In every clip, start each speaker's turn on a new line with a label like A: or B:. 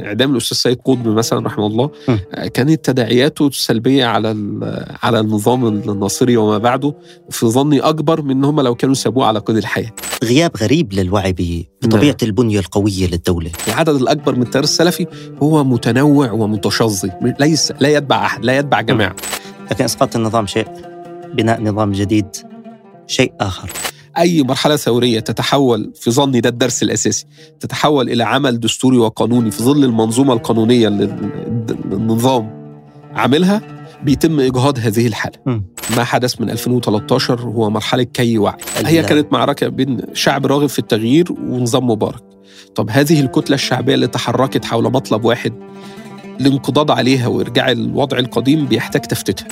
A: إعدام الأستاذ سيد قطب مثلا رحمه الله كانت تداعياته السلبيه على على النظام الناصري وما بعده في ظني أكبر من هم لو كانوا سابوه على قيد الحياة.
B: غياب غريب للوعي بطبيعة نعم. البنية القوية للدولة.
A: العدد الأكبر من التيار السلفي هو متنوع ومتشظي ليس لا يتبع أحد لا يتبع جماعة.
B: لكن إسقاط النظام شيء بناء نظام جديد شيء آخر.
A: أي مرحلة ثورية تتحول في ظني ده الدرس الأساسي تتحول إلى عمل دستوري وقانوني في ظل المنظومة القانونية اللي النظام عاملها بيتم إجهاض هذه الحالة. م. ما حدث من 2013 هو مرحلة كي وعي. هي كانت معركة بين شعب راغب في التغيير ونظام مبارك. طب هذه الكتلة الشعبية اللي تحركت حول مطلب واحد الانقضاض عليها وإرجاع الوضع القديم بيحتاج تفتيتها.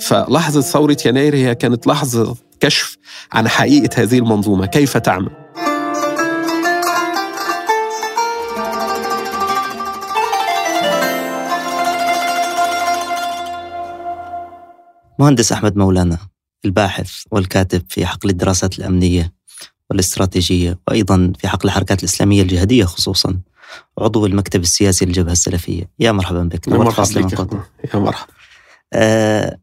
A: فلحظة ثورة يناير هي كانت لحظة كشف عن حقيقة هذه المنظومة. كيف تعمل؟
B: مهندس أحمد مولانا الباحث والكاتب في حقل الدراسات الأمنية والاستراتيجية وأيضا في حقل الحركات الإسلامية الجهادية خصوصا عضو المكتب السياسي للجبهة السلفية. يا مرحبا بك.
A: يا مرحبا بك يا مرحبا.
B: أه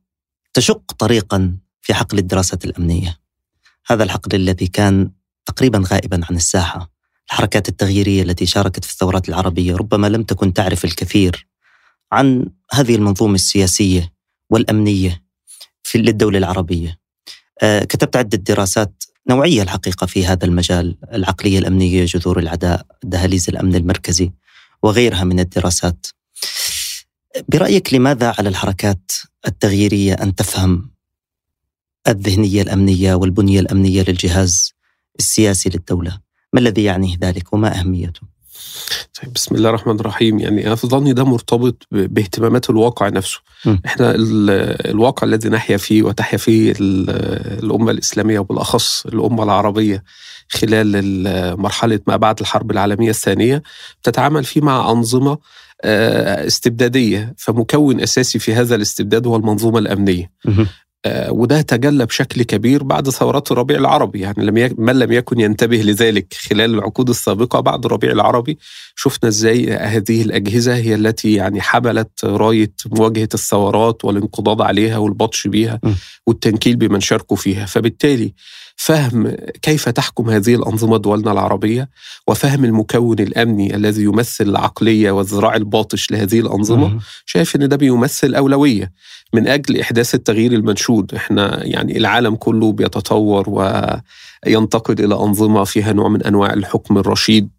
B: تشق طريقا في حقل الدراسات الأمنية. هذا الحقل الذي كان تقريبا غائبا عن الساحة. الحركات التغييرية التي شاركت في الثورات العربية ربما لم تكن تعرف الكثير عن هذه المنظومة السياسية والأمنية في للدولة العربية. أه كتبت عدة دراسات نوعية الحقيقة في هذا المجال. العقلية الأمنية جذور العداء دهاليز الأمن المركزي وغيرها من الدراسات. برأيك لماذا على الحركات التغييرية أن تفهم الذهنية الأمنية والبنية الأمنية للجهاز السياسي للدولة. ما الذي يعنيه ذلك وما أهميته؟
A: طيب بسم الله الرحمن الرحيم. يعني أنا في ظني ده مرتبط باهتمامات الواقع نفسه. م. إحنا الواقع الذي نحيا فيه وتحيا فيه الأمة الإسلامية وبالأخص الأمة العربية خلال مرحلة ما بعد الحرب العالمية الثانية تتعامل فيه مع أنظمة آه، استبدادية فمكون أساسي في هذا الاستبداد هو المنظومة الأمنية. وده تجلى بشكل كبير بعد ثورات الربيع العربي. يعني لم يك... من لم يكن ينتبه لذلك خلال العقود السابقة بعد الربيع العربي. شفنا إزاي هذه الأجهزة هي التي يعني حملت راية مواجهة الثورات والانقضاض عليها والبطش بيها والتنكيل بمن شاركوا فيها. فبالتالي فهم كيف تحكم هذه الأنظمة دولنا العربية وفهم المكون الأمني الذي يمثل العقلية والذراع الباطش لهذه الأنظمة شايف أن ده بيمثل أولوية. من أجل إحداث التغيير المنشود إحنا يعني العالم كله بيتطور وينتقل إلى أنظمة فيها نوع من أنواع الحكم الرشيد.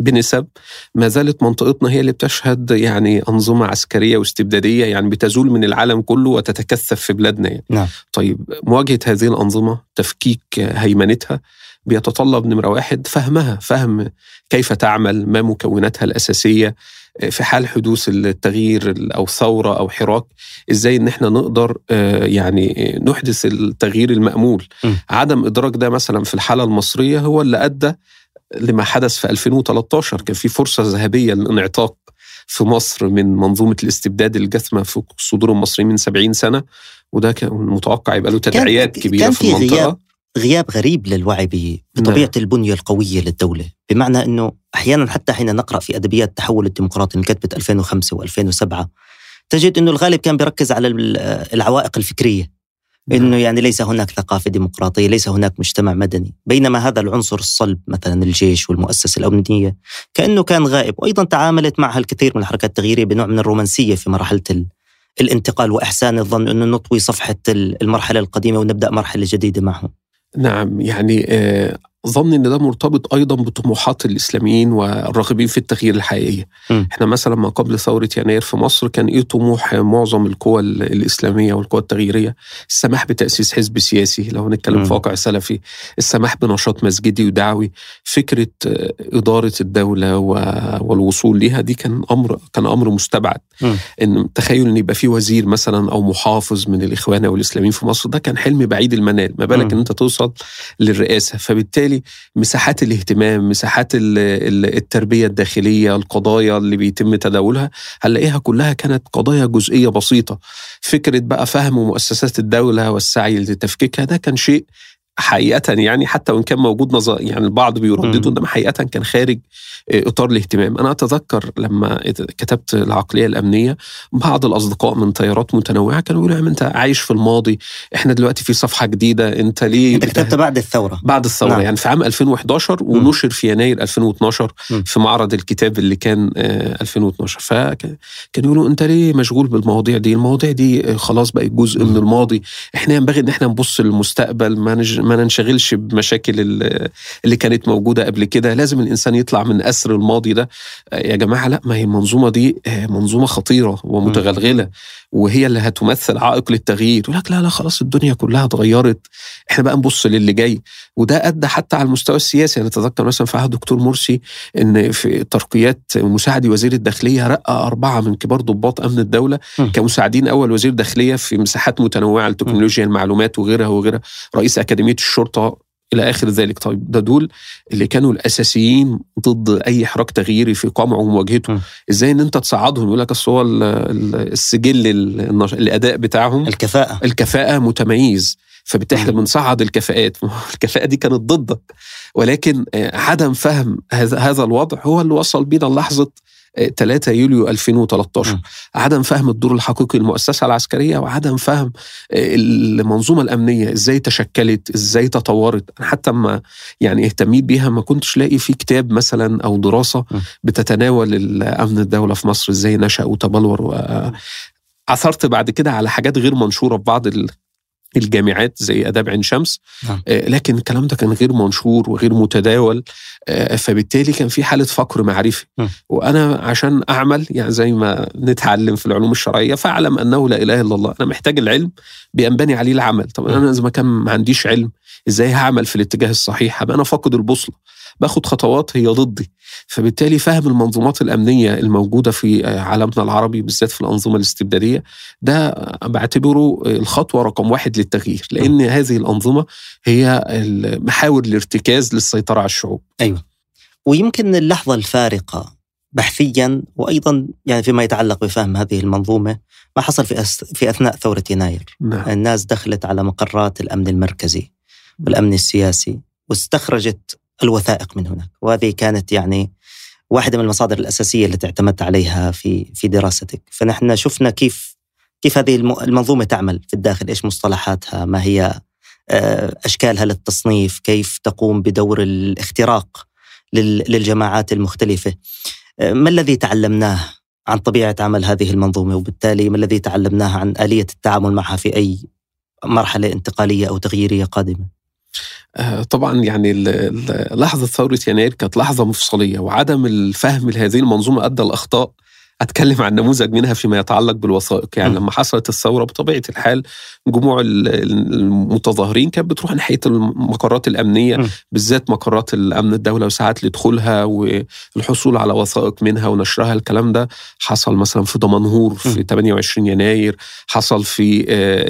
A: بنسب ما زالت منطقتنا هي اللي بتشهد يعني أنظمة عسكرية واستبدادية يعني بتزول من العالم كله وتتكثف في بلادنا يعني.
B: نعم.
A: طيب مواجهة هذه الأنظمة تفكيك هيمنتها بيتطلب نمرة واحد فهمها فهم كيف تعمل ما مكوناتها الأساسية في حال حدوث التغيير أو ثورة أو حراك إزاي إن إحنا نقدر يعني نحدث التغيير المأمول م. عدم إدراك ده مثلا في الحالة المصرية هو اللي أدى لما حدث في 2013 كان في فرصة ذهبية للانعتاق في مصر من منظومة الاستبداد الجثمة في صدور المصريين من 70 سنة وده كان متوقع يبقى له تداعيات كبيرة
B: كان
A: في, في المنطقة.
B: غياب غياب غريب للوعي بطبيعة نعم. البنية القوية للدولة. بمعنى أنه أحيانا حتى حين نقرأ في أدبيات التحول الديمقراطي اللي كتبت 2005 و2007 تجد أنه الغالب كان بيركز على العوائق الفكرية. إنه نعم. يعني ليس هناك ثقافة ديمقراطية، ليس هناك مجتمع مدني، بينما هذا العنصر الصلب مثلا الجيش والمؤسسة الأمنية كأنه كان غائب، وأيضا تعاملت معها الكثير من الحركات التغييرية بنوع من الرومانسية في مرحلة الانتقال وإحسان الظن إنه نطوي صفحة المرحلة القديمة ونبدأ مرحلة جديدة معهم.
A: نعم يعني آه ظني إن ده مرتبط أيضا بطموحات الإسلاميين والراغبين في التغيير الحقيقيه. م. إحنا مثلا ما قبل ثورة يناير في مصر كان إيه طموح معظم القوى الإسلامية والقوى التغييرية؟ السماح بتأسيس حزب سياسي لو هنتكلم في واقع سلفي، السماح بنشاط مسجدي ودعوي، فكرة إدارة الدولة والوصول ليها دي كان أمر كان أمر مستبعد. م. إن تخيل إن يبقى في وزير مثلا أو محافظ من الإخوان أو الإسلاميين في مصر ده كان حلم بعيد المنال، ما بالك إن أنت توصل للرئاسة، فبالتالي وبالتالي مساحات الاهتمام مساحات التربية الداخلية القضايا اللي بيتم تداولها هنلاقيها كلها كانت قضايا جزئية بسيطة. فكرة بقى فهم مؤسسات الدولة والسعي لتفكيكها ده كان شيء حقيقة يعني حتى وإن كان موجود نظر يعني البعض بيردده إنما حقيقة كان خارج إطار الاهتمام. أنا أتذكر لما كتبت العقلية الأمنية بعض الأصدقاء من تيارات متنوعة كانوا يقولوا أنت عايش في الماضي إحنا دلوقتي في صفحة جديدة أنت ليه
B: أنت كتبت بعد الثورة.
A: بعد الثورة نعم. يعني في عام 2011 ونشر في يناير 2012 م. في معرض الكتاب اللي كان 2012 فكان يقولوا أنت ليه مشغول بالمواضيع دي؟ المواضيع دي خلاص بقت جزء من الماضي. إحنا ينبغي إن إحنا نبص للمستقبل ما, نج... ما ننشغلش بمشاكل اللي كانت موجودة قبل كده. لازم الإنسان يطلع من أسر الماضي ده. يا جماعة لا ما هي المنظومة دي منظومة خطيرة ومتغلغلة وهي اللي هتمثل عائق للتغيير. يقول لك لا لا خلاص الدنيا كلها اتغيرت. إحنا بقى نبص للي جاي. وده أدى حتى على المستوى السياسي. أنا أتذكر مثلا في عهد الدكتور مرسي إن في ترقيات مساعد وزير الداخلية رقى أربعة من كبار ضباط أمن الدولة. كمساعدين. أول وزير داخلية في مساحات متنوعة لتكنولوجيا المعلومات وغيرها وغيرها. رئيس أكاديمية الشرطة إلى آخر ذلك. طيب ده دول اللي كانوا الأساسيين ضد أي حراك تغييري في قمعه ومواجهته إزاي إن أنت تصعدهم؟ يقول لك أصل هو السجل الأداء بتاعهم
B: الكفاءة.
A: الكفاءة متميز. فبالتالي إحنا بنصعد الكفاءات. الكفاءة دي كانت ضدك. ولكن عدم فهم هذا هذا الوضع هو اللي وصل بينا لحظه 3 يوليو 2013 م. عدم فهم الدور الحقيقي للمؤسسة العسكرية وعدم فهم المنظومة الأمنية إزاي تشكلت إزاي تطورت أنا حتى ما يعني اهتميت بيها ما كنتش لاقي في كتاب مثلا أو دراسة بتتناول الأمن الدولة في مصر إزاي نشأ وتبلور و عثرت بعد كده على حاجات غير منشورة في بعض الجامعات زي آداب عين شمس. نعم. لكن الكلام ده كان غير منشور وغير متداول. فبالتالي كان في حالة فقر معرفي. م. وأنا عشان أعمل يعني زي ما نتعلم في العلوم الشرعية فاعلم أنه لا إله إلا الله. أنا محتاج العلم بينبني عليه العمل. طب أنا إذا ما كان ما عنديش علم إزاي هعمل في الاتجاه الصحيح؟ هبقى أنا فاقد البوصلة. باخد خطوات هي ضدي فبالتالي فهم المنظومات الأمنية الموجودة في عالمنا العربي بالذات في الأنظمة الاستبدادية ده بعتبره الخطوة رقم واحد للتغيير لأن هذه الأنظمة هي محاور الارتكاز للسيطرة على الشعوب.
B: أيوه. ويمكن اللحظة الفارقة بحثيا وأيضا يعني فيما يتعلق بفهم هذه المنظومة ما حصل في أس... في أثناء ثورة يناير. نعم. الناس دخلت على مقرات الأمن المركزي والأمن السياسي واستخرجت الوثائق من هناك. وهذه كانت يعني واحدة من المصادر الأساسية التي اعتمدت عليها في في دراستك. فنحن شفنا كيف كيف هذه المنظومة تعمل في الداخل إيش مصطلحاتها ما هي أشكالها للتصنيف كيف تقوم بدور الاختراق للجماعات المختلفة. ما الذي تعلمناه عن طبيعة عمل هذه المنظومة؟ وبالتالي ما الذي تعلمناه عن آلية التعامل معها في أي مرحلة انتقالية أو تغييرية قادمة؟
A: طبعا يعني لحظة ثورة يناير كانت لحظة مفصلية وعدم الفهم لهذه المنظومة أدى الأخطاء أتكلم عن نموذج منها فيما يتعلق بالوثائق يعني م. لما حصلت الثورة بطبيعة الحال جموع المتظاهرين كانت بتروح ناحية المقرات الأمنية م. بالذات مقرات الأمن الدولة وساعات لدخولها والحصول على وثائق منها ونشرها الكلام ده حصل مثلا في دمنهور في م. 28 يناير حصل في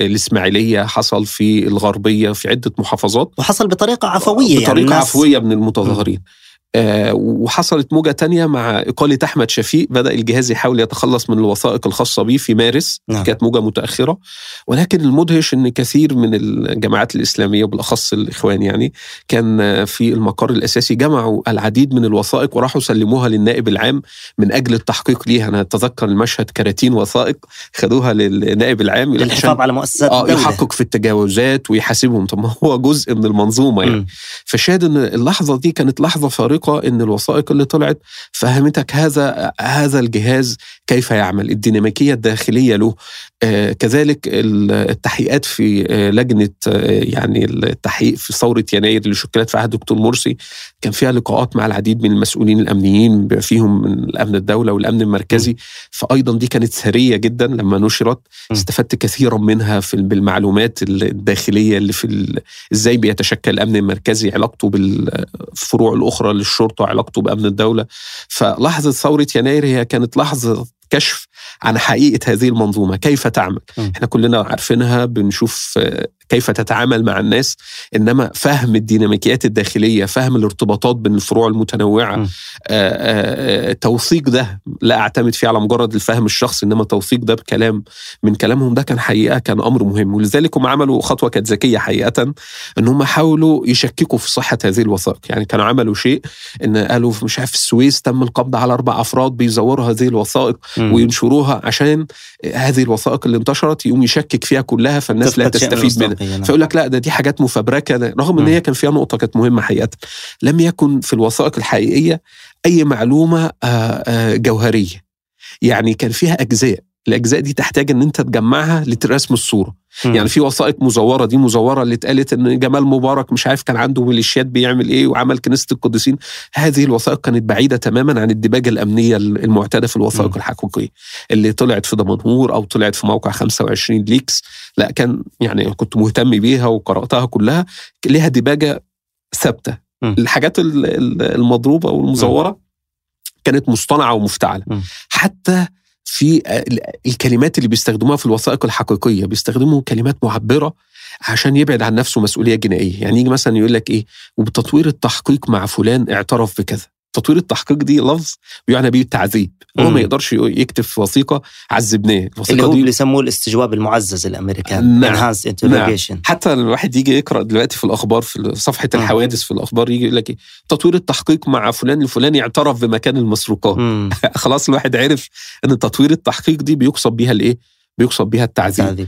A: الإسماعيلية حصل في الغربية في عدة محافظات
B: وحصل بطريقة عفوية
A: بطريقة يعني عفوية من المتظاهرين م. آه وحصلت موجة تانية مع إقالة أحمد شفيق. بدأ الجهاز يحاول يتخلص من الوثائق الخاصة به في مارس. نعم. كانت موجة متأخرة. ولكن المدهش أن كثير من الجماعات الإسلامية وبالأخص الإخوان يعني كان في المقر الأساسي جمعوا العديد من الوثائق وراحوا سلموها للنائب العام. من أجل التحقيق ليها أنا أتذكر المشهد كراتين وثائق خدوها للنائب العام
B: للحفاظ على مؤسسات آه
A: يحقق في التجاوزات ويحاسبهم. طب ما هو جزء من المنظومة يعني. فشاهد أن اللحظة دي كانت لحظة فارقة الحقيقة إن الوثائق اللي طلعت فهمتك هذا هذا الجهاز كيف يعمل؟ الديناميكية الداخلية له. آه كذلك التحقيقات في آه لجنة آه يعني التحقيق في ثورة يناير اللي شكلت في عهد الدكتور مرسي كان فيها لقاءات مع العديد من المسؤولين الأمنيين فيهم من الأمن الدولة والأمن المركزي. فايضا دي كانت ثريه جدا لما نشرت. استفدت كثيرا منها في بالمعلومات الداخلية اللي في إزاي بيتشكل الامن المركزي علاقته بالفروع الأخرى للشرطه علاقته بأمن الدولة. فلحظة ثورة يناير هي كانت لحظة كشف عن حقيقة هذه المنظومة. كيف تعمل؟
B: م.
A: إحنا كلنا عارفينها بنشوف آه، كيف تتعامل مع الناس. إنما فهم الديناميكيات الداخلية فهم الارتباطات بين الفروع المتنوعة
B: م.
A: آه، آه، آه، توثيق ده لا أعتمد فيه على مجرد الفهم الشخصي إنما توثيق ده بكلام من كلامهم. ده كان حقيقة كان أمر مهم. ولذلك هم عملوا خطوة كانت ذكية حقيقة إن هم حاولوا يشككوا في صحة هذه الوثائق. يعني كانوا عملوا شيء إن قالوا مش عارف السويس تم القبض على أربع أفراد بيزوروا هذه الوثائق. وينشروها عشان هذه الوثائق اللي انتشرت يقوم يشكك فيها كلها فالناس لا تستفيد منها
B: نعم.
A: فيقول لك لا ده دي حاجات مفبركة رغم
B: إن.
A: هي كان فيها نقطة كانت مهمة حقيقة. لم يكن في الوثائق الحقيقية أي معلومة آه، آه، جوهرية. يعني كان فيها أجزاء. الأجزاء دي تحتاج إن أنت تجمعها لرسم الصورة
B: مم.
A: يعني في وثائق مزورة دي مزورة اللي اتقالت إن جمال مبارك مش عارف كان عنده ميليشيات بيعمل إيه وعمل كنيسة القديسين هذه الوثائق كانت بعيدة تماما عن الدباجه الأمنية المعتادة في الوثائق. الحقيقية اللي طلعت في دمنهور أو طلعت في موقع 25 ليكس لا كان يعني كنت مهتم بيها وقرأتها كلها ليها دباجه
B: ثابتة.
A: الحاجات ال- ال- المضروبة والمزورة كانت مصطنعة ومفتعلة
B: مم.
A: حتى في ال- الكلمات اللي بيستخدموها في الوثائق الحقيقية بيستخدموا كلمات معبرة عشان يبعد عن نفسه مسؤولية جنائية. يعني يجي مثلا يقول لك إيه؟ وبتطوير التحقيق مع فلان اعترف بكذا. تطوير التحقيق دي لفظ بيعنى بيه التعذيب هو. ما يقدرش يكتب في وثيقة عذبناه
B: اللي
A: الوثيقه
B: هو
A: دي
B: بيسموه الاستجواب المعزز الأمريكان
A: نعم.
B: enhanced interrogation
A: حتى الواحد يجي يقرأ دلوقتي في الأخبار في صفحة
B: مم.
A: الحوادث في الأخبار يجي يقول لك إيه تطوير التحقيق مع فلان الفلاني اعترف بمكان المسروقات. خلاص الواحد عرف إن تطوير التحقيق دي بيقصد بيها الإيه بيقصد بيها التعذيب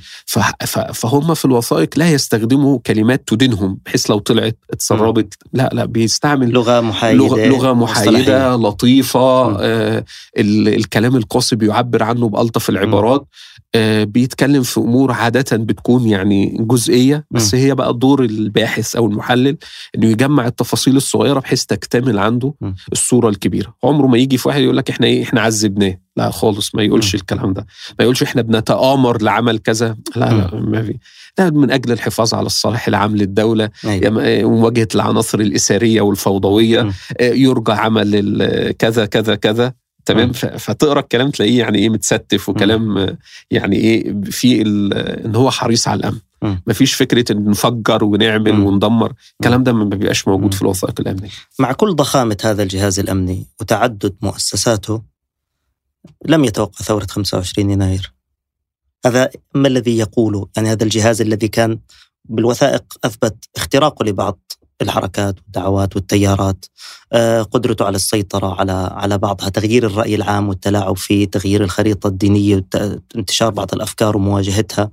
A: فهم في الوثائق لا يستخدموا كلمات تدينهم بحيث لو طلعت اتسربت لا لا بيستعمل
B: لغة محايدة
A: لغه
B: لغة
A: محايدة.
B: لطيفة.
A: آه ال- الكلام القاسي بيعبر عنه بألطف العبارات آه بيتكلم في أمور عادة بتكون يعني جزئية بس
B: مم.
A: هي بقى دور الباحث أو المحلل إنه يجمع التفاصيل الصغيرة بحيث تكتمل عنده
B: مم.
A: الصورة الكبيرة عمره ما يجي في واحد يقول لك إحنا إيه إحنا عذبناه لا خالص ما يقولش. الكلام ده. ما يقولش إحنا بنتآمر لعمل كذا. لا لا ما في. ده من أجل الحفاظ على الصالح العام للدولة.
B: أيوة.
A: يا- مواجهه العناصر الاثاريه والفوضوية.
B: مم.
A: آه، يرجى عمل كذا كذا كذا. تمام؟ فتقرأ الكلام تلاقيه يعني إيه متستف وكلام آه، يعني إيه في إن هو حريص على الأمن.
B: مم.
A: مفيش فكرة إن نفجر ونعمل. وندمر. الكلام ده ما بيبقاش موجود. في الوثائق الأمنية.
B: مع كل ضخامة هذا الجهاز الأمني وتعدد مؤسساته لم يتوقع ثورة 25 يناير. هذا ما الذي يقوله يعني هذا الجهاز الذي كان بالوثائق أثبت اختراقه لبعض الحركات والدعوات والتيارات آه، قدرته على السيطرة على على بعضها تغيير الرأي العام والتلاعب فيه تغيير الخريطة الدينية وانتشار بعض الأفكار ومواجهتها.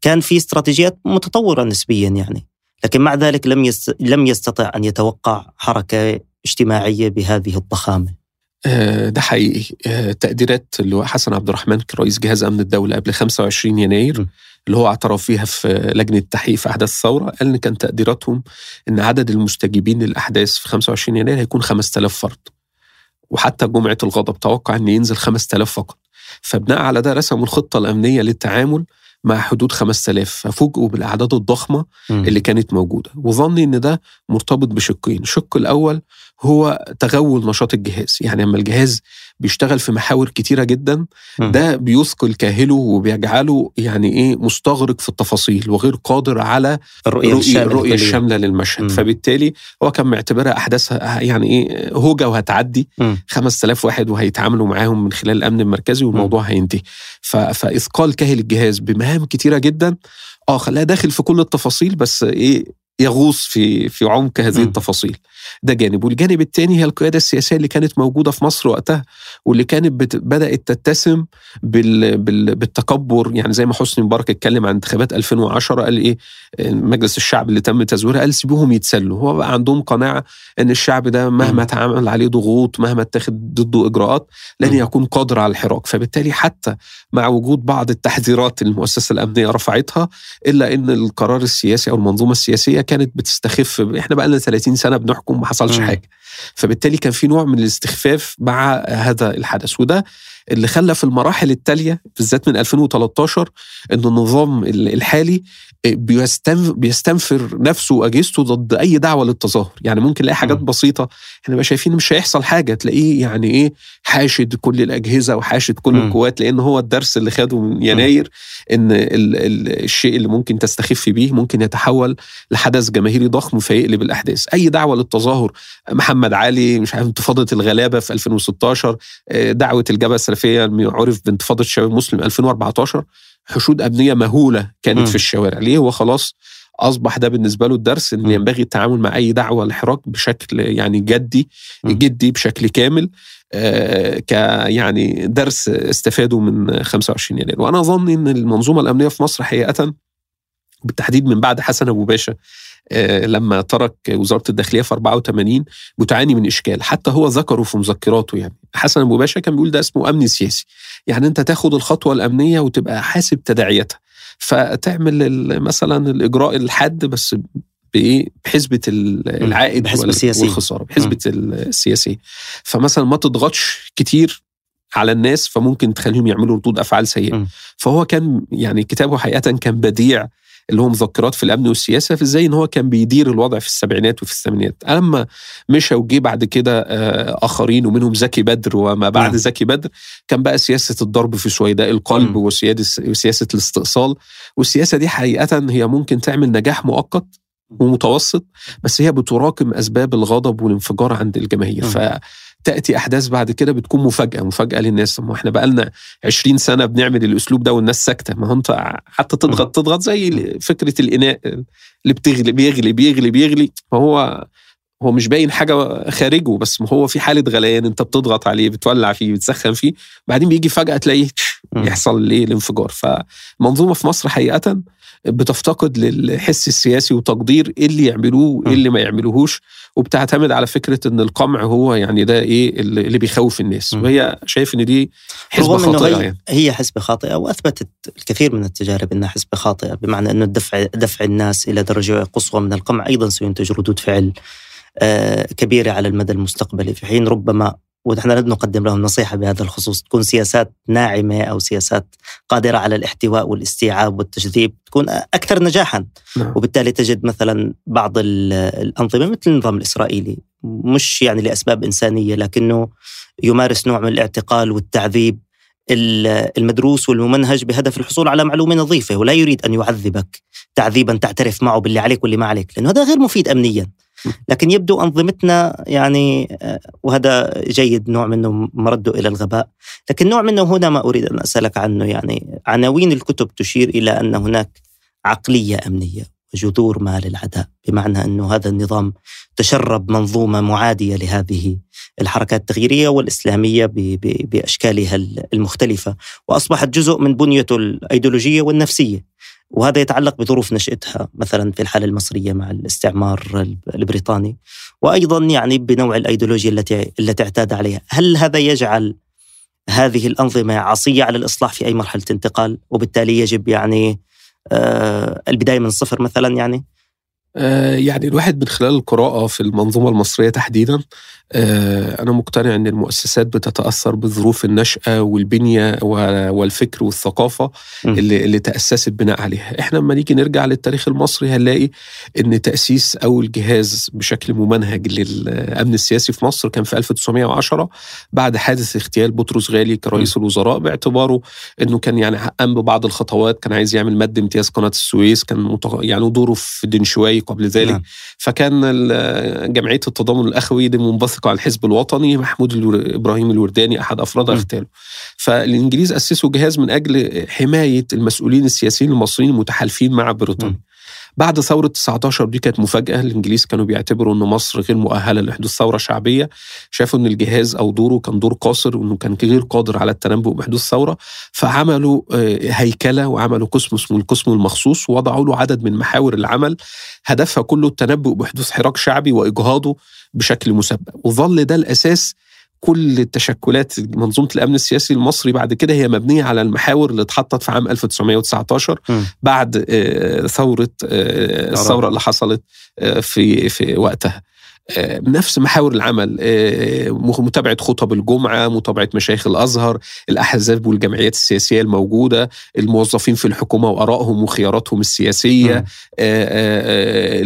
B: كان في استراتيجيات متطورة نسبيا يعني لكن مع ذلك لم. لم يستطع أن يتوقع حركة اجتماعية بهذه الضخامة.
A: ده حقيقي. آه، تقديرات اللي حسن عبد الرحمن كرئيس جهاز أمن الدولة قبل 25 يناير. اللي هو اعترف فيها في لجنة التحقيق في أحداث الثورة. قال إن كان تقديراتهم إن عدد المستجيبين للأحداث في 25 يناير هيكون 5000 فرد. وحتى جمعة الغضب توقع إن ينزل 5000 فقط. فبناء على ده رسموا الخطة الأمنية للتعامل مع حدود 5000 ففوجئوا بالاعداد الضخمة اللي كانت موجودة. وظني إن ده مرتبط بشقين. الشق الأول هو تغول نشاط الجهاز. يعني لما الجهاز بيشتغل في محاور كتيرة جدا. ده بيثقل كاهله وبيجعله يعني إيه مستغرق في التفاصيل وغير قادر على
B: الرؤية, الشاملة
A: الرؤية. الشاملة للمشهد
B: مم.
A: فبالتالي هو كان معتبرها أحداثها يعني إيه هوجة وهتعدي
B: مم.
A: 5000 واحد وهيتعاملوا معاهم من خلال الأمن المركزي والموضوع هينتهي ف- فإثقال كاهل الجهاز بمهام كتيرة جدا آه خلاها داخل في كل التفاصيل بس إيه يغوص في في عمق هذه
B: مم.
A: التفاصيل ده جانب. والجانب الثاني هي القيادة السياسية اللي كانت موجودة في مصر وقتها واللي كانت بت بدأت تتسم بال بال بالتكبر. يعني زي ما حسني مبارك اتكلم عن انتخابات 2010 قال إيه مجلس الشعب اللي تم تزويرها قال سيبوهم يتسلوا. هو بقى عندهم قناعة إن الشعب ده مهما. اتعمل عليه ضغوط مهما اتخذ ضده إجراءات لن. يكون قادر على الحراك. فبالتالي حتى مع وجود بعض التحذيرات اللي المؤسسة الأمنية رفعتها إلا إن القرار السياسي أو المنظومة السياسية كانت بتستخف. إحنا بقى لنا 30 سنة بنحكم ما حصلش. حاجة فبالتالي كان في نوع من الاستخفاف مع هذا الحدث وده اللي خلى في المراحل التالية بالذات من 2013 إن النظام الحالي بيستنفر نفسه واجهزته ضد أي دعوة للتظاهر. يعني ممكن نلاقي حاجات بسيطة إحنا بقى شايفين مش هيحصل حاجة تلاقيه يعني إيه حاشد كل الأجهزة وحاشد كل م. القوات لأن هو الدرس اللي خده من يناير إن ال ال الشيء اللي ممكن تستخف بيه ممكن يتحول لحدث جماهيري ضخم فيقلب الأحداث. أي دعوة للتظاهر محمد علي مش عارف انتفاضة الغلابة في 2016 آه، دعوة الجبهه السلفيه عرف بانتفاضه الشباب المسلم 2014 حشود امنيه مهولة كانت م. في الشوارع. ليه هو خلاص أصبح ده بالنسبة له الدرس إن ينبغي التعامل مع أي دعوة للحراك بشكل يعني جدي جدي بشكل كامل آه ك يعني درس استفادوا من 25 يناير. وأنا أظن إن المنظومة الأمنية في مصر حقيقة بالتحديد من بعد حسن أبو باشا آه لما ترك وزارة الداخلية في 84 بتعاني من إشكال حتى هو ذكره في مذكراته يعني. حسن أبو باشا كان بيقول ده اسمه أمن سياسي. يعني أنت تاخد الخطوة الأمنية وتبقى حاسب تداعياتها. فتعمل مثلا الإجراء الحاد بس بإيه؟ بحسبه العائد
B: بحسبة السياسية.
A: والخسارة بحسبه السياسية. فمثلا ما تضغطش كتير على الناس فممكن تخليهم يعملوا ردود أفعال سيئة. فهو كان يعني كتابه حقيقه كان بديع اللي هو مذكرات في الأمن والسياسة في إزاي إن هو كان بيدير الوضع في السبعينات وفي الثمانينات؟ أما مشى وجي بعد كده آه، آخرين ومنهم زكي بدر وما بعد نعم. زكي بدر كان بقى سياسة الضرب في سويداء القلب وسياسه الاستئصال. والسياسة دي حقيقة هي ممكن تعمل نجاح مؤقت ومتوسط بس هي بتراكم أسباب الغضب والانفجار عند الجماهير. ف تأتي أحداث بعد كده بتكون مفاجأة مفاجأة للناس. ما إحنا بقالنا 20 سنة بنعمل الأسلوب ده والناس ساكتة. ما هو أنت حتى تضغط تضغط زي فكرة الإناء اللي بتغلي بيغلي بيغلي بيغلي. فهو هو مش باين حاجة خارجه بس ما هو في حالة غليان أنت بتضغط عليه بتولع فيه بتسخن فيه. بعدين بيجي فجأة تلاقيه يحصل ليه الانفجار. فمنظومة في مصر حقيقة بتفتقد للحس السياسي وتقدير إيه اللي يعملوه وايه اللي ما يعملوهوش وبتعتمد على فكرة إن القمع هو يعني ده إيه اللي بيخوف الناس. وهي شايف إن دي حسبه خاطئة يعني.
B: هي حسبه خاطئة وأثبتت الكثير من التجارب إنها حسبه خاطئة بمعنى إنه دفع دفع الناس إلى درجة قصوى من القمع أيضا سينتج ردود فعل آه، كبيرة على المدى المستقبلي. في حين ربما ونحن لا نقدم لهم نصيحة بهذا الخصوص. تكون سياسات ناعمة أو سياسات قادرة على الاحتواء والاستيعاب والتجذيب تكون أكثر نجاحا. نعم. وبالتالي تجد مثلا بعض الأنظمة مثل النظام الإسرائيلي مش يعني لأسباب إنسانية لكنه يمارس نوع من الاعتقال والتعذيب المدروس والممنهج بهدف الحصول على معلومة نظيفة ولا يريد أن يعذبك تعذيبا تعترف معه باللي عليك واللي ما عليك لأنه هذا غير مفيد أمنيا. لكن يبدو أنظمتنا يعني آه، وهذا جيد نوع منه مرده إلى الغباء. لكن نوع منه هنا ما أريد أن أسألك عنه يعني عناوين الكتب تشير إلى أن هناك عقلية أمنية وجذور ما للعداء بمعنى أنه هذا النظام تشرب منظومة معادية لهذه الحركات التغييرية والإسلامية بأشكالها المختلفة. وأصبحت جزء من بنيته الأيديولوجية والنفسية. وهذا يتعلق بظروف نشأتها مثلا في الحالة المصرية مع الاستعمار البريطاني وأيضا يعني بنوع الأيديولوجيا التي التي اعتاد عليها. هل هذا يجعل هذه الأنظمة عصية على الإصلاح في أي مرحلة انتقال؟ وبالتالي يجب يعني آه البداية من الصفر مثلا يعني؟
A: يعني الواحد من خلال القراءة في المنظومة المصرية تحديدا آه، أنا مقتنع أن المؤسسات بتتأثر بظروف النشأة والبنية والفكر والثقافة اللي, اللي تأسست بناء عليها. إحنا لما نيجي نرجع للتاريخ المصري هنلاقي أن تأسيس أول جهاز بشكل ممنهج للأمن السياسي في مصر كان في 1910 بعد حادث اغتيال بطرس غالي كرئيس الوزراء باعتباره أنه كان يعني قام ببعض الخطوات كان عايز يعمل مد امتياز قناة السويس كان يعني دوره في دنشواي قبل ذلك. نعم. فكان جمعية التضامن الأخوي دي منبثق المنطقة على الحزب الوطني محمود إبراهيم الورداني أحد أفراد اغتاله فالإنجليز أسسوا جهاز من أجل حماية المسؤولين السياسيين المصريين المتحالفين مع بريطانيا. بعد ثورة 19 دي كانت مفاجأة الإنجليز كانوا بيعتبروا أن مصر غير مؤهلة لحدوث ثورة شعبية. شافوا أن الجهاز أو دوره كان دور قاصر وأنه كان غير قادر على التنبؤ بحدوث ثورة فعملوا آه، هيكلة وعملوا قسم اسمه القسم المخصوص ووضعوا له عدد من محاور العمل هدفها كله التنبؤ بحدوث حراك شعبي وإجهاضه بشكل مسبق. وظل ده الأساس كل التشكلات منظومة الأمن السياسي المصري بعد كده هي مبنية على المحاور اللي اتحطت في عام 1919 م. بعد آه، ثورة آه، الثورة اللي حصلت آه، في في وقتها نفس محاور العمل آه، متابعة خطب الجمعة متابعة مشايخ الأزهر الأحزاب والجمعيات السياسية الموجودة الموظفين في الحكومة وآرائهم وخياراتهم السياسية آه،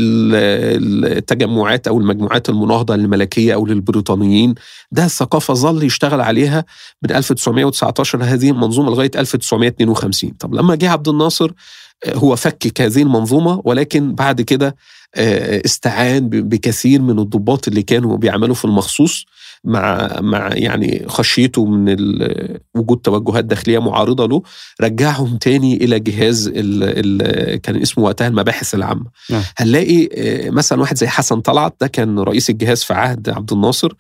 A: التجمعات أو المجموعات المناهضة للملكية أو للبريطانيين. ده الثقافة ظل يشتغل عليها من 1919 هذه المنظومة لغاية 1952 طب لما جه عبد الناصر هو فكك هذه المنظومة ولكن بعد كده آه، استعان بكثير من الضباط اللي كانوا بيعملوا في المخصوص مع مع يعني خشيته من وجود توجهات داخلية معارضة له رجعهم تاني إلى جهاز ال ال كان اسمه وقتها المباحث العامة نعم. هنلاقي آه، مثلا واحد زي حسن طلعت ده كان رئيس الجهاز في عهد عبد الناصر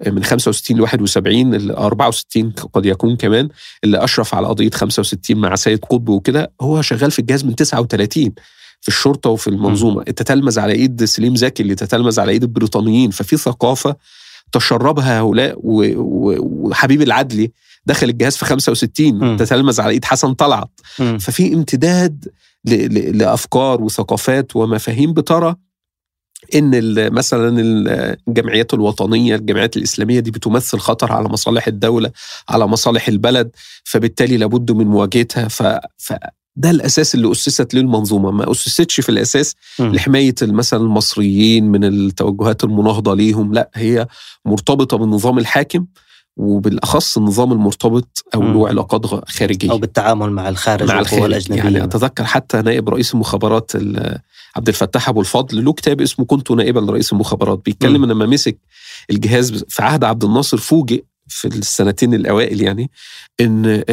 A: آه، من 65 ل 71 64 قد يكون كمان اللي أشرف على قضية 65 مع سيد قطب وكده هو شغال في الجهاز من 39 في الشرطة وفي المنظومة. تتلمذ على إيد سليم زكي اللي تتلمذ على إيد البريطانيين. ففي ثقافة تشربها هؤلاء وحبيب العدلي دخل الجهاز في 65 تتلمذ على إيد حسن طلعت. م. ففي امتداد لأفكار وثقافات ومفاهيم بترى إن مثلا الجمعيات الوطنية الجمعيات الإسلامية دي بتمثل خطر على مصالح الدولة على مصالح البلد. فبالتالي لابد من مواجهتها. ف... ف... ده الأساس اللي أسست له المنظومة. ما أسستش في الأساس م. لحماية مثلا المصريين من التوجهات المناهضة ليهم. لا هي مرتبطة بالنظام الحاكم وبالأخص النظام المرتبط أو له علاقات خارجية.
B: أو بالتعامل مع الخارج
A: مع الخارج. الاجنبيه يعني أتذكر حتى نائب رئيس المخابرات عبد الفتاح أبو الفضل له كتاب اسمه كنت نائبا لرئيس المخابرات بيتكلم لما مسك الجهاز في عهد عبد الناصر فوجئ في السنتين الأوائل يعني إن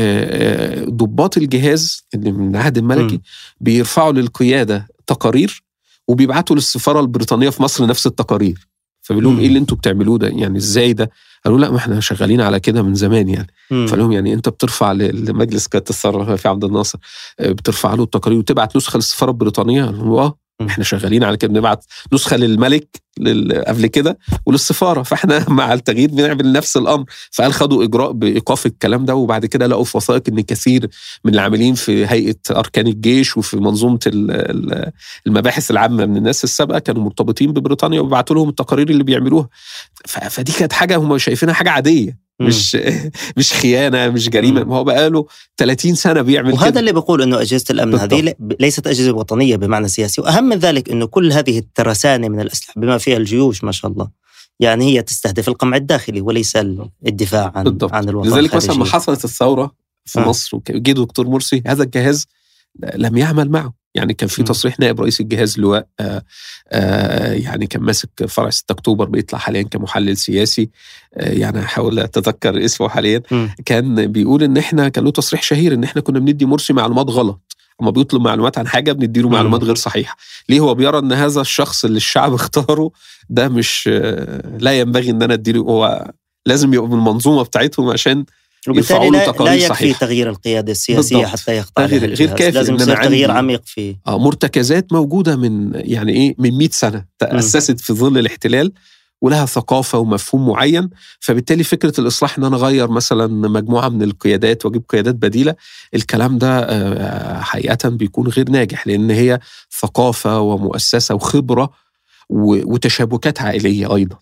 A: ضباط الجهاز اللي من العهد الملكي بيرفعوا للقيادة تقارير وبيبعتوا للسفارة البريطانية في مصر نفس التقارير. فبيقول لهم إيه اللي أنتوا بتعملوه ده؟ يعني إزاي ده؟ قالوا لا ما إحنا شغالين على كده من زمان يعني. فقال لهم يعني أنت بترفع لمجلس قيادة الثورة في عبد الناصر بترفع له التقارير وتبعت نسخة للسفارة البريطانية؟ قالوا آه. إحنا شغالين على كده بنبعت نسخة للملك قبل كده وللسفارة فاحنا مع التغيير بنعمل نفس الأمر. فقال خدوا إجراء بإيقاف الكلام ده وبعد كده لقوا في وثائق إن كثير من العاملين في هيئة أركان الجيش وفي منظومة المباحث العامة من الناس السابقة كانوا مرتبطين ببريطانيا وبيبعتوا لهم التقارير اللي بيعملوها. فدي كانت حاجة هم شايفينها حاجة عادية. مش مش خيانة مش جريمة ما هو بقاله 30 سنة بيعمل
B: وهذا
A: كده.
B: اللي بقول إنه أجهزة الأمن بالضبط. هذه ليست أجهزة وطنية بمعنى سياسي وأهم من ذلك إنه كل هذه الترسانة من الأسلحة بما فيها الجيوش ما شاء الله يعني هي تستهدف القمع الداخلي وليس الدفاع عن بالضبط. عن الوطن
A: لذلك مثلا ما حصلت الثورة في آه. مصر وجي دكتور مرسي هذا الجهاز لم يعمل معه يعني كان في تصريح نائب رئيس الجهاز لواء آآ آآ يعني كان ماسك فرع 6 أكتوبر بيطلع حاليا كمحلل سياسي يعني احاول أتذكر اسمه حاليا. م. كان بيقول إن إحنا كان له تصريح شهير إن إحنا كنا بندي مرسي معلومات غلط. أما بيطلب معلومات عن حاجة بندي له معلومات غير صحيحة. ليه هو بيرى إن هذا الشخص اللي الشعب اختاره ده مش لا ينبغي إن أنا أديله هو لازم يبقى من المنظومه بتاعتهم عشان
B: وبالتالي لا, لا يكفي صحيح. تغيير القيادة السياسية بالضبط. حتى يخضع
A: غير, غير كافي
B: لازم يصير تغيير عميق فيه.
A: آه مرتكزات موجودة من يعني إيه من 100 سنة تاسست في ظل الاحتلال ولها ثقافة ومفهوم معين. فبالتالي فكرة الإصلاح إن أنا أغير مثلا مجموعة من القيادات وأجيب قيادات بديلة الكلام ده حقيقة بيكون غير ناجح لأن هي ثقافة ومؤسسة وخبرة وتشابكات عائلية أيضا.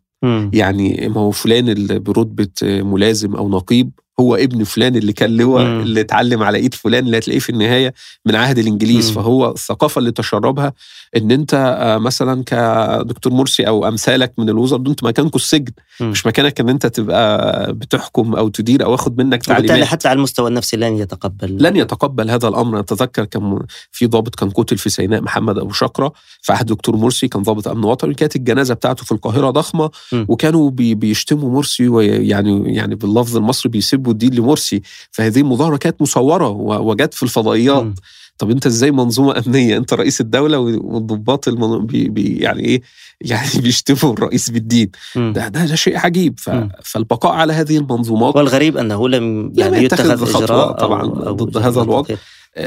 A: يعني ما هو فلان اللي برتبة ملازم أو نقيب هو ابن فلان اللي كان لواء اللي اتعلم على ايد فلان اللي هتلاقيه في النهاية من عهد الإنجليز. مم. فهو الثقافه اللي تشربها إن أنت مثلا كدكتور مرسي أو أمثالك من الوزراء دول أنت مكانكم السجن. مم. مش مكانك إن أنت تبقى بتحكم أو تدير أو اخد منك تعليمات.
B: وبالتالي حتى على المستوى النفسي لن يتقبل.
A: لن يتقبل هذا الأمر. أتذكر كان في ضابط كان قتل في سيناء محمد أبو شقرة. في عهد دكتور مرسي كان ضابط أمن وطني. كانت الجنازة بتاعته في القاهرة ضخمة. مم. وكانوا بي بيشتموا مرسي ويعني يعني باللفظ المصري بيسبوا الدين لمرسي فهذه المظاهرة كانت مصورة وجت في الفضائيات. م. طب أنت إزاي منظومة أمنية؟ أنت رئيس الدولة والضباط بي بي يعني إيه؟ يعني بيشتموا الرئيس بالدين. ده, ده ده شيء عجيب. ف فالبقاء على هذه المنظومات
B: والغريب أنه لم يعني يتخذ إجراء
A: طبعا ضد هذا الوضع.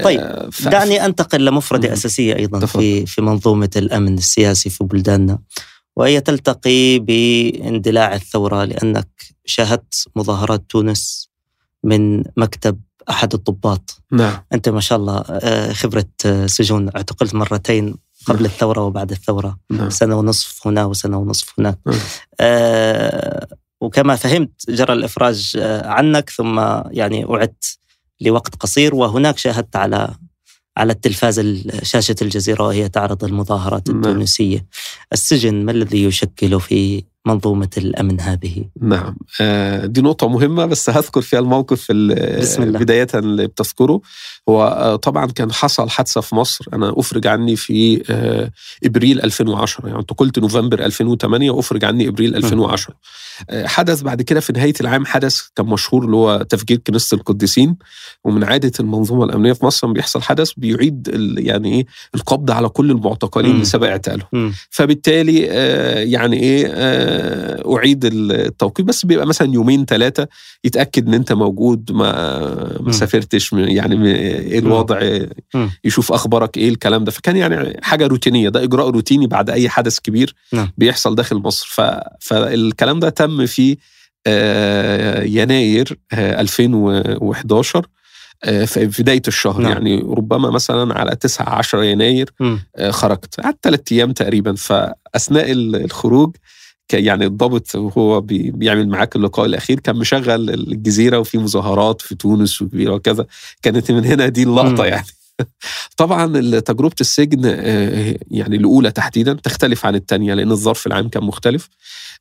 B: طيب آه، ف... دعني أنتقل لمفردة أساسية أيضا. في في منظومة الأمن السياسي في بلداننا. وهي تلتقي باندلاع الثورة لأنك شاهدت مظاهرات تونس من مكتب أحد الضباط
A: نعم.
B: أنت ما شاء الله آه، خبرة آه، سجون اعتقلت مرتين قبل الثورة وبعد الثورة.
A: نعم.
B: سنة ونصف هنا وسنة ونصف هناك.
A: نعم.
B: آه وكما فهمت جرى الإفراج آه، عنك ثم يعني أعدت لوقت قصير وهناك شاهدت على على التلفاز شاشة الجزيرة وهي تعرض المظاهرات
A: نعم.
B: التونسية السجن ما الذي يشكل في منظومة الأمن هذه؟
A: نعم آه، دي نقطة مهمة بس هذكر فيها الموقف ال-
B: بسم الله.
A: بداية اللي بتذكره هو آه، طبعا كان حصل حادثة في مصر أنا أفرج عني في آه، إبريل 2010 يعني أنت قلت نوفمبر 2008 أفرج عني إبريل 2010 آه، حدث بعد كده في نهاية العام حدث كان مشهور اللي هو تفجير كنيسة القديسين ومن عادة المنظومة الأمنية في مصر بيحصل حدث بيعيد يعني إيه القبض على كل المعتقلين. اللي سبق اعتقالهم. فبالتالي يعني آه، أعيد التوقيت بس بيبقى مثلا يومين ثلاثة يتأكد إن أنت موجود ما. ما سافرتش م- يعني م- إيه الوضع. يشوف أخبارك إيه الكلام ده فكان يعني حاجة روتينية ده إجراء روتيني بعد أي حدث كبير
B: نعم.
A: بيحصل داخل مصر ف... فالكلام ده تم في آه، يناير آه، 2011 آه، في بداية الشهر
B: نعم.
A: يعني ربما مثلا على 9 10 يناير. آه، خرجت قعدت ثلاث أيام تقريبا فأثناء ال- الخروج يعني الضابط وهو بي- بيعمل معاك اللقاء الأخير كان مشغل الجزيرة وفي مظاهرات في تونس وكذا. كانت من هنا دي اللقطة
B: مم.
A: يعني. طبعا تجربة السجن آه، يعني الأولى تحديدا تختلف عن الثانية لأن الظرف العام كان مختلف.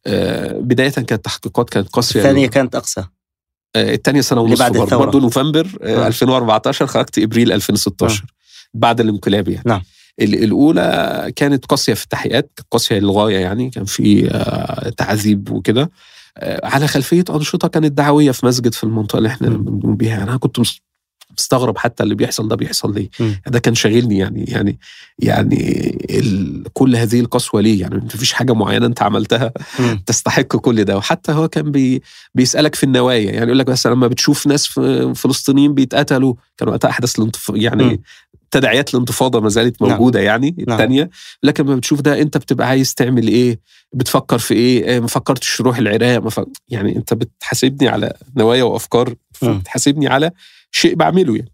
A: آه، بداية كانت التحقيقات كانت قاسية.
B: الثانية كانت أقسى
A: آه، الثانية
B: سنة
A: ونص
B: بعد
A: برضه. نوفمبر آه،
B: آه.
A: 2014 خرجت إبريل 2016 بعد الانقلاب يعني.
B: نعم.
A: ال- الأولى كانت قاسية في التحقيقات قاسية للغاية يعني كان في آه، تعذيب وكده آه، على خلفية أنشطة كانت دعوية في مسجد في المنطقة اللي
B: إحنا.
A: بنقوم بيها يعني أنا كنت مس- مستغرب حتى اللي بيحصل ده بيحصل ليه. ده كان شاغلني يعني يعني يعني ال... كل هذه القسوة ليه يعني مفيش حاجة معينة أنت عملتها
B: مم.
A: تستحق كل ده وحتى هو كان بي بيسألك في النوايا يعني يقول لك بس لما بتشوف ناس فلسطينيين بيتقتلوا كان وقتها أحداث الانتف... يعني
B: مم.
A: تداعيات الانتفاضة ما زالت
B: نعم.
A: موجودة يعني
B: نعم.
A: الثانية لكن لما بتشوف ده انت بتبقى عايز تعمل إيه بتفكر في إيه إيه، ما فكرتش تروح العراق ما ف... يعني انت بتحاسبني على نوايا وأفكار
B: مم.
A: بتحاسبني على شيء بعمله يعني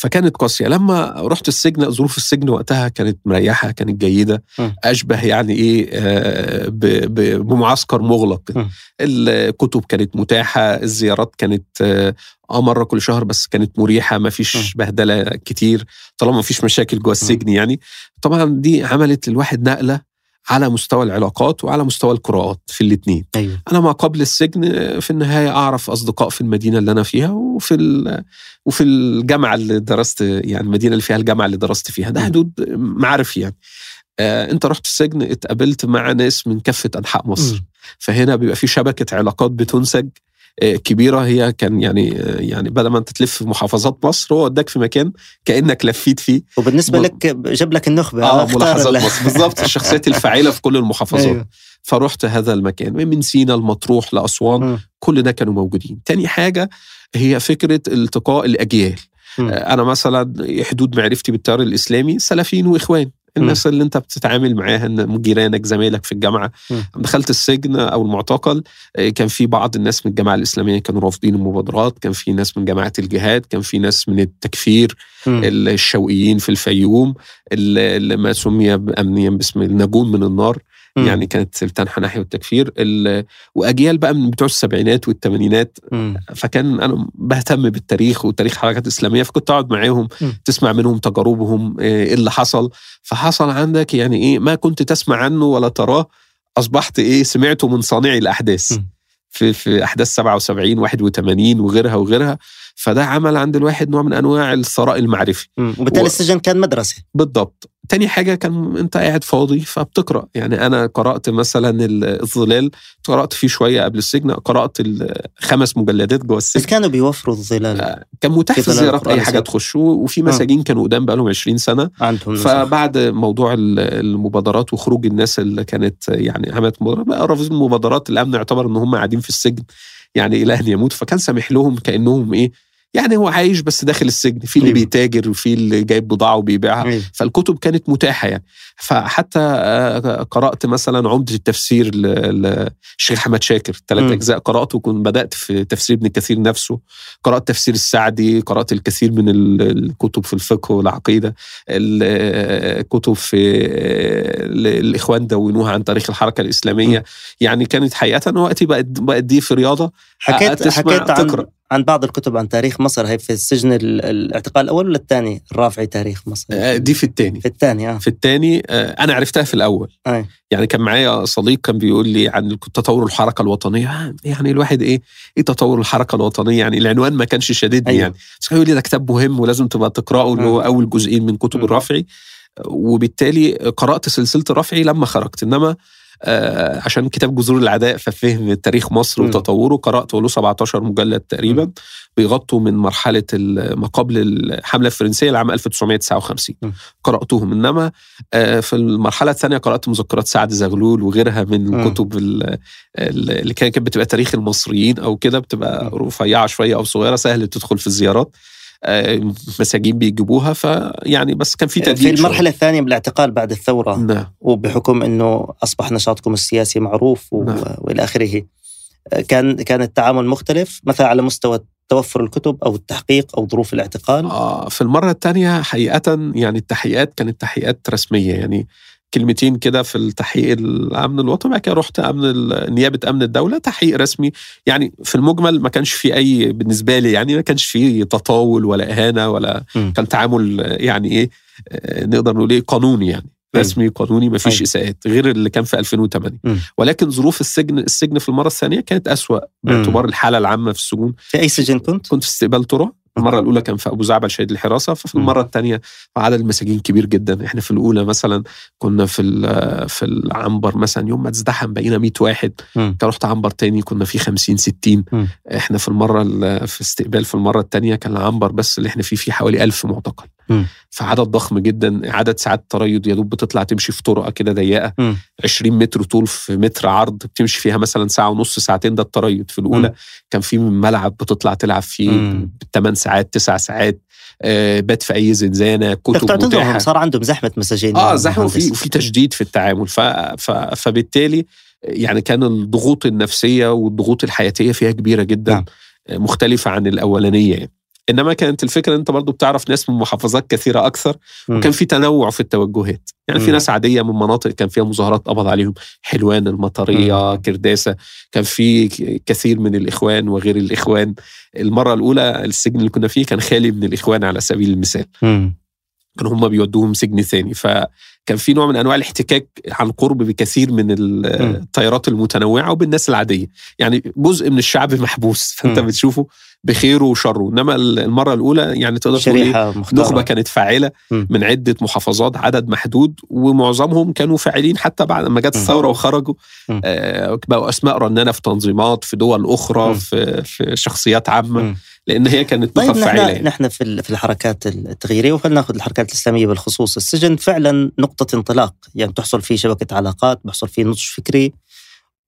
A: فكانت قاسية. لما رحت السجن ظروف السجن وقتها كانت مريحة كانت جيدة
B: مم.
A: أشبه يعني إيه آه، بمعسكر مغلق.
B: مم.
A: الكتب كانت متاحة الزيارات كانت آه آه، مرة كل شهر بس كانت مريحة ما فيش بهدلة كتير طالما ما فيش مشاكل جوه السجن يعني. طبعا دي عملت للواحد نقلة على مستوى العلاقات وعلى مستوى القراءات في الاثنين
B: أيوه.
A: أنا ما قبل السجن في النهاية أعرف أصدقاء في المدينة اللي أنا فيها وفي ال- وفي الجامعة اللي درست يعني المدينة اللي فيها الجامعة اللي درست فيها. ده
B: م.
A: حدود معارف يعني. آه أنت رحت السجن اتقابلت مع ناس من كافة أنحاء مصر.
B: مم.
A: فهنا بيبقى في شبكة علاقات بتنسج. كبيرة. هي كان يعني آه، يعني بدل ما انت تلف في محافظات مصر هو وداك في مكان كأنك لفيت فيه.
B: وبالنسبة
A: م-
B: لك جاب لك النخبة. آه
A: ملاحظات مصر. بالظبط الشخصيات الفاعله في كل المحافظات.
B: أيوه.
A: فرحت هذا المكان. من سينا المطروح
B: لأسوان.
A: كل ده كانوا موجودين. تاني حاجة هي فكرة التقاء الأجيال.
B: مم.
A: آه، أنا مثلا حدود معرفتي بالتيار الإسلامي سلفيين وإخوان. الناس اللي انت بتتعامل معاها جيرانك زمايلك في
B: الجامعة.
A: دخلت السجن أو المعتقل آه، كان في بعض الناس من الجامعة الإسلامية كانوا رافضين المبادرات كان في ناس من جماعة الجهاد كان في ناس من التكفير
B: مم.
A: الشوقيين في الفيوم اللي ما سمي امنيا باسم النجون من النار يعني كانت بتنحى ناحية التكفير ال- وأجيال بقى من بتوع السبعينات والثمانينات. فكان أنا بهتم بالتاريخ وتاريخ حركات إسلامية فكنت أقعد معاهم
B: م.
A: تسمع منهم تجاربهم آه، إيه اللي حصل فحصل عندك يعني إيه ما كنت تسمع عنه ولا تراه أصبحت إيه سمعته من صانعي الأحداث
B: م.
A: في في أحداث 77 81 وغيرها وغيرها فده عمل عند الواحد نوع من أنواع الثراء المعرفي.
B: وبالتالي
A: و-
B: السجن كان مدرسة
A: بالضبط تاني حاجة كان أنت قاعد فاضي فبتقرأ. يعني أنا قرأت مثلا ال- الظلال قرأت فيه شوية قبل السجن قرأت الخمس مجلدات جوه
B: بس
A: السجن
B: كانوا بيوفروا الظلال.
A: آه، كان متاح
B: في
A: الزيارات أي حاجة. تخش وفي مساجين كانوا قدام بقالهم 20 سنة.
B: عندهم.
A: فبعد موضوع ال- المبادرات وخروج الناس اللي كانت يعني عملت مبادرات بقى رافضين المبادرات الأمن اعتبر إن هم قاعدين في السجن. يعني ان يموت. فكان سامح لهم كأنهم إيه يعني هو عايش بس داخل السجن في اللي
B: أيوة.
A: بيتاجر وفي اللي جايب بضاعة وبيبيعها
B: أيوة.
A: فالكتب كانت متاحة يعني فحتى آه، قرأت مثلا عمدة التفسير للشيخ أحمد شاكر ثلاث. أجزاء قرأته وكنت بدأت في تفسير ابن كثير نفسه قرأت تفسير السعدي قرأت الكثير من ال- الكتب في الفقه والعقيدة الكتب في آه، ال- الإخوان دونوها عن تاريخ الحركة
B: الإسلامية.
A: يعني كانت حقيقة وقتي بقت بقت دي في رياضة
B: حكيت حكيت عن
A: تقرأ.
B: عن بعض الكتب عن تاريخ مصر هي في السجن ال- الاعتقال الأول ولا الثاني؟ الرافعي تاريخ مصر.
A: آه، دي في الثاني.
B: في الثاني آه.
A: في الثاني أنا عرفتها في الأول.
B: أي.
A: يعني كان معايا صديق كان بيقول لي عن تطور الحركة الوطنية. آه، يعني الواحد إيه؟ إيه تطور الحركة الوطنية؟ يعني العنوان ما كانش شاددني
B: أيوة.
A: يعني. بس كان يقول لي ده كتاب مهم ولازم تبقى تقرأه اللي هو
B: مم.
A: أول جزئين من كتب. الرافعي. وبالتالي قرأت سلسلة الرافعي لما خرجت. إنما آه، عشان كتاب جذور العداء ففهم تاريخ مصر. وتطوره قراته له 17 مجلد تقريبا بيغطوا من مرحلة ما قبل الحملة الفرنسية لعام 1959
B: مم.
A: قرأتهم إنما آه، في المرحلة الثانية قرأت مذكرات سعد زغلول وغيرها من. الكتب ال- ال- اللي كانت بتبقى تاريخ المصريين أو كده بتبقى. رفيعة شوية أو صغيرة سهل تدخل في الزيارات آه، مساجين بيجيبوها فيعني بس كان في
B: في
A: تدليل
B: المرحلة الثانية من الاعتقال بعد الثورة
A: شوية. نعم
B: وبحكم إنه أصبح نشاطكم السياسي معروف و...
A: نعم.
B: وإلى آخره كان كان التعامل مختلف مثلا على مستوى توفر الكتب أو التحقيق أو ظروف الاعتقال
A: آه في المرة الثانية حقيقة يعني التحقيقات كانت تحقيقات رسمية يعني كلمتين كده في التحقيق الأمن الوطني بعد كده رحت أمن نيابة أمن الدولة تحقيق رسمي يعني في المجمل ما كانش في أي بالنسبة لي يعني ما كانش في تطاول ولا إهانة ولا
B: م.
A: كان تعامل يعني إيه آه، نقدر نقول إيه قانوني يعني
B: أيوة.
A: رسمي قانوني ما فيش
B: أيوة.
A: إساءات غير اللي كان في 2008
B: م.
A: ولكن ظروف السجن السجن في المرة الثانية كانت أسوأ باعتبار الحالة العامة في السجون
B: في أي سجن كنت؟
A: كنت في استقبال ترى المرة الأولى كان في أبو زعبل شهيد الحراسة ففي. المرة الثانية عدد المساجين كبير جدا إحنا في الأولى مثلا كنا في في العنبر مثلا يوم ما ازدحم بقينا 100 واحد. كان رحت عنبر تاني كنا في 50 60
B: مم.
A: إحنا في المرة ال- في استقبال في المرة الثانية كان العنبر بس اللي إحنا فيه فيه حوالي 1000 معتقل فعدد ضخم جدا عدد ساعات تريض يا دوب بتطلع تمشي في طرقة كده ضيقة
B: مم.
A: 20 متر طول في متر عرض بتمشي فيها مثلا ساعة ونص ساعتين ده التريض في الأولى
B: مم.
A: كان في ملعب بتطلع تلعب فيه
B: مم.
A: بالثمان ساعات تسع ساعات آه، بات في أي زنزانة كتب متاحة
B: صار عندهم زحمة مساجين آه
A: زحمة وفي. وفي تشديد في التعامل ف... ف... فبالتالي يعني كان الضغوط النفسية والضغوط الحياتية فيها كبيرة جدا
B: نعم.
A: مختلفة عن الأولانية يعني. إنما كانت الفكرة أنت برضو بتعرف ناس من محافظات كثيرة
B: أكثر.
A: وكان في تنوع في التوجهات يعني في. ناس عادية من مناطق كان فيها مظاهرات قبض عليهم حلوان المطرية كرداسة كان في كثير من الإخوان وغير الإخوان المرة الأولى السجن اللي كنا فيه كان خالي من الإخوان على سبيل المثال. كانوا هم بيودوهم سجن ثاني فكان في نوع من أنواع الاحتكاك عن قرب بكثير من. التيارات المتنوعة وبالناس العادية يعني جزء من الشعب محبوس
B: فأنت.
A: بتشوفه بخيره وشره إنما المرة الأولى يعني تقدر تقول إيه؟ نخبة كانت
B: فاعلة.
A: من عدة محافظات عدد محدود ومعظمهم كانوا فاعلين حتى بعد ما جت. الثورة وخرجوا. آه، بقوا أسماء رنانة في تنظيمات في دول
B: أخرى.
A: في, في شخصيات
B: عامة.
A: لأن هي كانت
B: طيب
A: نخب فاعلة
B: نحن. نحن في في الحركات التغييرية وخلينا ناخذ الحركات الإسلامية بالخصوص السجن فعلا نقطة انطلاق يعني بتحصل فيه شبكة علاقات بيحصل فيه نضج فكري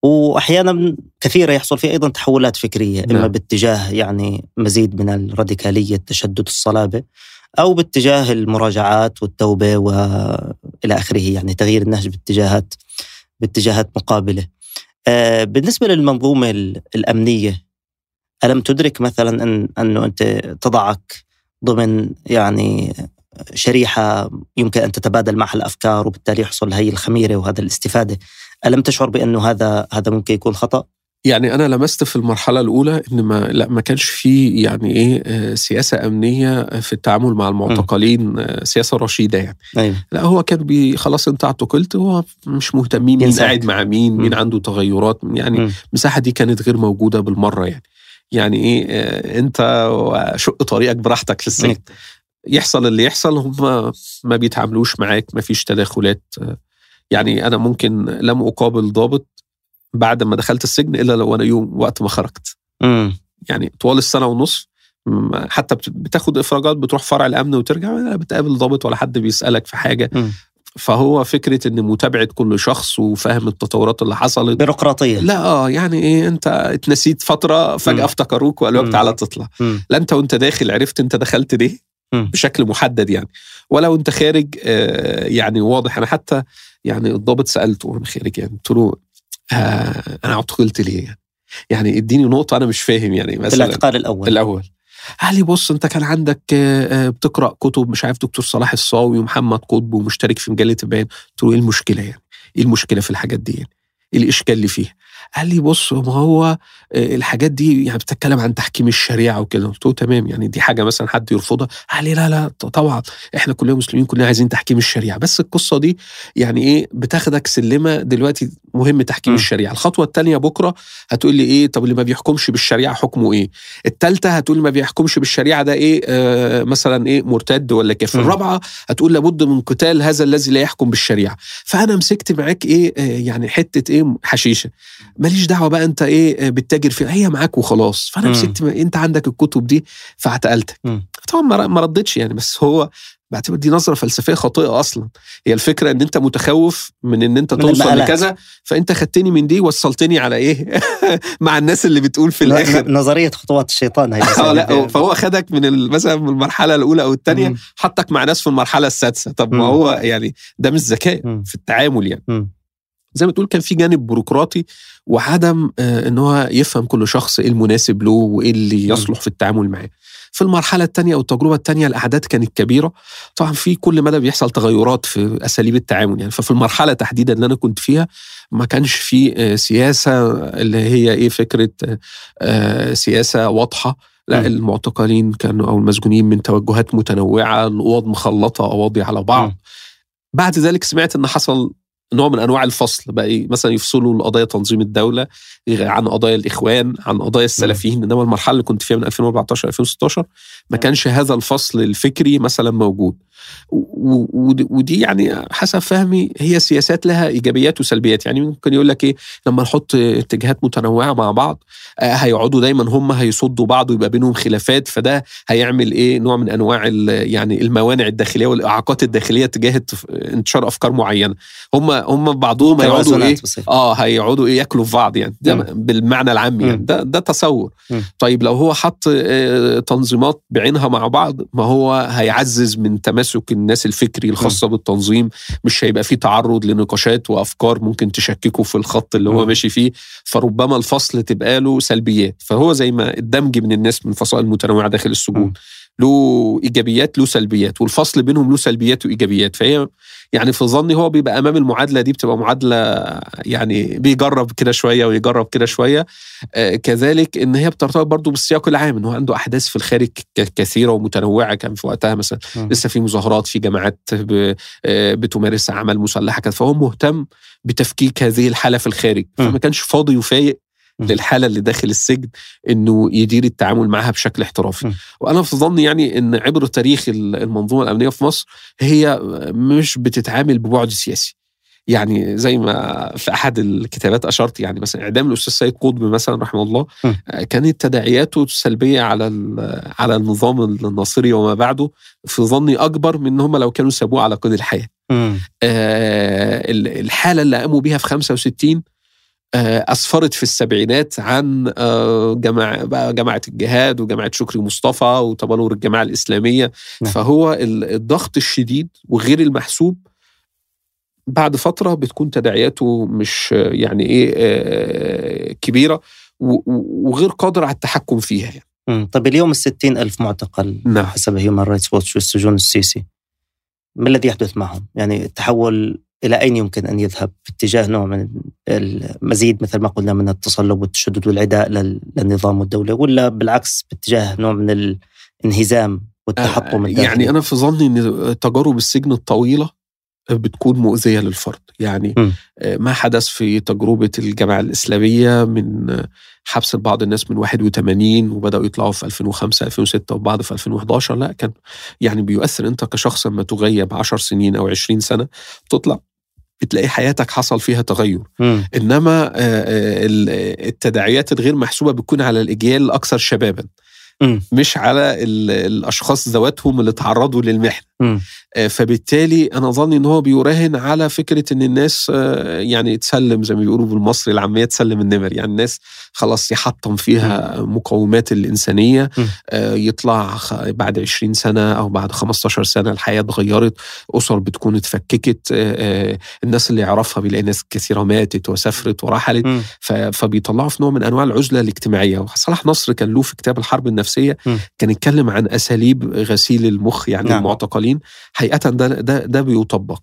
B: وأحيانا كثيرة يحصل فيه أيضا تحولات فكرية إما
A: نعم.
B: باتجاه يعني مزيد من الراديكالية التشدد الصلابة أو باتجاه المراجعات والتوبة وإلى آخره يعني تغيير النهج باتجاهات باتجاهات مقابلة. آه، بالنسبة للمنظومة ال- الأمنية ألم تدرك مثلا ان أنه أنت تضعك ضمن يعني شريحة يمكن أن تتبادل معها الأفكار وبالتالي يحصل هي الخميرة وهذا الاستفادة ألم تشعر بانه هذا هذا ممكن يكون خطأ؟
A: يعني أنا لمست في المرحلة الأولى إن ما لا ما كانش في يعني إيه آه، سياسة أمنية في التعامل مع المعتقلين آه، سياسة رشيدة يعني.
B: أيوه.
A: لا هو كان بي خلاص انت اعتقلت هو مش مهتمين مين. قاعد مع مين مين. عنده تغيرات يعني. المساحة دي كانت غير موجودة بالمرة يعني. يعني إيه آه، انت شق طريقك براحتك في السجن يحصل اللي يحصل هم ما بيتعاملوش معاك ما فيش تداخلات يعني أنا ممكن لم أقابل ضابط بعد ما دخلت السجن إلا لو أنا يوم وقت ما خرجت
B: مم.
A: يعني طوال السنة ونص حتى بت- بتاخد إفراجات بتروح فرع الأمن وترجع لا بتقابل ضابط ولا حد بيسألك في حاجة
B: مم.
A: فهو فكرة إن متابعة كل شخص وفهم التطورات اللي حصلت
B: بيروقراطية
A: لا آه يعني إيه أنت اتنسيت فترة
B: فجأة.
A: افتكروك وقالوا لك. تعالى تطلع. لا أنت وأنت داخل عرفت أنت دخلت ليه. بشكل محدد يعني ولا وانت خارج آه، يعني واضح أنا حتى يعني الضابط سألته وأنا خارج يعني قلت له آه، أنا اعتقلت ليه يعني؟ يعني اديني نقطة أنا مش فاهم يعني مثلا
B: الاعتقال الأول.
A: الأول. قال لي بص أنت كان عندك آه، آه، بتقرأ كتب مش عارف دكتور صلاح الصاوي ومحمد قطب ومشترك في مجلة البيان. قلت له إيه المشكلة يعني؟ إيه المشكلة في الحاجات دي يعني؟ إيه الإشكال اللي فيها؟ قال لي بص ما هو آه، الحاجات دي يعني بتتكلم عن تحكيم الشريعة وكده. قلت له تمام يعني دي حاجة مثلا حد يرفضها. قال لي لا لا طبعا إحنا كلنا مسلمين كلنا عايزين تحكيم الشريعة. بس القصة دي يعني إيه بتاخدك سلمة دلوقتي مهم تحكيم
B: م.
A: الشريعة. الخطوة الثانية بكرة هتقول لي إيه طب اللي ما بيحكمش بالشريعة حكمه إيه؟ الثالثه هتقول ما بيحكمش بالشريعة ده إيه آه مثلا إيه مرتد ولا كافر. الرابعة هتقول لابد من قتال هذا الذي لا يحكم بالشريعة. فأنا مسكت معاك إيه آه يعني حتة إيه حشيشة. ماليش دعوة بقى أنت إيه آه، بتتاجر فيها هي معاك وخلاص فأنا
B: م.
A: مسكت أنت عندك الكتب دي فاعتقلتك
B: م.
A: طبعا ما ردتش يعني بس هو بعتبر دي نظرة فلسفية خاطئة أصلا هي الفكرة إن أنت متخوف من إن أنت
B: من
A: توصل. لكذا فأنت خدتني من دي وصلتني على إيه مع الناس اللي بتقول في
B: الآخر نظرية خطوات الشيطان هي
A: آه لا فهو خدك من مثلا من المرحلة الأولى أو
B: الثانية.
A: حطك مع ناس في المرحلة السادسة طب ما. هو يعني ده مش ذكاء. في التعامل يعني
B: مم.
A: زي ما تقول كان في جانب بيروقراطي وعدم آه، إن هو يفهم كل شخص إيه المناسب له وإيه اللي. يصلح في التعامل معاه في المرحلة الثانية أو التجربة الثانية الاعداد كانت كبيرة طبعا في كل مدى بيحصل تغيرات في أساليب التعامل يعني ففي المرحلة تحديدا اللي أنا كنت فيها ما كانش في آه، سياسة اللي هي إيه فكرة آه، سياسة واضحة لا. المعتقلين كانوا أو المسجونين من توجهات متنوعة الاوض مخلطة قواضي على بعض. بعد ذلك سمعت إن حصل نوع من أنواع الفصل بقى إيه؟ مثلا يفصلوا القضايا تنظيم الدولة عن قضايا الإخوان عن قضايا السلفيين. إنما المرحلة اللي كنت فيها من 2014 2016 ما كانش هذا الفصل الفكري مثلا موجود. ودي يعني حسب فهمي هي سياسات لها إيجابيات وسلبيات يعني ممكن يقول لك إيه لما نحط اتجاهات متنوعة مع بعض آه، هيقعدوا دايما هم هيصدوا بعض ويبقى بينهم خلافات فده هيعمل إيه نوع من أنواع يعني الموانع الداخلية والإعاقات الداخلية تجاه انتشار أفكار معينة هم هم بعضهم هيقعدوا
B: إيه
A: آه هيقعدوا إيه ياكلوا في بعض يعني ده. بالمعنى العامي يعني. ده ده تصور. طيب لو هو حط آه، تنظيمات بعينها مع بعض ما هو هيعزز من تماسك الناس الفكري الخاصة بالتنظيم مش هيبقى فيه تعرض لنقاشات وأفكار ممكن تشككه في الخط اللي هو. ماشي فيه فربما الفصل تبقى له سلبيات فهو زي ما الدمج من الناس من فصائل متنوعه داخل السجون
B: مم.
A: له إيجابيات له سلبيات والفصل بينهم له سلبيات وإيجابيات فهي يعني في ظني هو بيبقى أمام المعادلة دي بتبقى معادلة يعني بيجرب كده شوية ويجرب كده شوية آه كذلك إن هي بترتبط برضه بالسياق العام إن هو عنده أحداث في الخارج كثيرة ومتنوعة كان في وقتها مثلا
B: مم.
A: لسه في مظاهرات في جماعات آه، بتمارس أعمال مسلحة فهو مهتم بتفكيك هذه الحالة في الخارج. فما كانش فاضي وفايق. للحالة اللي داخل السجن إنه يدير التعامل معها بشكل احترافي. وأنا في ظني يعني إن عبر تاريخ ال- المنظومة الأمنية في مصر هي مش بتتعامل ببعد سياسي يعني زي ما في أحد الكتابات أشرت يعني مثلا إعدام الأستاذ سيد قطب مثلا رحمه الله
B: م.
A: كانت تداعياته السلبيه على على النظام الناصري وما بعده في ظني أكبر من إن هم لو كانوا سابوه على قيد
B: الحياة.
A: آه، ال- الحالة اللي قاموا بيها في 65 آه، أسفرت في السبعينات عن آه، جماعة بقى جماعة الجهاد وجماعة شكري مصطفى وتبلور الجماعة الإسلامية
B: نعم.
A: فهو ال- الضغط الشديد وغير المحسوب بعد فترة بتكون تداعياته مش يعني إيه آه، و- وغير قادر على التحكم فيها يعني.
B: طيب اليوم الستين ألف معتقل
A: نعم.
B: حسب هيومن رايتس واتش والسجون السيسي ما الذي يحدث معهم؟ يعني التحول إلى أين يمكن أن يذهب؟ باتجاه نوع من المزيد مثل ما قلنا من التصلب والتشدد والعداء لل- للنظام والدولة ولا بالعكس باتجاه نوع من الانهزام والتحطم
A: آه،
B: الداخلي؟
A: يعني أنا في ظني إن تجارب السجن الطويلة بتكون مؤذية للفرد يعني
B: م.
A: آه، ما حدث في تجربة الجماعه الإسلامية من حبس بعض الناس من 81 وبدأوا يطلعوا في 2005 2006 وبعض في 2011 لا كان يعني بيؤثر أنت كشخص لما تغيب 10 سنين أو 20 سنة تطلع بتلاقي حياتك حصل فيها تغير
B: مم.
A: إنما آه، آه، ال- التداعيات الغير محسوبة بتكون على الإجيال الأكثر شبابا
B: مم.
A: مش على ال- الأشخاص ذواتهم اللي تعرضوا للمحنه. آه، فبالتالي أنا ظني إن هو بيراهن على فكرة إن الناس آه، يعني تسلم زي ما بيقولوا بالمصري العامية تسلم النمر. يعني الناس خلاص يحطم فيها مقومات
B: الإنسانية.
A: آه، يطلع بعد 20 سنة أو بعد 15 سنة الحياة اتغيرت أسر بتكون اتفككت الناس اللي يعرفها بيلاقي ناس كثيرة ماتت وسافرت ورحلت فبيطلعوا في نوع من أنواع العزلة الاجتماعية. صلاح نصر كان له في كتاب الحرب النفسية
B: م.
A: كان يتكلم عن أساليب غسيل المخ يعني
B: نعم.
A: المعتقلين حقيقه ده ده ده بيطبق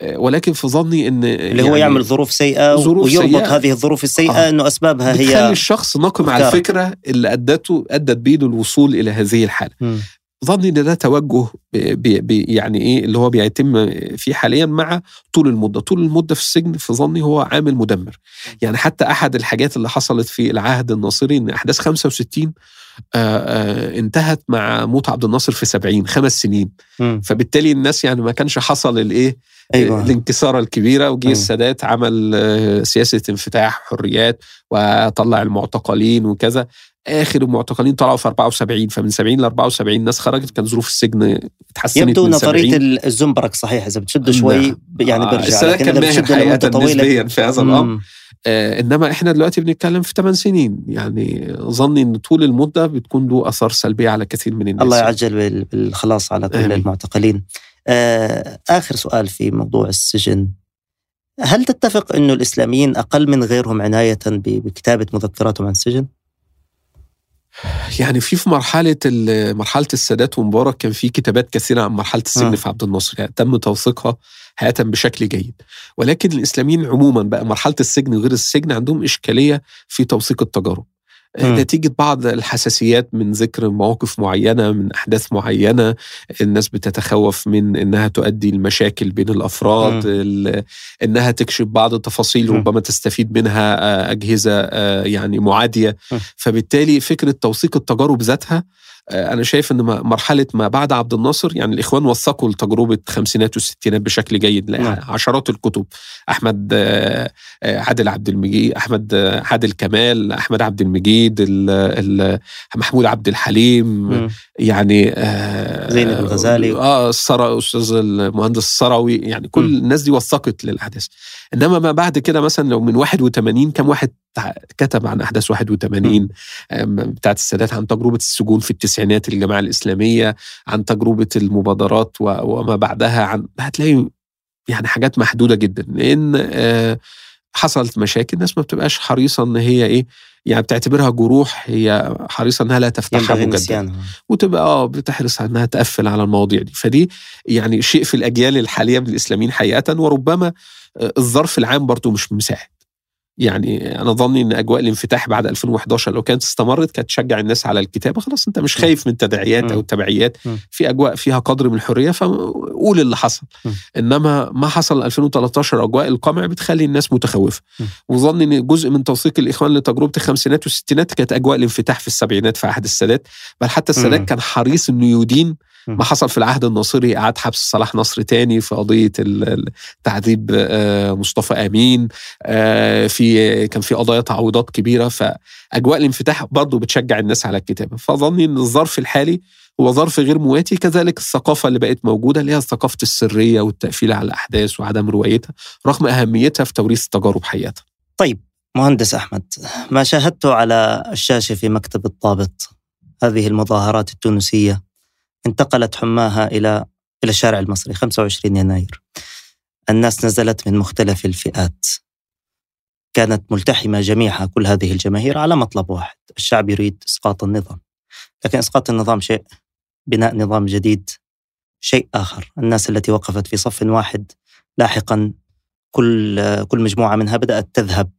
A: آه، ولكن في ظني إن
B: اللي هو يعمل ظروف سيئة
A: ظروف
B: ويربط
A: سيئة.
B: هذه الظروف السيئة
A: آه.
B: إنه أسبابها
A: بتخلي
B: هي
A: الشخص ناقم على. الفكرة اللي أدته أدت بيه للوصول إلى هذه الحالة
B: مم.
A: ظني إن ده توجه بي بي يعني إيه اللي هو بيتم فيه حاليا مع طول المدة، طول المدة في السجن في ظني هو عامل مدمر. يعني حتى أحد الحاجات اللي حصلت في العهد الناصري إن أحداث 65 آه آه انتهت مع موت عبد الناصر في 70 خمس سنين،
B: مم.
A: فبالتالي الناس يعني ما كانش حصل الايه
B: أيوه
A: الانكساره الكبيرة وجه
B: أيوة.
A: السادات عمل آه، سياسة انفتاح حريات وطلع المعتقلين وكذا آخر المعتقلين طلعوا في 74 فمن 70 ل 74 ناس خرجت كان ظروف السجن اتحسنت
B: يبدو
A: من
B: نظريه
A: 70
B: ال- الزنبرك صحيح إذا بتشد شوي
A: نعم.
B: يعني
A: آه، السادات
B: لكن
A: كان ماهر حقيقه نسبيا في هذا
B: الأمر.
A: آه إنما إحنا دلوقتي بنتكلم في 8 سنين يعني ظني إن طول المدة بتكون له اثار سلبيه على كثير من الناس
B: الله يعجل بال- بالخلاص على كل
A: آمين.
B: المعتقلين آه، آخر سؤال في موضوع السجن هل تتفق أنه الإسلاميين أقل من غيرهم عناية ب- بكتابة مذكراتهم عن السجن؟
A: يعني في في مرحلة مرحلة السادات ومبارك كان في كتابات كثيرة عن مرحلة السجن
B: آه.
A: في عبد الناصر. يعني تم توثيقها حقيقه بشكل جيد. ولكن الإسلاميين عموما بقى مرحلة السجن وغير السجن عندهم إشكالية في توثيق التجارب.
B: مم.
A: نتيجة بعض الحساسيات من ذكر مواقف معينة من أحداث معينة الناس بتتخوف من أنها تؤدي لمشاكل بين الأفراد
B: مم.
A: ال- أنها تكشف بعض التفاصيل. ربما تستفيد منها آه، أجهزة آه، يعني معادية
B: مم.
A: فبالتالي فكرة توثيق التجارب ذاتها آه، أنا شايف أن ما- مرحلة ما بعد عبد الناصر يعني الإخوان وثقوا لتجربة الخمسينات والستينات بشكل جيد
B: نعم.
A: عشرات الكتب أحمد آه، آه، عادل عبد المجيد أحمد آه، عادل كمال أحمد عبد المجيد ال- ال- محمود عبد الحليم. يعني آه
B: زينب الغزالي.
A: آه الثرى أستاذ المهندس الثروي يعني كل
B: مم.
A: الناس دي وثقت للأحداث إنما ما بعد كده مثلا لو من 81 كم واحد كتب عن أحداث 81 آم، بتاعت السادات عن تجربة السجون في التسعينات الجماعه الإسلامية عن تجربة المبادرات وما بعدها عن هتلاقي يعني حاجات محدودة جدا لأن آه حصلت مشاكل الناس ما بتبقاش حريصة إن هي إيه يعني بتعتبرها جروح هي حريصة إنها لا تفتحها مجددا
B: نسيانها
A: وتبقى آه بتحرص إنها تقفل على المواضيع دي. فدي يعني شيء في الأجيال الحالية من الإسلاميين حقيقة. وربما آه، الظرف العام برضو مش مساعد. يعني أنا ظني إن أجواء الانفتاح بعد 2011 لو كانت استمرت كانت تشجع الناس على الكتابة خلاص أنت مش خايف من تداعيات
B: أو.
A: تبعيات. في أجواء فيها قدر من الحرية فقول اللي حصل. إنما ما حصل 2013 أجواء القمع بتخلي الناس متخوفة
B: م.
A: وظن إن جزء من توثيق الإخوان لتجربة الخمسينات والستينات كانت أجواء الانفتاح في السبعينات في عهد السادات بل حتى السادات. كان حريص إنه يدين. ما حصل في العهد الناصري اعاد حبس صلاح نصر تاني في قضية تعذيب آه، مصطفى آمين. آه، في كان في قضايا تعويضات كبيرة فأجواء الانفتاح برضه بتشجع الناس على الكتابة. فظني إن الظرف الحالي هو ظرف غير مواتي كذلك الثقافة اللي بقت موجودة اللي هي ثقافه السرية والتقفيل على الأحداث وعدم روايتها رغم أهميتها في توريث التجارب حقيقة.
B: طيب مهندس أحمد ما شاهدته على الشاشة في مكتب الضابط هذه المظاهرات التونسية؟ انتقلت حماها إلى إلى الشارع المصري 25 يناير. الناس نزلت من مختلف الفئات. كانت ملتحمة جميعها كل هذه الجماهير على مطلب واحد الشعب يريد إسقاط النظام. لكن إسقاط النظام شيء بناء نظام جديد شيء آخر. الناس التي وقفت في صف واحد لاحقا كل كل مجموعة منها بدأت تذهب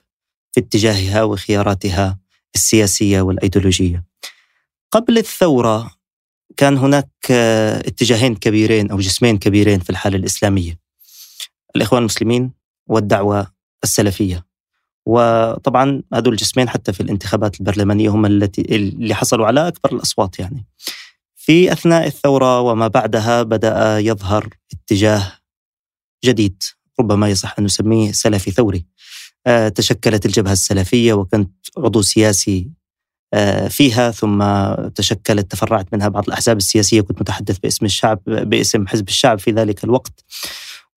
B: في اتجاهها وخياراتها السياسية والأيديولوجية. قبل الثورة كان هناك آه، اتجاهين كبيرين أو جسمين كبيرين في الحالة الإسلامية. الإخوان المسلمين والدعوة السلفية. وطبعا هذول الجسمين حتى في الانتخابات البرلمانية هم التي اللي حصلوا على أكبر الأصوات يعني. في أثناء الثورة وما بعدها بدأ يظهر اتجاه جديد ربما يصح أن نسميه سلفي ثوري. آه، تشكلت الجبهة السلفية وكنت عضو سياسي فيها ثم تشكلت تفرعت منها بعض الأحزاب السياسية. كنت متحدث باسم الشعب باسم حزب الشعب في ذلك الوقت.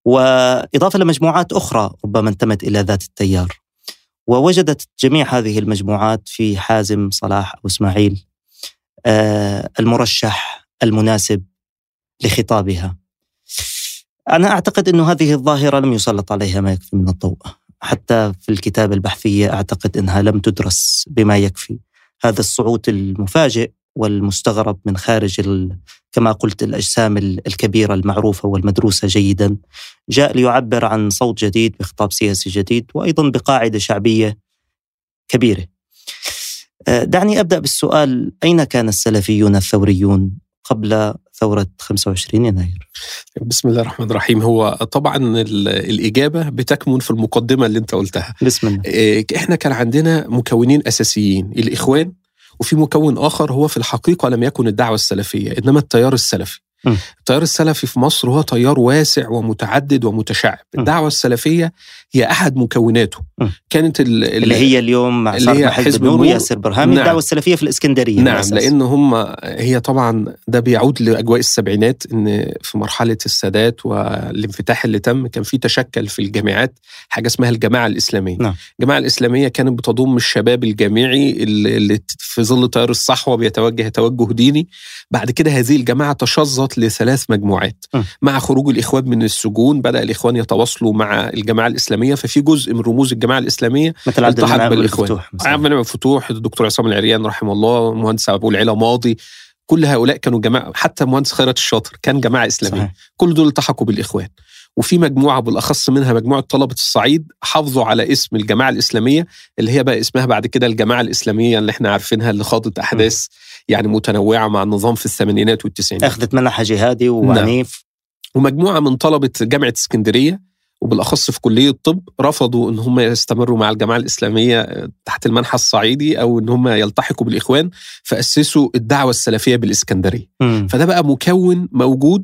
B: وإضافة لمجموعات أخرى ربما انتمت إلى ذات التيار. ووجدت جميع هذه المجموعات في حازم صلاح أو إسماعيل المرشح المناسب لخطابها. أنا أعتقد أن هذه الظاهرة لم يسلط عليها ما يكفي من الضوء. حتى في الكتابة البحثية أعتقد أنها لم تدرس بما يكفي. هذا الصعود المفاجئ والمستغرب من خارج كما قلت الأجسام الكبيرة المعروفة والمدروسة جيدا. جاء ليعبر عن صوت جديد بخطاب سياسي جديد وأيضا بقاعدة شعبية كبيرة. دعني أبدأ بالسؤال أين كان السلفيون الثوريون قبل ثورة 25 يناير.
A: بسم الله الرحمن الرحيم. هو طبعا الإجابة بتكمن في المقدمة اللي أنت قلتها.
B: بسم الله.
A: إيه، إحنا كان عندنا مكونين أساسيين الإخوان وفي مكون آخر هو في الحقيقة لم يكن الدعوة السلفية إنما التيار السلفي. التيار السلفي في مصر هو تيار واسع ومتعدد ومتشعب. الدعوة السلفية هي أحد مكوناته.
B: كانت اللي هي اليوم مع اللي هي حزب النور وياسر برهامي نعم. الدعوة السلفية في الإسكندرية
A: نعم لأن هم هي طبعا ده بيعود لأجواء السبعينات إن في مرحلة السادات والانفتاح اللي تم كان في تشكل في الجامعات حاجة اسمها الجماعة الإسلامية. نعم. الجماعة الإسلامية كانت بتضم الشباب الجامعي اللي في ظل تيار الصحوة بيتوجه توجه ديني. بعد كده هذه الجماعة تشظت لثلاث مجموعات م. مع خروج الإخوان من السجون بدأ الإخوان يتواصلوا مع الجماعة الإسلامية ففي جزء من رموز الجماعة الإسلامية
B: مثل عبد المنعم بالإخوان
A: عبد المنعم الفتوح الدكتور عصام العريان رحمه الله مهندس أبو العلا ماضي كل هؤلاء كانوا جماعة حتى مهندس خيرت الشاطر كان جماعة إسلامية صحيح. كل دول التحقوا بالإخوان وفي مجموعة بالأخص منها مجموعة طلبة الصعيد حافظوا على اسم الجماعة الإسلامية اللي هي بقى اسمها بعد كده الجماعة الإسلامية اللي إحنا عارفينها اللي خاضت أحداث م. يعني متنوعة مع النظام في الثمانينات والتسعينات
B: أخذت منحى جهادي وعنيف نعم.
A: ومجموعة من طلبة جامعة اسكندرية وبالأخص في كلية الطب رفضوا إن هم يستمروا مع الجماعة الإسلامية تحت المنحى الصعيدي أو إن هم يلتحقوا بالإخوان فأسسوا الدعوة السلفية بالإسكندرية م. فده بقى مكون موجود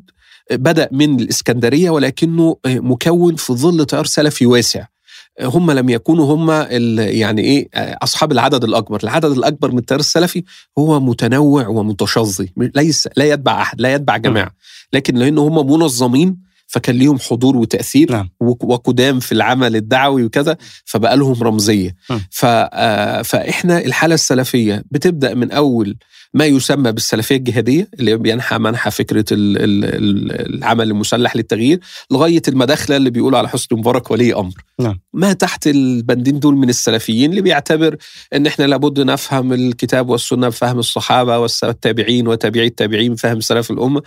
A: بدأ من الإسكندرية ولكنه مكون في ظل تيار سلفي واسع هم لم يكونوا هم يعني إيه أصحاب العدد الأكبر، العدد الأكبر من التيار السلفي هو متنوع ومتشظي، ليس لا يتبع أحد، لا يتبع جماعة، لكن لأن هم منظمين فكان ليهم حضور وتأثير نعم. وقدام في العمل الدعوي وكذا فبقى لهم رمزية. ف فإحنا الحالة السلفية بتبدأ من أول ما يسمى بالسلفية الجهادية اللي بينحى منحى فكرة العمل المسلح للتغيير لغاية المداخلة اللي بيقولوا على حسني مبارك ولي أمر. نعم. ما تحت البندين دول من السلفيين اللي بيعتبر إن إحنا لابد نفهم الكتاب والسنة بفهم الصحابة والتابعين وتابعي التابعين بفهم سلف الأمة.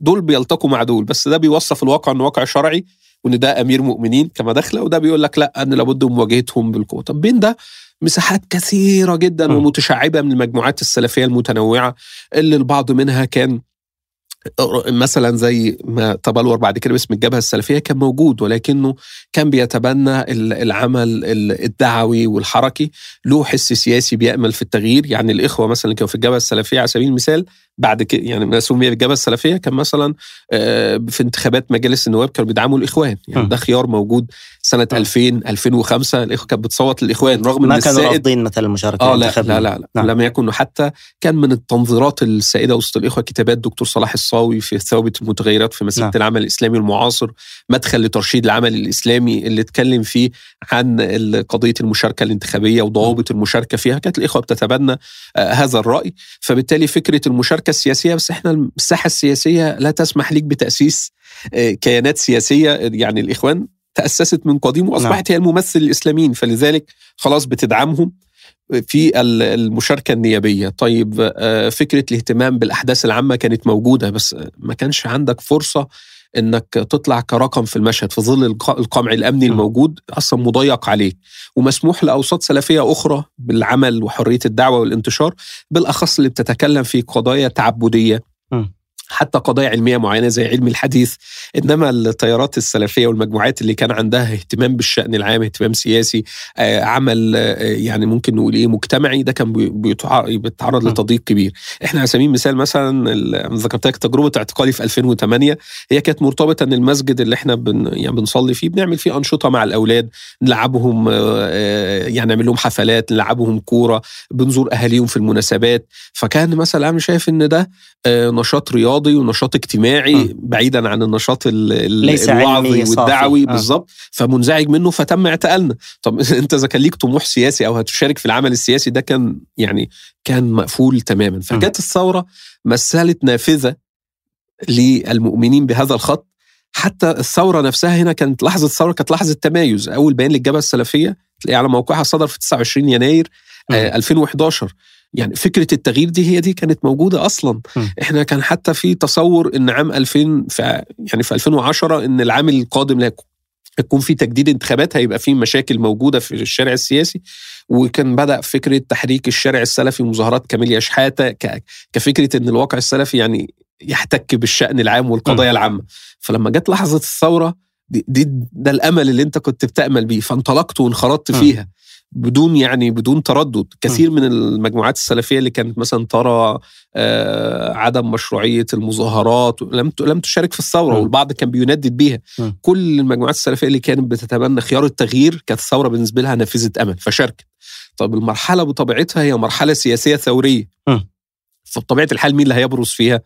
A: دول بيلتقوا مع دول بس ده بيوصف الواقع إنه واقع شرعي وإن ده أمير مؤمنين كما داخله وده بيقول لك لا ان لابد مواجهتهم بالقوة. طب بين ده مساحات كثيرة جدا. ومتشعبة من المجموعات السلفية المتنوعة اللي البعض منها كان مثلا زي ما تبلور بعد كده باسم الجبهة السلفية كان موجود ولكنه كان بيتبنى العمل الدعوي والحركي له حس سياسي بيأمل في التغيير يعني الإخوة مثلا كانوا في الجبهة السلفية على سبيل المثال بعد كده يعني ما سمي بالجبهه السلفية كان مثلا في انتخابات مجالس النواب كانوا بيدعموا الإخوان. يعني ده خيار موجود سنة 2000 2005 الإخوة كانت بتصوت للإخوان رغم
B: ما ان كانوا رافضين مثلا المشاركة
A: آه لا لا لا, لا. نعم. لم يكن حتى كان من التنظيرات السائدة وسط الإخوة كتابات دكتور صلاح الصاوي في ثوابت المتغيرات في مسيرة نعم. العمل الإسلامي المعاصر مدخل لترشيد العمل الإسلامي اللي اتكلم فيه عن قضية المشاركة الانتخابية وضوابط المشاركة فيها. كانت الإخوة بتتبنى هذا الرأي. فبالتالي فكرة المشاركة السياسية بس إحنا الساحة السياسية لا تسمح لك بتأسيس كيانات سياسية يعني الإخوان تأسست من قديم وأصبحت نعم. هي الممثل الإسلاميين فلذلك خلاص بتدعمهم في المشاركة النيابية طيب فكرة الاهتمام بالأحداث العامة كانت موجودة بس ما كانش عندك فرصة إنك تطلع كرقم في المشهد في ظل القمع الأمني الموجود أصلا مضيق عليك. ومسموح لأوساط سلفية أخرى بالعمل وحرية الدعوة والانتشار بالأخص اللي بتتكلم في قضايا تعبدية. حتى قضايا علمية معينة زي علم الحديث إنما التيارات السلفية والمجموعات اللي كان عندها اهتمام بالشأن العام اهتمام سياسي آه، عمل آه، يعني ممكن نقول إيه مجتمعي ده كان بيتعرض لتضييق كبير. إحنا على سبيل المثال مثلا ذكرت لك تجربة اعتقالي في 2008 هي كانت مرتبطة إن المسجد اللي إحنا بن يعني بنصلي فيه بنعمل فيه أنشطة مع الأولاد نلعبهم يعني نعمل لهم حفلات نلعبهم كورة بنزور أهاليهم في المناسبات. فكان مثلا أنا شايف إن ده نشاط رياضي ونشاط اجتماعي م. بعيدا عن النشاط الوعظي والدعوي آه. بالظبط. فمنزعج منه فتم اعتقالنا. طب انت إذا كان ليك طموح سياسي أو هتشارك في العمل السياسي ده كان يعني كان مقفول تماما. فجت الثورة مثلت نافذة للمؤمنين بهذا الخط. حتى الثورة نفسها هنا كانت لحظة الثورة كانت لحظة تمايز. أول بيان للجبهة السلفية تلاقيه على موقعها صدر في 29 يناير آه 2011 يعني فكرة التغيير دي هي دي كانت موجودة أصلا. م. إحنا كان حتى في تصور إن عام 2000 في يعني في 2010 إن العام القادم لا يكون في تجديد انتخابات هيبقى في مشاكل موجودة في الشارع السياسي. وكان بدأ فكرة تحريك الشارع السلفي مظاهرات كاميليا شحاته كفكرة إن الواقع السلفي يعني يحتك بالشأن العام والقضايا م. العامة. فلما جت لحظة الثورة دي, دي ده الأمل اللي أنت كنت بتأمل بيه فانطلقت وانخرطت فيها. بدون يعني بدون تردد. كثير من المجموعات السلفية اللي كانت مثلا ترى آه عدم مشروعية المظاهرات لم لم تشارك في الثورة والبعض كان بيندد بيها. كل المجموعات السلفية اللي كانت بتتبنى خيار التغيير كانت الثورة بالنسبة لها نافذه أمل فشاركت. طب المرحلة بطبيعتها هي مرحلة سياسية ثورية. فبطبيعه الحال مين اللي هيبرز فيها؟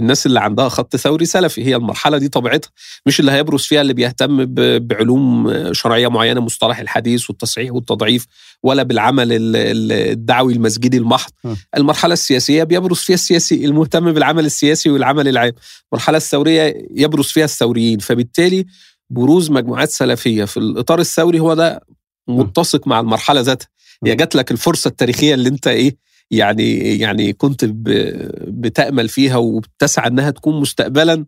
A: الناس اللي عندها خط ثوري سلفي هي المرحلة دي طبيعتها. مش اللي هيبرز فيها اللي بيهتم بعلوم شرعية معينة مصطلح الحديث والتصحيح والتضعيف ولا بالعمل الدعوي المسجدي المحض. المرحلة السياسية بيبرز فيها السياسي المهتم بالعمل السياسي والعمل العام. المرحلة الثورية يبرز فيها الثوريين. فبالتالي بروز مجموعات سلفية في الإطار الثوري هو ده متسق مع المرحلة ذاتها. هي جات لك الفرصة التاريخية اللي انت إيه يعني يعني كنت بتأمل فيها وبتسعى إنها تكون مستقبلا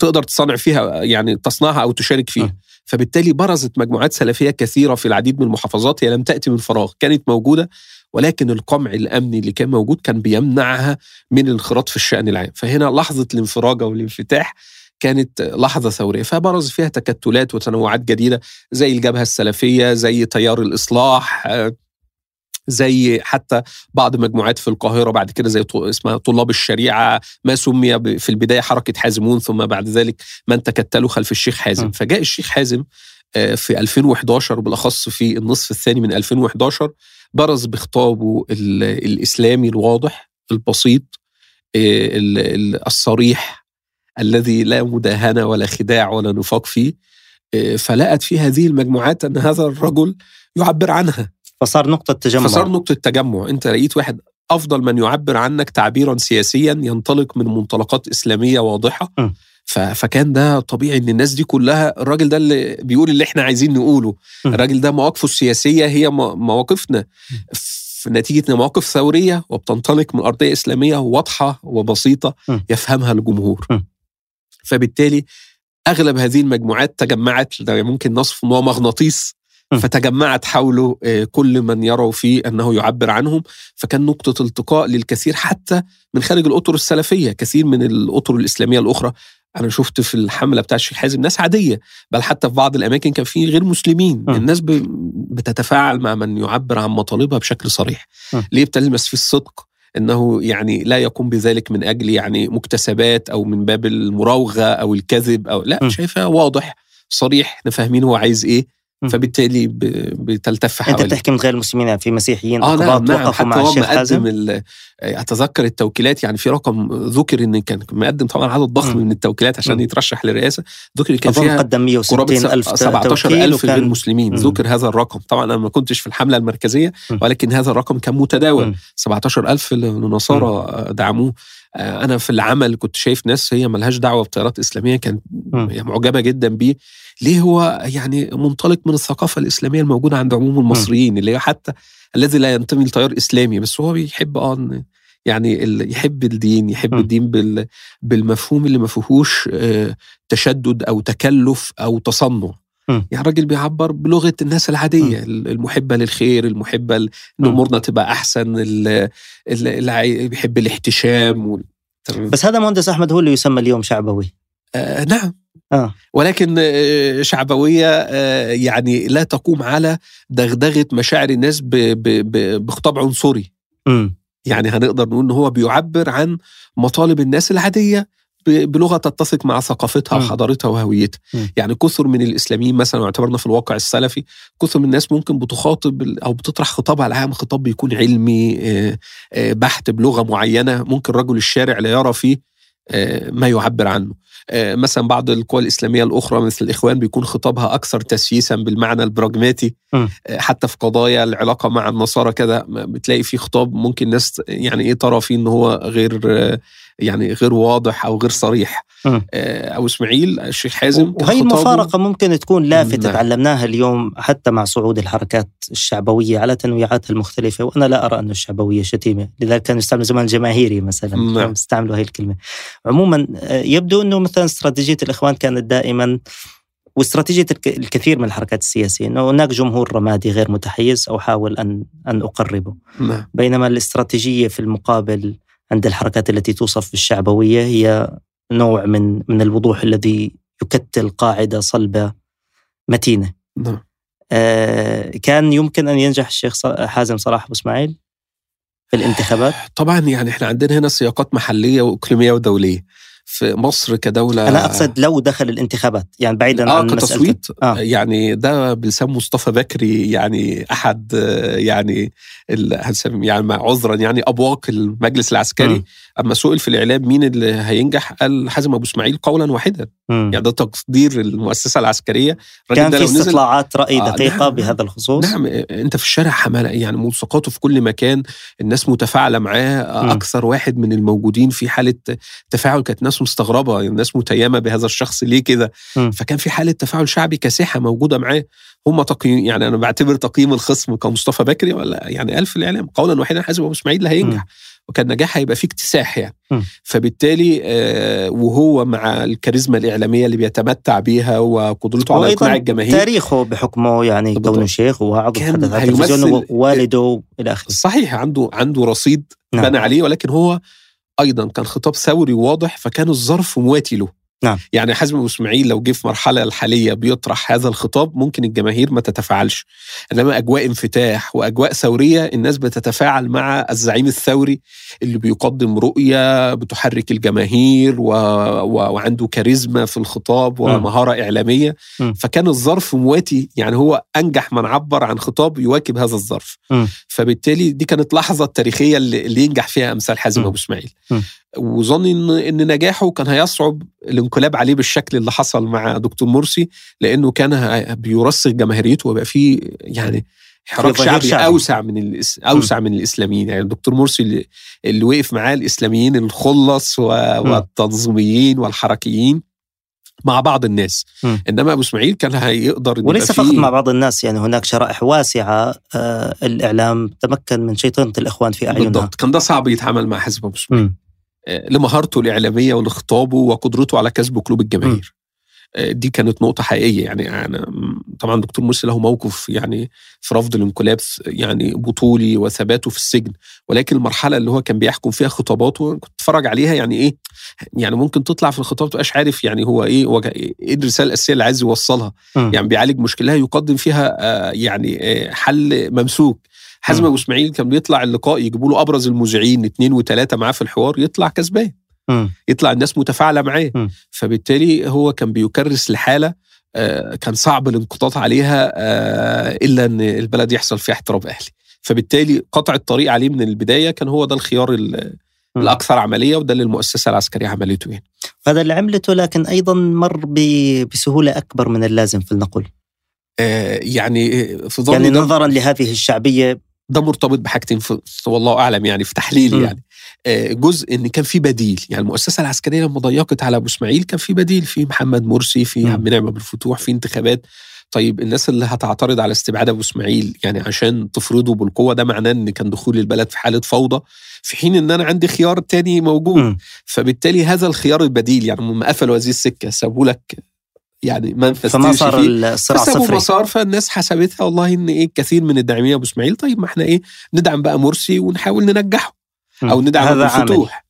A: تقدر تصنع فيها يعني تصنعها أو تشارك فيها. فبالتالي برزت مجموعات سلفية كثيرة في العديد من المحافظات هي لم تأتي من فراغ كانت موجودة ولكن القمع الأمني اللي كان موجود كان بيمنعها من الانخراط في الشأن العام. فهنا لحظة الانفراج أو الانفتاح كانت لحظة ثورية. فبرز فيها تكتلات وتنوعات جديدة زي الجبهة السلفية زي تيار الإصلاح زي حتى بعض مجموعات في القاهرة بعد كده زي اسمها طلاب الشريعة ما سمي في البداية حركة حازمون ثم بعد ذلك من تكتلوا خلف الشيخ حازم. فجاء الشيخ حازم آه، في 2011 بالاخص في النصف الثاني من 2011 برز بخطابه الإسلامي الواضح البسيط آه، الصريح الذي لا مداهنة ولا خداع ولا نفاق فيه آه، فلقت في هذه المجموعات أن هذا الرجل يعبر عنها.
B: فصار نقطة تجمع.
A: فصار نقطة تجمع. أنت لقيت واحد أفضل من يعبر عنك تعبيرا سياسيا ينطلق من منطلقات إسلامية واضحة. م. فكان ده طبيعي إن الناس دي كلها الراجل ده اللي بيقول اللي إحنا عايزين نقوله. الراجل ده مواقفه السياسية هي مواقفنا. في نتيجة مواقف ثورية وبتنطلق من أرضية إسلامية واضحة وبسيطة يفهمها الجمهور. فبالتالي أغلب هذه المجموعات تجمعت ممكن نصف انه مغناطيس فتجمعت حوله آه، كل من يروا فيه أنه يعبر عنهم. فكان نقطة التقاء للكثير حتى من خارج الأطر السلفية كثير من الأطر الإسلامية الأخرى. أنا شفت في الحملة بتاع الشيخ حازم ناس عادية بل حتى في بعض الأماكن كان في غير مسلمين. الناس بتتفاعل مع من يعبر عن مطالبها بشكل صريح. ليه بتلمس فيه الصدق؟ إنه يعني لا يقوم بذلك من أجل يعني مكتسبات أو من باب المراوغة أو الكذب أو لا شايفها واضح صريح إحنا فاهمين هو عايز إيه. فبالتالي بتلتف
B: حوالي. انت بتحكي من غير المسلمين في مسيحيين
A: آه نعم نعم. حتى مع هو مقدم أتذكر التوكيلات يعني في رقم ذكر إن كان مقدم طبعا عدد ضخم من التوكيلات عشان يترشح للرئاسة. ذكر كان فيها
B: قدم 160 ألف
A: 17000 غير مسلمين ذكر هذا الرقم. طبعا أنا ما كنتش في الحملة المركزية ولكن هذا الرقم كان متداول. 17000 النصارى دعموه. آه، أنا في العمل كنت شايف ناس هي ملهاش دعوة بتيارات إسلامية كانت معجبة جدا بيه. ليه هو يعني منطلق من الثقافة الإسلامية الموجودة عند عموم المصريين اللي هي حتى الذي لا ينتمي لتيار إسلامي بس هو بيحب آه يعني يحب الدين يحب م. الدين بال بالمفهوم اللي ما فيهوش آه، تشدد أو تكلف أو تصنع يعني الراجل بيعبر بلغة الناس العادية م. المحبة للخير المحبة ان امورنا تبقى أحسن اللي, بيحب الاحتشام تمام.
B: بس هذا مهندس أحمد هو اللي يسمى اليوم شعبوي
A: آه نعم
B: آه.
A: ولكن آه، شعبوية آه، يعني لا تقوم على دغدغة مشاعر الناس بخطاب عنصري. يعني هنقدر نقول إن هو بيعبر عن مطالب الناس العادية بلغة تتسق مع ثقافتها. وحضارتها وهويتها. يعني كثر من الإسلاميين مثلا لو اعتبرنا في الواقع السلفي كثر من الناس ممكن بتخاطب أو بتطرح خطابها العام خطاب بيكون علمي آه، آه، بحت بلغة معينة. ممكن رجل الشارع لا يرى فيه آه، ما يعبر عنه آه، مثلا بعض القوى الإسلامية الأخرى مثل الإخوان بيكون خطابها أكثر تسييسا بالمعنى البراجماتي
B: م.
A: آه، حتى في قضايا العلاقة مع النصارى كده ما بتلاقي فيه خطاب ممكن ناس يعني إيه ترى فيه إن هو غير آه، يعني غير واضح أو غير صريح
B: م.
A: آه، أبو إسماعيل الشيخ حازم
B: وهي المفارقة ممكن تكون لافتة
A: نعم.
B: تعلمناها اليوم حتى مع صعود الحركات الشعبوية على تنويعاتها المختلفة وأنا لا أرى أن الشعبوية شتيمة لذلك كانوا يستعملوا زمان جماهيري مثلا
A: نعم.
B: كانوا يستعملوا هي الكلمة عموما آه، يبدو أنه مثلا استراتيجية الإخوان كانت دائما واستراتيجية الك- الكثير من الحركات السياسية أنه هناك جمهور رمادي غير متحيز أو حاول أن أن أقربه
A: نعم
B: بينما الاستراتيجية في المقابل عند الحركات التي توصف بالشعبوية هي نوع من من الوضوح الذي يكتل قاعدة صلبة متينة.
A: نعم.
B: آه، كان يمكن أن ينجح الشيخ حازم صلاح أبو إسماعيل في الانتخابات؟
A: طبعا يعني إحنا عندنا هنا سياقات محلية وإقليمية ودولية. في مصر كدولة
B: أنا أقصد لو دخل الانتخابات يعني بعيدا
A: آه
B: عن مسألة
A: كتصويت
B: آه.
A: يعني ده بلسان مصطفى بكري يعني آه، يعني ال- هنسمي يعني مع عذرا يعني أبواق المجلس العسكري
B: مم.
A: أما سئل في الإعلام مين اللي هينجح؟ قال حازم أبو إسماعيل قولا واحدا.
B: مم.
A: يعني ده تقدير المؤسسة العسكرية.
B: كان في استطلاعات رأي
A: آه،
B: دقيقة
A: نعم،
B: بهذا الخصوص؟
A: نعم أنت في الشارع حمالة يعني ملصقاته في كل مكان الناس متفاعلة معاه
B: مم.
A: أكثر واحد من الموجودين في حالة تفاعل كانت ناس مستغربة يعني الناس متيمه بهذا الشخص ليه كده. فكان في حالة تفاعل شعبي كاسحة موجودة معاه. هم تقييم يعني أنا بعتبر تقييم الخصم كمصطفى بكري ولا؟ يعني الف الإعلام قولا واحدا حازم أبو إسماعيل اللي هينجح.
B: مم.
A: وكان نجاح هيبقى فيه اكتساح يعني
B: مم.
A: فبالتالي آه، وهو مع الكاريزما الإعلامية اللي بيتمتع بيها وقدرته على إقناع الجماهير
B: تاريخه بحكمه يعني. كونه شيخ وتحدث على التلفزيون ووالده إلى آخره
A: صحيح عنده عنده رصيد
B: نعم.
A: بنى عليه ولكن هو أيضا كان خطاب ثوري واضح فكان الظرف مواتي له
B: نعم.
A: يعني أبو إسماعيل لو جه في المرحله الحالية بيطرح هذا الخطاب ممكن الجماهير ما تتفاعلش إنما أجواء انفتاح وأجواء ثورية الناس بتتفاعل مع الزعيم الثوري اللي بيقدم رؤية بتحرك الجماهير و... و... وعنده كاريزما في الخطاب ومهارة إعلامية
B: مم.
A: فكان الظرف مواتي يعني هو أنجح من عبر عن خطاب يواكب هذا الظرف
B: مم.
A: فبالتالي دي كانت لحظة تاريخية اللي اللي ينجح فيها أمثال حازم. أبو
B: إسماعيل.
A: وظني ان إن نجاحه كان هيصعب الانقلاب عليه بالشكل اللي حصل مع دكتور مرسي لأنه كان بيرسخ جماهيريته ويبقى فيه يعني حراك شعبي,
B: شعبي.
A: أوسع من الإس... أوسع من الإسلاميين. يعني الدكتور مرسي اللي, اللي وقف معاه الإسلاميين الخلص و... والتنظيميين والحركيين مع بعض الناس.
B: مم.
A: إنما أبو إسماعيل كان هيقدر
B: وليس فقط مع بعض الناس يعني هناك شرائح واسعة آه الإعلام تمكن من شيطنة الإخوان في أعينها
A: بالضبط. كان ده صعب يتعامل مع حزب
B: أبو
A: إسماعيل. لمهارته الإعلامية ولخطابه وقدرته على كسب قلوب الجماهير. آه، دي كانت نقطة حقيقية. يعني أنا م- طبعا دكتور مرسي له موقف يعني في رفض الانقلاب يعني بطولي وثباته في السجن. ولكن المرحلة اللي هو كان بيحكم فيها خطاباته كنت أتفرج عليها يعني إيه يعني ممكن تطلع في الخطاب تبقاش عارف يعني هو إيه هو إيه الرسالة الأساسية اللي عايز يوصلها.
B: مم.
A: يعني بيعالج مشكلة يقدم فيها آه، يعني آه، حل ممسوك. حازم. أبو إسماعيل كان بيطلع اللقاء يجيبوا له أبرز المذيعين اثنين وثلاثه معاه في الحوار يطلع كسبان. يطلع الناس متفاعلة معاه. فبالتالي هو كان بيكرس لحالة آه، كان صعب الانقضاض عليها آه، إلا إن البلد يحصل فيها احتراب أهلي فبالتالي قطع الطريق عليه من البداية كان هو ده الخيار. الأكثر عملية وده اللي المؤسسة العسكرية عملته يعني
B: هذا اللي عملته لكن أيضا مر ب- بسهولة أكبر من اللازم في النقل
A: آه، يعني في ظني
B: يعني نظرا لهذه الشعبية
A: ده مرتبط بحاجتين في والله أعلم يعني في تحليلي
B: م.
A: يعني آه، جزء إن كان في بديل يعني المؤسسة العسكرية لما ضيقت على أبو إسماعيل كان في بديل في محمد مرسي في
B: م.
A: عبد المنعم أبو الفتوح في انتخابات طيب الناس اللي هتعترض على استبعاد أبو إسماعيل يعني عشان تفرضه بالقوة ده معناه إن كان دخول البلد في حالة فوضى في حين إن أنا عندي خيار تاني موجود
B: مم.
A: فبالتالي هذا الخيار البديل يعني هم قفلوا هذه السكة سابوا لك يعني منفذ
B: فما صار. الصراع صفري
A: مسار فالناس حسبتها والله إن إيه كثير من الداعمين أبو إسماعيل طيب ما إحنا إيه ندعم بقى مرسي ونحاول ننجحه. أو ندعم
B: هذا عامل.
A: الفتوح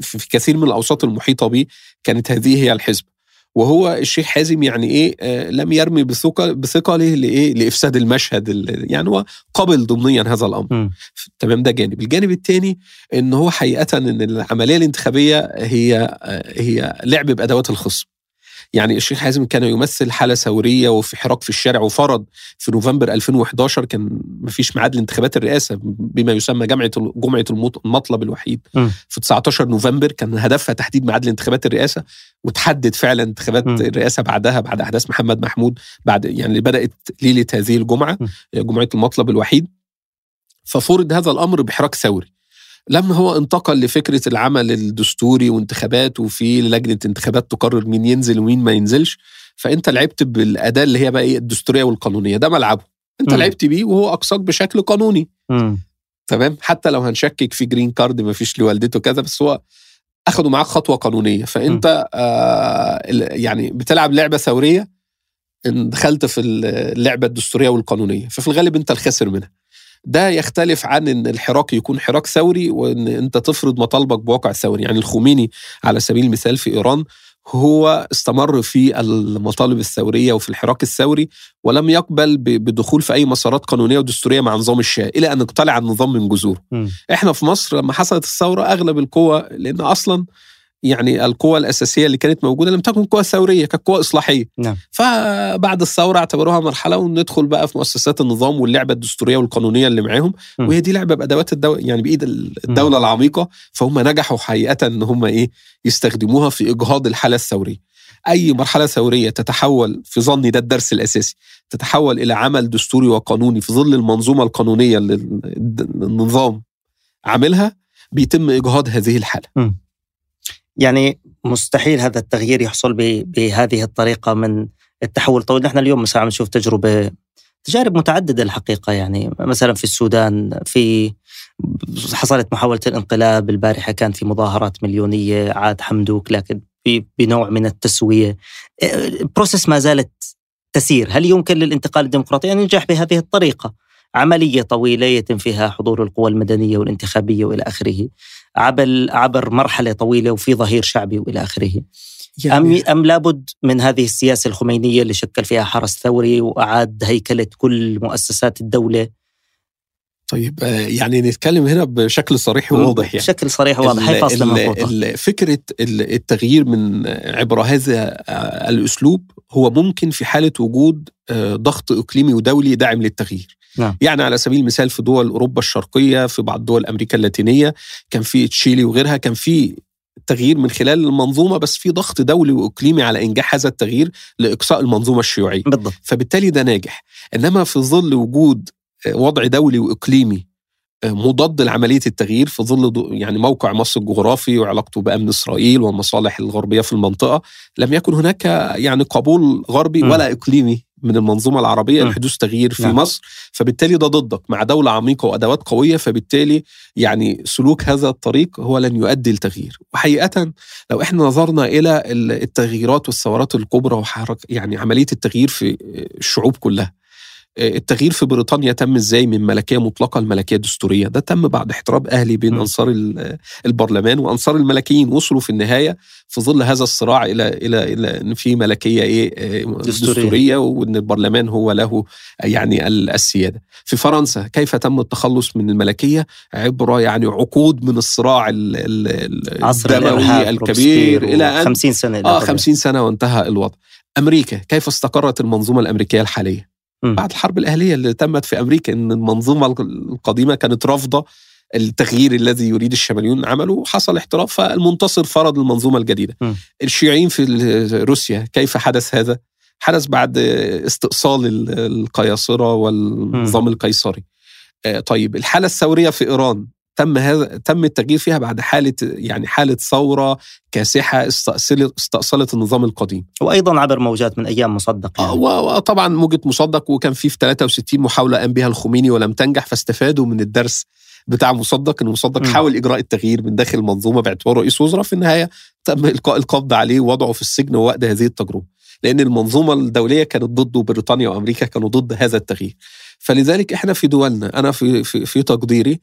A: في كثير من الأوساط المحيطة به كانت هذه هي الحسبه وهو الشيخ حازم يعني إيه آه لم يرمي بثقه بثقله لإيه لإفساد المشهد يعني هو قبل ضمنيا هذا الأمر. تمام ده جانب الجانب الثاني إن هو حقيقه إن العملية الانتخابية هي آه هي لعب بأدوات الخصم يعني الشيخ حازم كان يمثل حالة ثورية وفي حراك في الشارع وفرض في نوفمبر 2011 كان ما فيش ميعاد لانتخابات الرئاسة بما يسمى جمعة جمعة المطلب الوحيد م. في 19 نوفمبر كان هدفها تحديد ميعاد لانتخابات الرئاسة وتحدد فعلا انتخابات م. الرئاسة بعدها بعد أحداث محمد محمود بعد يعني بدأت ليلة هذه الجمعة م. جمعة المطلب الوحيد ففرض هذا الأمر بحراك ثوري لما هو انتقل لفكرة العمل الدستوري وانتخابات وفي لجنة انتخابات تقرر مين ينزل ومين ما ينزلش. فأنت لعبت بالأداة اللي هي بقى إيه الدستورية والقانونية. ده ملعبه. أنت م. لعبت بيه وهو أقصاك بشكل قانوني. م. تمام؟ حتى لو هنشكك في green card ما فيش لوالدته كذا بس هو أخدوا معاك خطوة قانونية. فأنت آه يعني بتلعب لعبة ثورية دخلت في اللعبة الدستورية والقانونية. ففي الغالب أنت الخاسر منها. ده يختلف عن إن الحراك يكون حراك ثوري وإن أنت تفرض مطالبك بواقع ثوري يعني الخميني على سبيل المثال في إيران هو استمر في المطالب الثورية وفي الحراك الثوري ولم يقبل بدخول في أي مسارات قانونية ودستورية مع نظام الشاه إلى أن اقتلع النظام من جذوره. إحنا في مصر لما حصلت الثورة أغلب القوى لأن أصلا يعني القوى الأساسية اللي كانت موجودة لم تكن قوى ثورية كانت قوى إصلاحية نعم. فبعد الثورة اعتبروها مرحلة وندخل بقى في مؤسسات النظام واللعبة الدستورية والقانونية اللي معاهم م. وهي دي لعبة بأدوات الدولة يعني بإيد الدولة م. العميقة فهم نجحوا حقيقة إن هم إيه يستخدموها في إجهاض الحالة الثورية أي مرحلة ثورية تتحول في ظني ده الدرس الأساسي تتحول إلى عمل دستوري وقانوني في ظل المنظومة القانونية اللي النظام عاملها بيتم إجهاض هذه الحالة م.
B: يعني مستحيل هذا التغيير يحصل بهذه الطريقة من التحول الطويل. نحن اليوم مثلا نشوف تجربة تجارب متعددة الحقيقة. يعني مثلا في السودان في حصلت محاولة الانقلاب. البارحة كان في مظاهرات مليونية. عاد حمدوك. لكن بنوع من التسوية. بروسس ما زالت تسير. هل يمكن للانتقال الديمقراطي؟ أن ينجح بهذه الطريقة. عملية طويلة يتم فيها حضور القوى المدنية والانتخابية وإلى آخره. عبر عبر مرحلة طويلة وفي ظهير شعبي وإلى آخره. يعني أم, أم لابد من هذه السياسة الخمينية اللي شكل فيها حرس ثوري وأعاد هيكلة كل مؤسسات الدولة؟
A: طيب آه، يعني نتكلم هنا بشكل صريح وواضح يعني.
B: بشكل صريح وواضح. هي
A: فاصلة فكرة التغيير من عبر هذا آه، الأسلوب هو ممكن في حالة وجود آه، ضغط إقليمي ودولي داعم للتغيير. نعم. يعني على سبيل المثال في دول أوروبا الشرقية في بعض دول أمريكا اللاتينية كان في تشيلي وغيرها كان في تغيير من خلال المنظومة بس في ضغط دولي وإقليمي على إنجاح هذا التغيير لإقصاء المنظومة الشيوعية
B: بالضبط.
A: فبالتالي ده ناجح إنما في ظل وجود آه، وضع دولي وإقليمي آه، مضاد لعملية التغيير في ظل يعني موقع مصر الجغرافي وعلاقته بأمن إسرائيل والمصالح الغربية في المنطقة لم يكن هناك يعني قبول غربي. ولا إقليمي من المنظومة العربية لحدوث تغيير في نعم. مصر فبالتالي ده ضدك. مع دولة عميقة وأدوات قوية فبالتالي يعني سلوك هذا الطريق هو لن يؤدي لتغيير. وحقيقة لو إحنا نظرنا إلى التغييرات والثورات الكبرى وحرك يعني عملية التغيير في الشعوب كلها التغيير في بريطانيا تم إزاي من ملكية مطلقة لملكية دستورية؟ ده تم بعد احتراب أهلي بين م. أنصار البرلمان وأنصار الملكيين وصلوا في النهاية في ظل هذا الصراع إلى إلى إلى إن في ملكية إيه دستورية, دستورية وإن البرلمان هو له يعني السيادة. في فرنسا كيف تم التخلص من الملكية؟ عبر يعني عقود من الصراع
B: الدموي
A: الكبير إلى
B: أن 50 سنة
A: آه 50 سنة وانتهى الوضع. أمريكا كيف استقرت المنظومة الأمريكية الحالية؟ بعد الحرب الأهلية اللي تمت في أمريكا إن المنظومة القديمة كانت رافضة التغيير الذي يريد الشماليون عمله حصل احتراف فالمنتصر فرض المنظومة الجديدة م. الشيوعيين في روسيا كيف حدث هذا؟ حدث بعد استئصال القياصرة والنظام. القيصري آه، طيب الحالة الثورية في إيران تم هذا تم التغيير فيها بعد حالة يعني حالة ثورة كاسحة استأصلت استأصلت النظام القديم.
B: وأيضا عبر موجات من أيام مصدق
A: يعني. وطبعا موجة مصدق وكان في في 63 محاولة قام بها الخميني ولم تنجح فاستفادوا من الدرس بتاع مصدق إن مصدق م. حاول إجراء التغيير من داخل المنظومه باعتباره رئيس وزراء في النهاية تم إلقاء القبض عليه ووضعه في السجن ووقت هذه التجربة. لأن المنظومة الدولية كانت ضده بريطانيا وأمريكا كانوا ضد هذا التغيير. فلذلك إحنا في دولنا أنا في في, في تقديري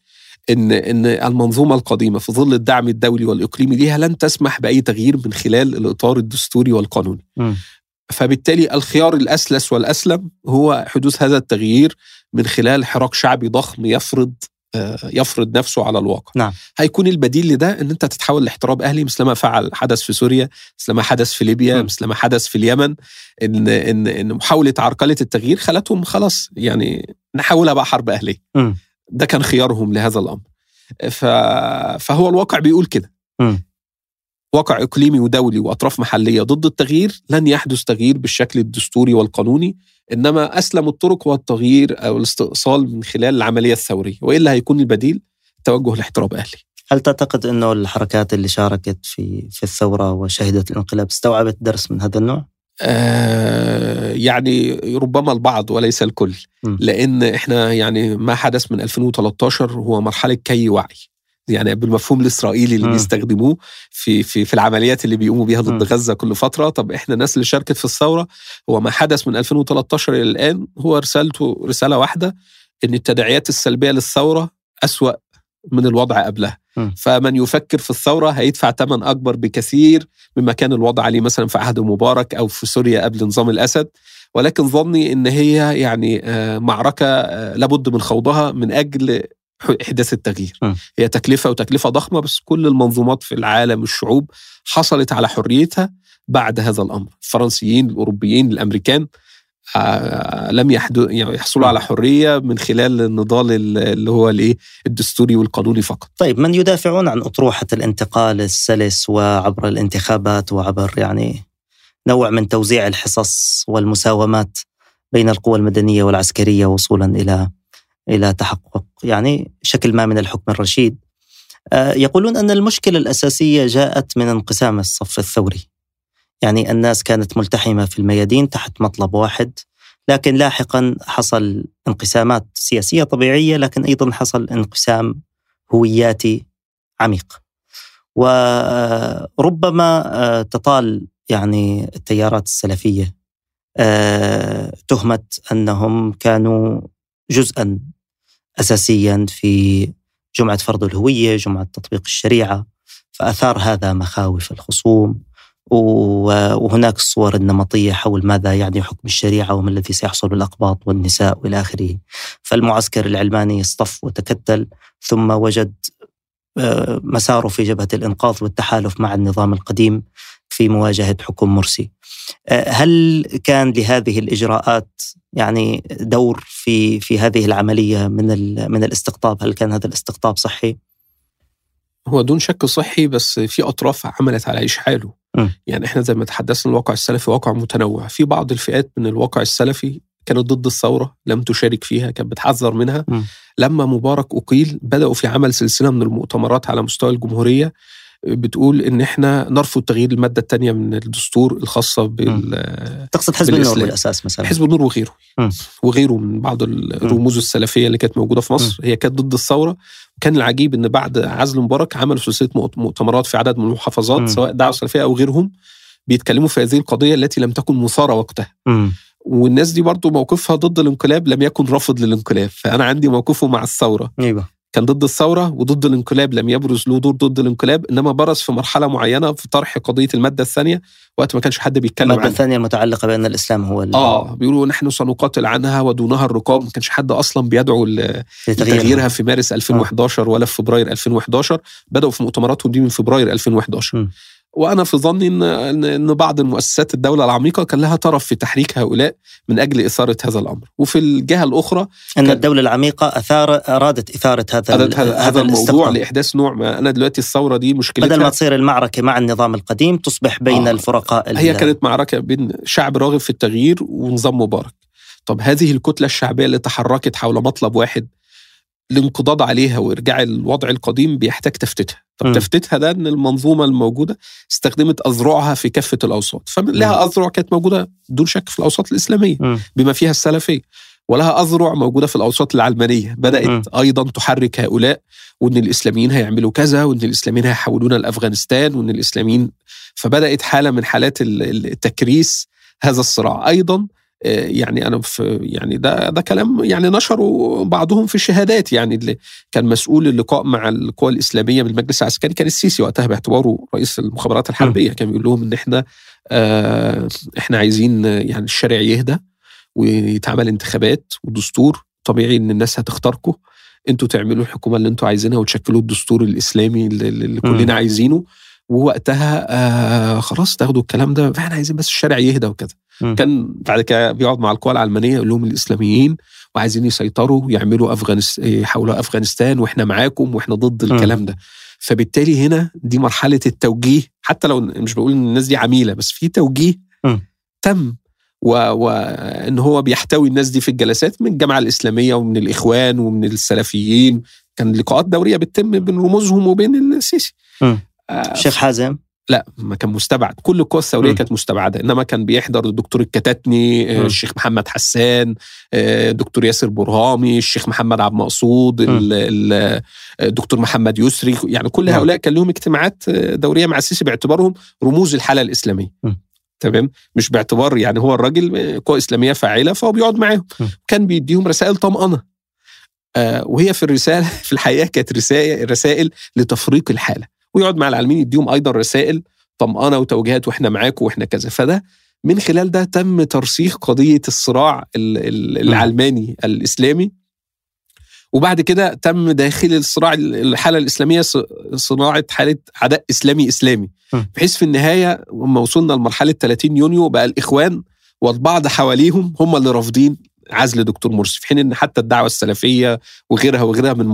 A: إن إن المنظومة القديمة في ظل الدعم الدولي والإقليمي ليها لن تسمح بأي تغيير من خلال الإطار الدستوري والقانوني.
B: م.
A: فبالتالي الخيار الأسلس والأسلم هو حدوث هذا التغيير من خلال حراك شعبي ضخم يفرض يفرض نفسه على الواقع
B: نعم.
A: هيكون البديل لده إن أنت تتحول لاحتراب أهلي مثل ما فعل حدث في سوريا مثل ما حدث في ليبيا
B: م.
A: مثل ما حدث في اليمن إن إن إن محاولة عرقلة التغيير خلتهم خلاص يعني نحولها بقى حرب
B: أهلية.
A: ده كان خيارهم لهذا الأمر ف... فهو الواقع بيقول كده
B: م.
A: واقع إقليمي ودولي وأطراف محلية ضد التغيير لن يحدث تغيير بالشكل الدستوري والقانوني إنما اسلم الطرق هو التغيير أو الاستئصال من خلال العملية الثورية وإلا هيكون البديل توجه لاحتراب أهلي
B: هل تعتقد إنه الحركات اللي شاركت في في الثورة وشهدت الانقلاب استوعبت درس من هذا النوع؟
A: آه يعني ربما البعض وليس الكل
B: م.
A: لأن إحنا يعني ما حدث من 2013 هو مرحلة كي وعي يعني بالمفهوم الإسرائيلي اللي
B: م.
A: بيستخدموه في في في العمليات اللي بيقوموا بيها
B: م.
A: ضد غزة كل فترة طب إحنا الناس اللي شاركت في الثورة هو ما حدث من 2013 إلى الآن هو رسالته رسالة واحدة إن التداعيات السلبية للثورة أسوأ من الوضع قبلها
B: م.
A: فمن يفكر في الثورة هيدفع ثمن أكبر بكثير مما كان الوضع عليه مثلا في عهد مبارك أو في سوريا قبل نظام الأسد ولكن ظني إن هي يعني آه، معركة آه، لابد من خوضها من أجل إحداث التغيير
B: م.
A: هي تكلفة وتكلفة ضخمة بس كل المنظومات في العالم الشعوب حصلت على حريتها بعد هذا الأمر الفرنسيين الأوروبيين الأمريكان لم يحدو يعني يحصلوا. على حرية من خلال النضال ال- اللي هو الإيه الدستوري والقانوني فقط
B: طيب من يدافعون عن أطروحة الانتقال السلس وعبر الانتخابات وعبر يعني نوع من توزيع الحصص والمساومات بين القوى المدنية والعسكرية وصولا إلى إلى تحقق يعني شكل ما من الحكم الرشيد. آه، يقولون أن المشكلة الأساسية جاءت من انقسام الصف الثوري. يعني الناس كانت ملتحمة في الميادين تحت مطلب واحد لكن لاحقا حصل انقسامات سياسية طبيعية لكن أيضا حصل انقسام هوياتي عميق. وربما آه، تطال يعني التيارات السلفية آه، تهمة أنهم كانوا جزءا اساسيا في جمعة فرض الهوية، جمعة تطبيق الشريعة، فأثار هذا مخاوف الخصوم وهناك الصور النمطية حول ماذا يعني حكم الشريعة وما الذي سيحصل بالأقباط والنساء وإلى آخره. فالمعسكر العلماني اصطف وتكتل ثم وجد آه، مساره في جبهة الإنقاذ والتحالف مع النظام القديم في مواجهة حكم مرسي. آه، هل كان لهذه الإجراءات يعني دور في في هذه العملية من من الاستقطاب؟ هل كان هذا الاستقطاب صحي؟
A: هو دون شك صحي بس في أطراف عملت على اشحاله
B: م.
A: يعني إحنا زي ما تحدثنا الواقع السلفي واقع متنوع في بعض الفئات من الواقع السلفي كانت ضد الثورة لم تشارك فيها كانت بتحذر منها
B: م.
A: لما مبارك أقيل بدأوا في عمل سلسلة من المؤتمرات على مستوى الجمهورية بتقول إن إحنا نرفض تغيير المادة الثانية من الدستور الخاصة بال
B: تقصد حزب النور. بالأساس مثلا.
A: حزب النور وغيره.
B: م.
A: وغيره من بعض الرموز السلفية اللي كانت موجودة في مصر. هي كانت ضد الثورة. وكان العجيب إن بعد عزل مبارك عملوا سلسلة مؤت- مؤتمرات في عدد من المحافظات
B: م.
A: سواء دعوة سلفية أو غيرهم بيتكلموا في هذه القضية التي لم تكن مثارة وقتها.
B: مم.
A: والناس دي برضو موقفها ضد الانقلاب لم يكن رافض للانقلاب. فأنا عندي موقفه مع الثورة.
B: أيوه.
A: كان ضد الثورة وضد الانقلاب لم يبرز له دور ضد الانقلاب إنما برز في مرحلة معينة في طرح قضية المادة الثانية وقت ما كانش حد بيتكلم
B: المادة
A: عنها
B: الثانية المتعلقة بأن الإسلام هو ال-
A: آه بيقولوا نحن سنقاتل عنها ودونها الرقاب ما كانش حد أصلا بيدعو
B: لتغييرها.
A: في مارس 2011 ولا في فبراير 2011 بدأوا في مؤتمراتهم دي من فبراير 2011
B: م.
A: وأنا في ظني ان ان بعض المؤسسات الدولة العميقة كان لها طرف في تحريك هؤلاء من أجل إثارة هذا الأمر وفي الجهة
B: الأخرى
A: إن
B: الدولة العميقة اثار أرادت إثارة هذا
A: هذا هذا, هذا الموضوع. لإحداث نوع ما أنا دلوقتي الثورة دي مشكلتها
B: بدل ما تصير المعركة مع النظام القديم تصبح بين
A: آه.
B: الفرقاء ال-
A: هي كانت معركة بين شعب راغب في التغيير ونظام مبارك طب هذه الكتلة الشعبية اللي تحركت حول مطلب واحد الانقضاض عليها وارجاع الوضع القديم بيحتاج تفتيتها طب
B: م.
A: تفتيتها ده ان المنظومة الموجودة استخدمت أذرعها في كافة الأوساط فلها أذرع كانت موجودة دون شك في الأوساط الإسلامية
B: مم.
A: بما فيها السلفية ولها أذرع موجودة في الأوساط العلمانية بدأت
B: مم.
A: أيضا تحرك هؤلاء وأن الإسلاميين هيعملوا كذا وأن الإسلاميين هيحولونا لأفغانستان وأن الإسلاميين فبدأت حالة من حالات ال- ال- التكريس هذا الصراع أيضا يعني أنا في يعني ده ده كلام يعني نشره بعضهم في الشهادات يعني اللي كان مسؤول اللقاء مع القوى الإسلامية بالمجلس العسكري كان السيسي وقتها باعتباره رئيس المخابرات الحربية كان بيقول لهم إن إحنا آه إحنا عايزين يعني الشارع يهدى ويتعمل انتخابات ودستور طبيعي إن الناس هتختاركم أنتوا تعملوا الحكومة اللي أنتوا عايزينها وتشكلوا الدستور الإسلامي اللي, اللي كلنا عايزينه ووقتها آه خلاص تاخدوا الكلام ده إحنا عايزين بس الشارع يهدى وكده م. كان بعد كده بيقعد مع القوى العلمانية يقول لهم الإسلاميين وعايزين يسيطروا يعملوا افغانستان يحولوا أفغانستان وإحنا معاكم وإحنا ضد الكلام ده. فبالتالي هنا دي مرحلة التوجيه حتى لو مش بقول إن الناس دي عميلة بس في توجيه م. تم وإن هو بيحتوي الناس دي في الجلسات من الجامعة الإسلامية ومن الإخوان ومن السلفيين. كان لقاءات دورية بتتم بين رموزهم وبين السيسي.
B: آه شيخ حازم.
A: لا ما كان مستبعد. كل القوى الثورية كانت مستبعدة. إنما كان بيحضر الدكتور الكتاتني م. الشيخ محمد حسان الدكتور ياسر برهامي الشيخ محمد عبد المقصود الدكتور محمد يسري. يعني كل هؤلاء كان لهم اجتماعات دورية مع السيسي باعتبارهم رموز الحالة الإسلامية. م. تمام؟ مش باعتبار يعني هو الراجل قوى إسلامية فاعلة فهو بيقعد معاهم. كان بيديهم رسائل طمأنة. آه وهي في الرسالة في الحقيقة كانت رسائل رسائل لتفريق الحالة. ويقعد مع العالمين يديهم أيضا رسائل طمأنة وتوجيهات وإحنا معاكم وإحنا كذا. فده من خلال ده تم ترسيخ قضية الصراع العلماني الإسلامي. وبعد كده تم داخل الصراع الحالة الإسلامية صناعة حالة عداء إسلامي إسلامي. بحيث في النهاية لما وصلنا لمرحلة 30 يونيو بقى الإخوان والبعض حواليهم هم اللي رافضين عزل دكتور مرسي في حين إن حتى الدعوة السلفية وغيرها وغيرها من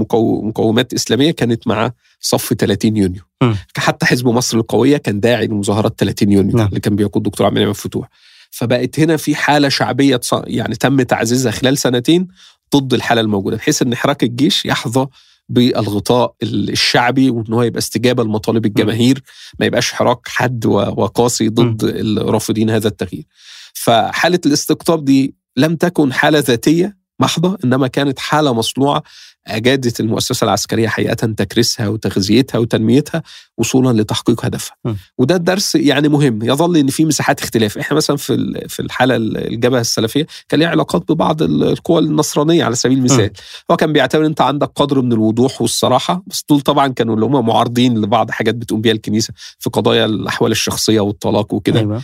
A: مقومات إسلامية كانت مع صف 30 يونيو. م. حتى حزب مصر القوية كان داعي لمظاهرات 30 يونيو نعم. اللي كان بيقود دكتور عبد المنعم فتوح فبقت هنا في حالة شعبية يعني تم تعزيزها خلال سنتين ضد الحالة الموجودة بحيث إن حراك الجيش يحظى بالغطاء الشعبي وإن هو يبقى استجابة لمطالب الجماهير ما يبقاش حراك حد وقاسي ضد الرافضين هذا التغيير. فحالة الاستقطاب دي لم تكن حالة ذاتية محضة إنما كانت حالة مصنوعة اجادت المؤسسة العسكرية حقيقة تكريسها وتغذيتها وتنميتها وصولا لتحقيق هدفها. م. وده الدرس يعني مهم يظل إن في مساحات اختلاف، إحنا مثلا في في الحالة الجبهة السلفية كان ليها علاقات ببعض القوى النصرانية على سبيل المثال. م. هو كان بيعتبر أنت عندك قدر من الوضوح والصراحة بس دول طبعا كانوا اللي هم معارضين لبعض حاجات بتقوم بيها الكنيسة في قضايا الأحوال الشخصية والطلاق وكده. أيوة.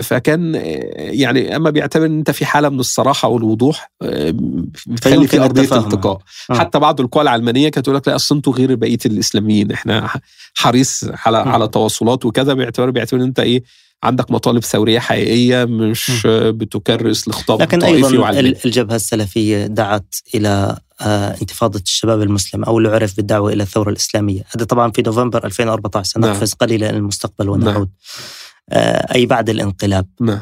A: فكان يعني أما بيعتبر إن أنت في حالة من الصراحة والوضوح بتخلي في أرضية التقاء. حتى بعض القوى العلمانية كانت تقول لك لا اصل أنتوا غير بقية الإسلاميين إحنا حريص على على تواصلات وكذا باعتبار باعتبار أنت إيه عندك مطالب ثورية حقيقية مش بتكرس لخطاب
B: لكن أيضا وعلماني. الجبهة السلفية دعت إلى انتفاضة الشباب المسلم أو اللي عرف بالدعوة إلى الثورة الإسلامية، هذا طبعا في نوفمبر 2014 سنقفز نعم. قليلا المستقبل ونعود. نعم. أي بعد الانقلاب.
A: نعم.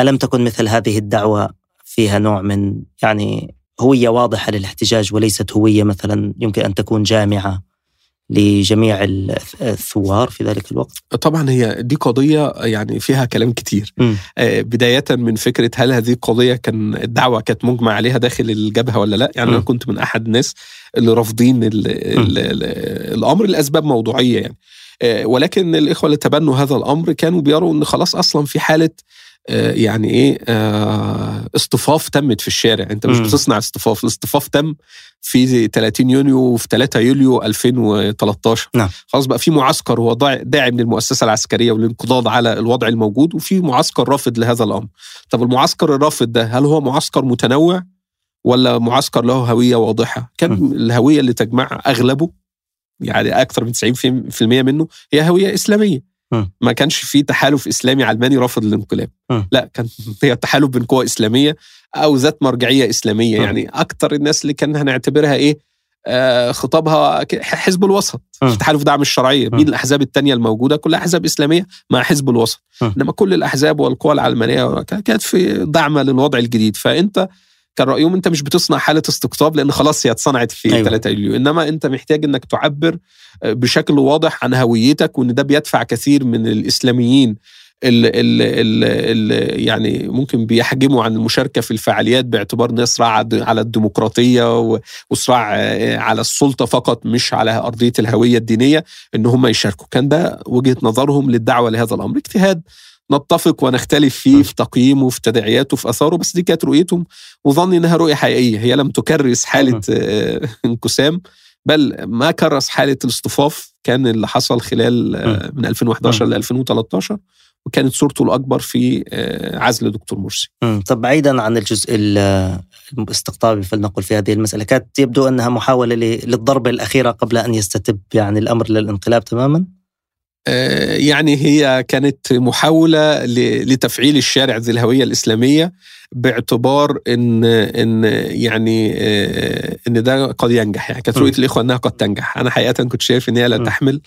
B: ألم تكن مثل هذه الدعوة فيها نوع من يعني هوية واضحة للاحتجاج وليست هوية مثلا يمكن أن تكون جامعة لجميع الثوار في ذلك الوقت؟
A: طبعا هي دي قضية يعني فيها كلام كتير م. بداية من فكرة هل هذه القضية كان الدعوة كانت مجمع عليها داخل الجبهة ولا لا يعني م. أنا كنت من أحد الناس اللي رافضين الأمر لأسباب موضوعية يعني ولكن الإخوة اللي تبنوا هذا الأمر كانوا بيروا أن خلاص أصلا في حالة يعني إيه اصطفاف تمت في الشارع. أنت مش بتصنع اصطفاف. الاصطفاف تم في 30 يونيو وفي 3 يوليو 2013
B: نعم.
A: خلاص بقى في معسكر هو داعم للمؤسسه العسكرية والانقضاض على الوضع الموجود وفي معسكر رافض لهذا الأمر. طب المعسكر الرافض ده هل هو معسكر متنوع ولا معسكر له هوية واضحة؟ كان م. الهوية اللي تجمع أغلبه يعني أكثر من 90% منه هي هوية إسلامية. ما كانش في تحالف إسلامي علماني رافض الانقلاب. لا كان هي تحالف بين قوى إسلامية أو ذات مرجعية إسلامية. يعني أكتر الناس اللي كان هنعتبرها إيه آه خطابها حزب الوسط. في تحالف دعم الشرعية. مين الأحزاب الثانية الموجودة؟ كلها أحزاب إسلامية مع حزب الوسط. إنما كل الأحزاب والقوى العلمانية كانت في دعم للوضع الجديد. فأنت كان رأيهم أنت مش بتصنع حالة استقطاب لأن خلاص هي اتصنعت في أيوة. 3 يوليو إنما أنت محتاج إنك تعبر بشكل واضح عن هويتك وإن ده بيدفع كثير من الإسلاميين اللي, اللي, اللي يعني ممكن بيحجموا عن المشاركة في الفعاليات باعتبار انها صراع على الديمقراطية وصراع على السلطة فقط مش على أرضية الهوية الدينية إن هم يشاركوا. كان ده وجهة نظرهم للدعوة لهذا الأمر. اجتهاد نتفق ونختلف فيه في تقييمه في تداعياته في آثاره بس دي كانت رؤيتهم وظني إنها رؤية حقيقية. هي لم تكرس حالة آه، انقسام بل ما كرس حالة الاصطفاف كان اللي حصل خلال آه، من 2011 ل 2013 وكانت صورته الأكبر في آه، عزل دكتور مرسي.
B: طب بعيدا عن الجزء الاستقطابي فلنقل في هذه المسألة، كانت يبدو أنها محاولة للضربة الأخيرة قبل أن يستتب يعني الأمر للانقلاب تماما؟
A: آه، يعني هي كانت محاولة لتفعيل الشارع ذي الهوية الإسلامية باعتبار ان إن يعني آه، إن ده قد ينجح. يعني كانت رؤيه الإخوة إنها قد تنجح. أنا حقيقة كنت شايف إن هي لا تحمل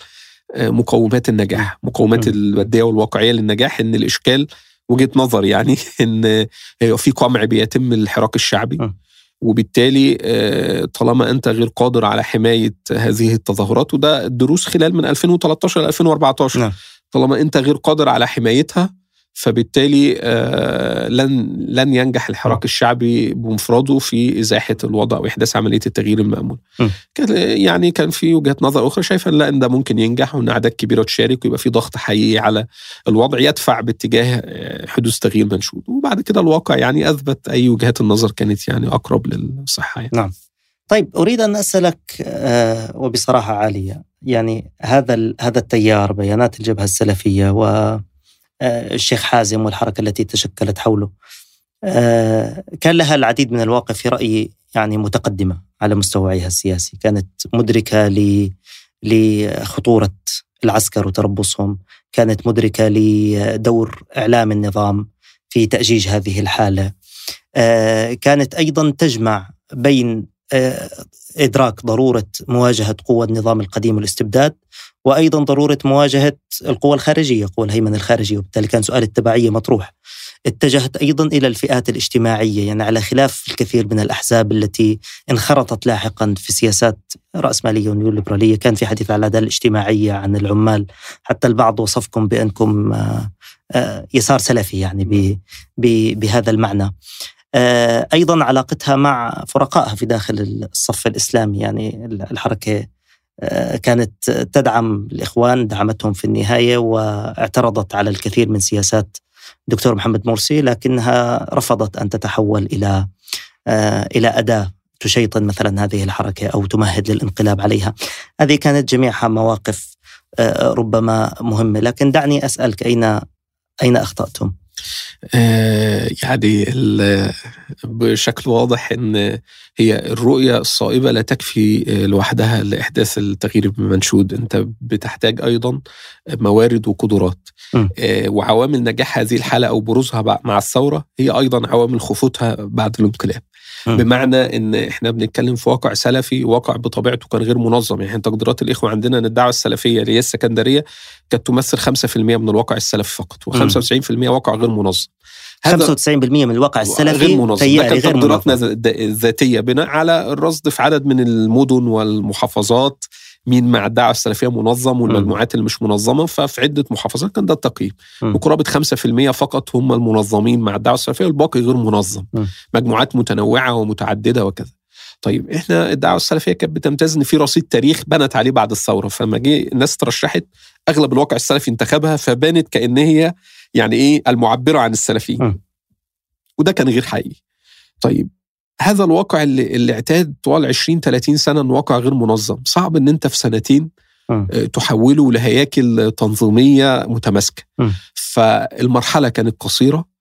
A: آه، مقومات النجاح. مقومات الماديه والواقعية للنجاح إن الإشكال وجهة نظر يعني إن في قمع بيتم الحراك الشعبي. وبالتالي آه، طالما أنت غير قادر على حماية هذه التظاهرات وده الدروس خلال من 2013 ل 2014 نعم. طالما أنت غير قادر على حمايتها فبالتالي آه، لن لن ينجح الحراك آه. الشعبي بمفرده في إزاحة الوضع وإحداث عملية التغيير المامول. يعني كان في وجهات نظر أخرى شايفة لا إن ده ممكن ينجح وإن أعداد كبيرة تشارك ويبقى في ضغط حقيقي على الوضع يدفع باتجاه آه، حدوث تغيير منشود وبعد كده الواقع يعني أثبت أي وجهات النظر كانت يعني أقرب للصحة يعني.
B: نعم. طيب أريد أن أسألك وبصراحة عالية يعني هذا هذا التيار بيانات الجبهة السلفية و آه، الشيخ حازم والحركة التي تشكلت حوله. آه، كان لها العديد من المواقف في رأيي يعني متقدمة على مستوى وعيها السياسي. كانت مدركة لخطورة العسكر وتربصهم. كانت مدركة لدور إعلام النظام في تأجيج هذه الحالة. آه، كانت أيضا تجمع بين إدراك ضرورة مواجهة قوى النظام القديم والاستبداد وأيضا ضرورة مواجهة القوى الخارجية، قوى الهيمنة الخارجية، وبالتالي كان سؤال التبعية مطروح. اتجهت أيضا إلى الفئات الاجتماعية، يعني على خلاف الكثير من الأحزاب التي انخرطت لاحقا في سياسات راسماليه ونيوليبرالية، كان في حديث على العدالة الاجتماعية عن العمال، حتى البعض وصفكم بأنكم آه، آه، يسار سلفي يعني بهذا المعنى. آه، أيضا علاقتها مع فرقائها في داخل الصف الإسلامي. يعني الحركة آه، كانت تدعم الإخوان دعمتهم في النهاية واعترضت على الكثير من سياسات دكتور محمد مرسي لكنها رفضت أن تتحول إلى آه، إلى أداة تشيطن مثلا هذه الحركة أو تمهد للانقلاب عليها. هذه كانت جميعها مواقف ربما مهمة. لكن دعني أسألك أين أين أخطأتم؟
A: آه، يعني بشكل واضح إن هي الرؤية الصائبة لا تكفي آه، لوحدها لإحداث التغيير المنشود أنت بتحتاج أيضا موارد وقدرات. آه، وعوامل نجاح هذه الحالة أو بروزها مع الثورة هي أيضا عوامل خفوتها بعد الانقلاب. بمعنى إن إحنا بنتكلم في واقع سلفي واقع بطبيعته كان غير منظم. يعني تقديرات الإخوة عندنا إن الدعوة السلفية اللي هي السكندرية كانت تمثل 5% من الواقع السلفي فقط و95% واقع غير منظم.
B: 95% من الواقع السلفي
A: غير منظم. ده كانت تقديراتنا الذاتية بناء على الرصد في عدد من المدن والمحافظات. مين مع الدعوه السلفية منظم والمجموعات اللي مش منظمة ففي عدة محافظات كان ده التقييم. وقرابة 5% فقط هم المنظمين مع الدعوه السلفية والباقي غير منظم. م. مجموعات متنوعة ومتعددة وكذا. طيب إحنا الدعوه السلفية كانت بتمتاز ان في رصيد تاريخ بنت عليه بعد الثورة. فلما جه الناس ترشحت أغلب الواقع السلفي انتخبها فبانت كأن هي يعني إيه المعبرة عن السلفيين. وده كان غير حقيقي. طيب هذا الواقع اللي, اللي اعتاد طوال 20 30 سنة إنه واقع غير منظم. صعب إن أنت في سنتين آه، تحوله لهياكل تنظيمية متماسكة. فالمرحلة كانت قصيرة.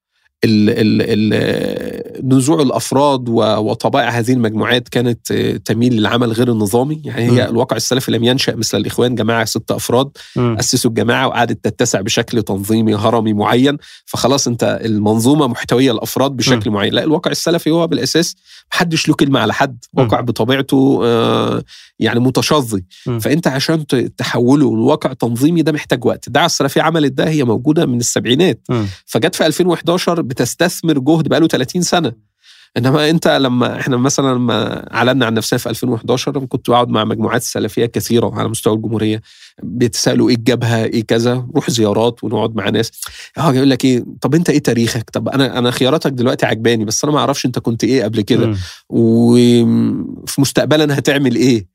A: نزوع الأفراد وطبائع هذه المجموعات كانت تميل للعمل غير النظامي يعني هي م. الواقع السلفي لم ينشأ مثل الإخوان جماعة ست أفراد م. أسسوا الجماعة وقعدت تتسع بشكل تنظيمي هرمي معين فخلاص أنت المنظومة محتوية الأفراد بشكل م. معين لا الواقع السلفي هو بالأساس محدش له كلمة على حد واقع بطبيعته آه، يعني متشظي. فأنت عشان تحوله لواقع تنظيمي ده محتاج وقت. الدعوه السلفيه عملت ده هي موجودة من السبعينات. فجت في 2011 بتستثمر جهد بقاله 30 سنة. إنما أنت لما إحنا مثلا لما اعلنا عن نفسنا في 2011 كنت بقعد مع مجموعات سلفية كثيرة على مستوى الجمهورية. بيتسألوا إيه الجبهة إيه كذا نروح زيارات ونقعد مع ناس. آه يقول لك إيه طب أنت إيه تاريخك؟ طب أنا أنا خياراتك دلوقتي عجباني بس أنا ما أعرفش أنت كنت إيه قبل كده. وفي مستقبلا هتعمل إيه؟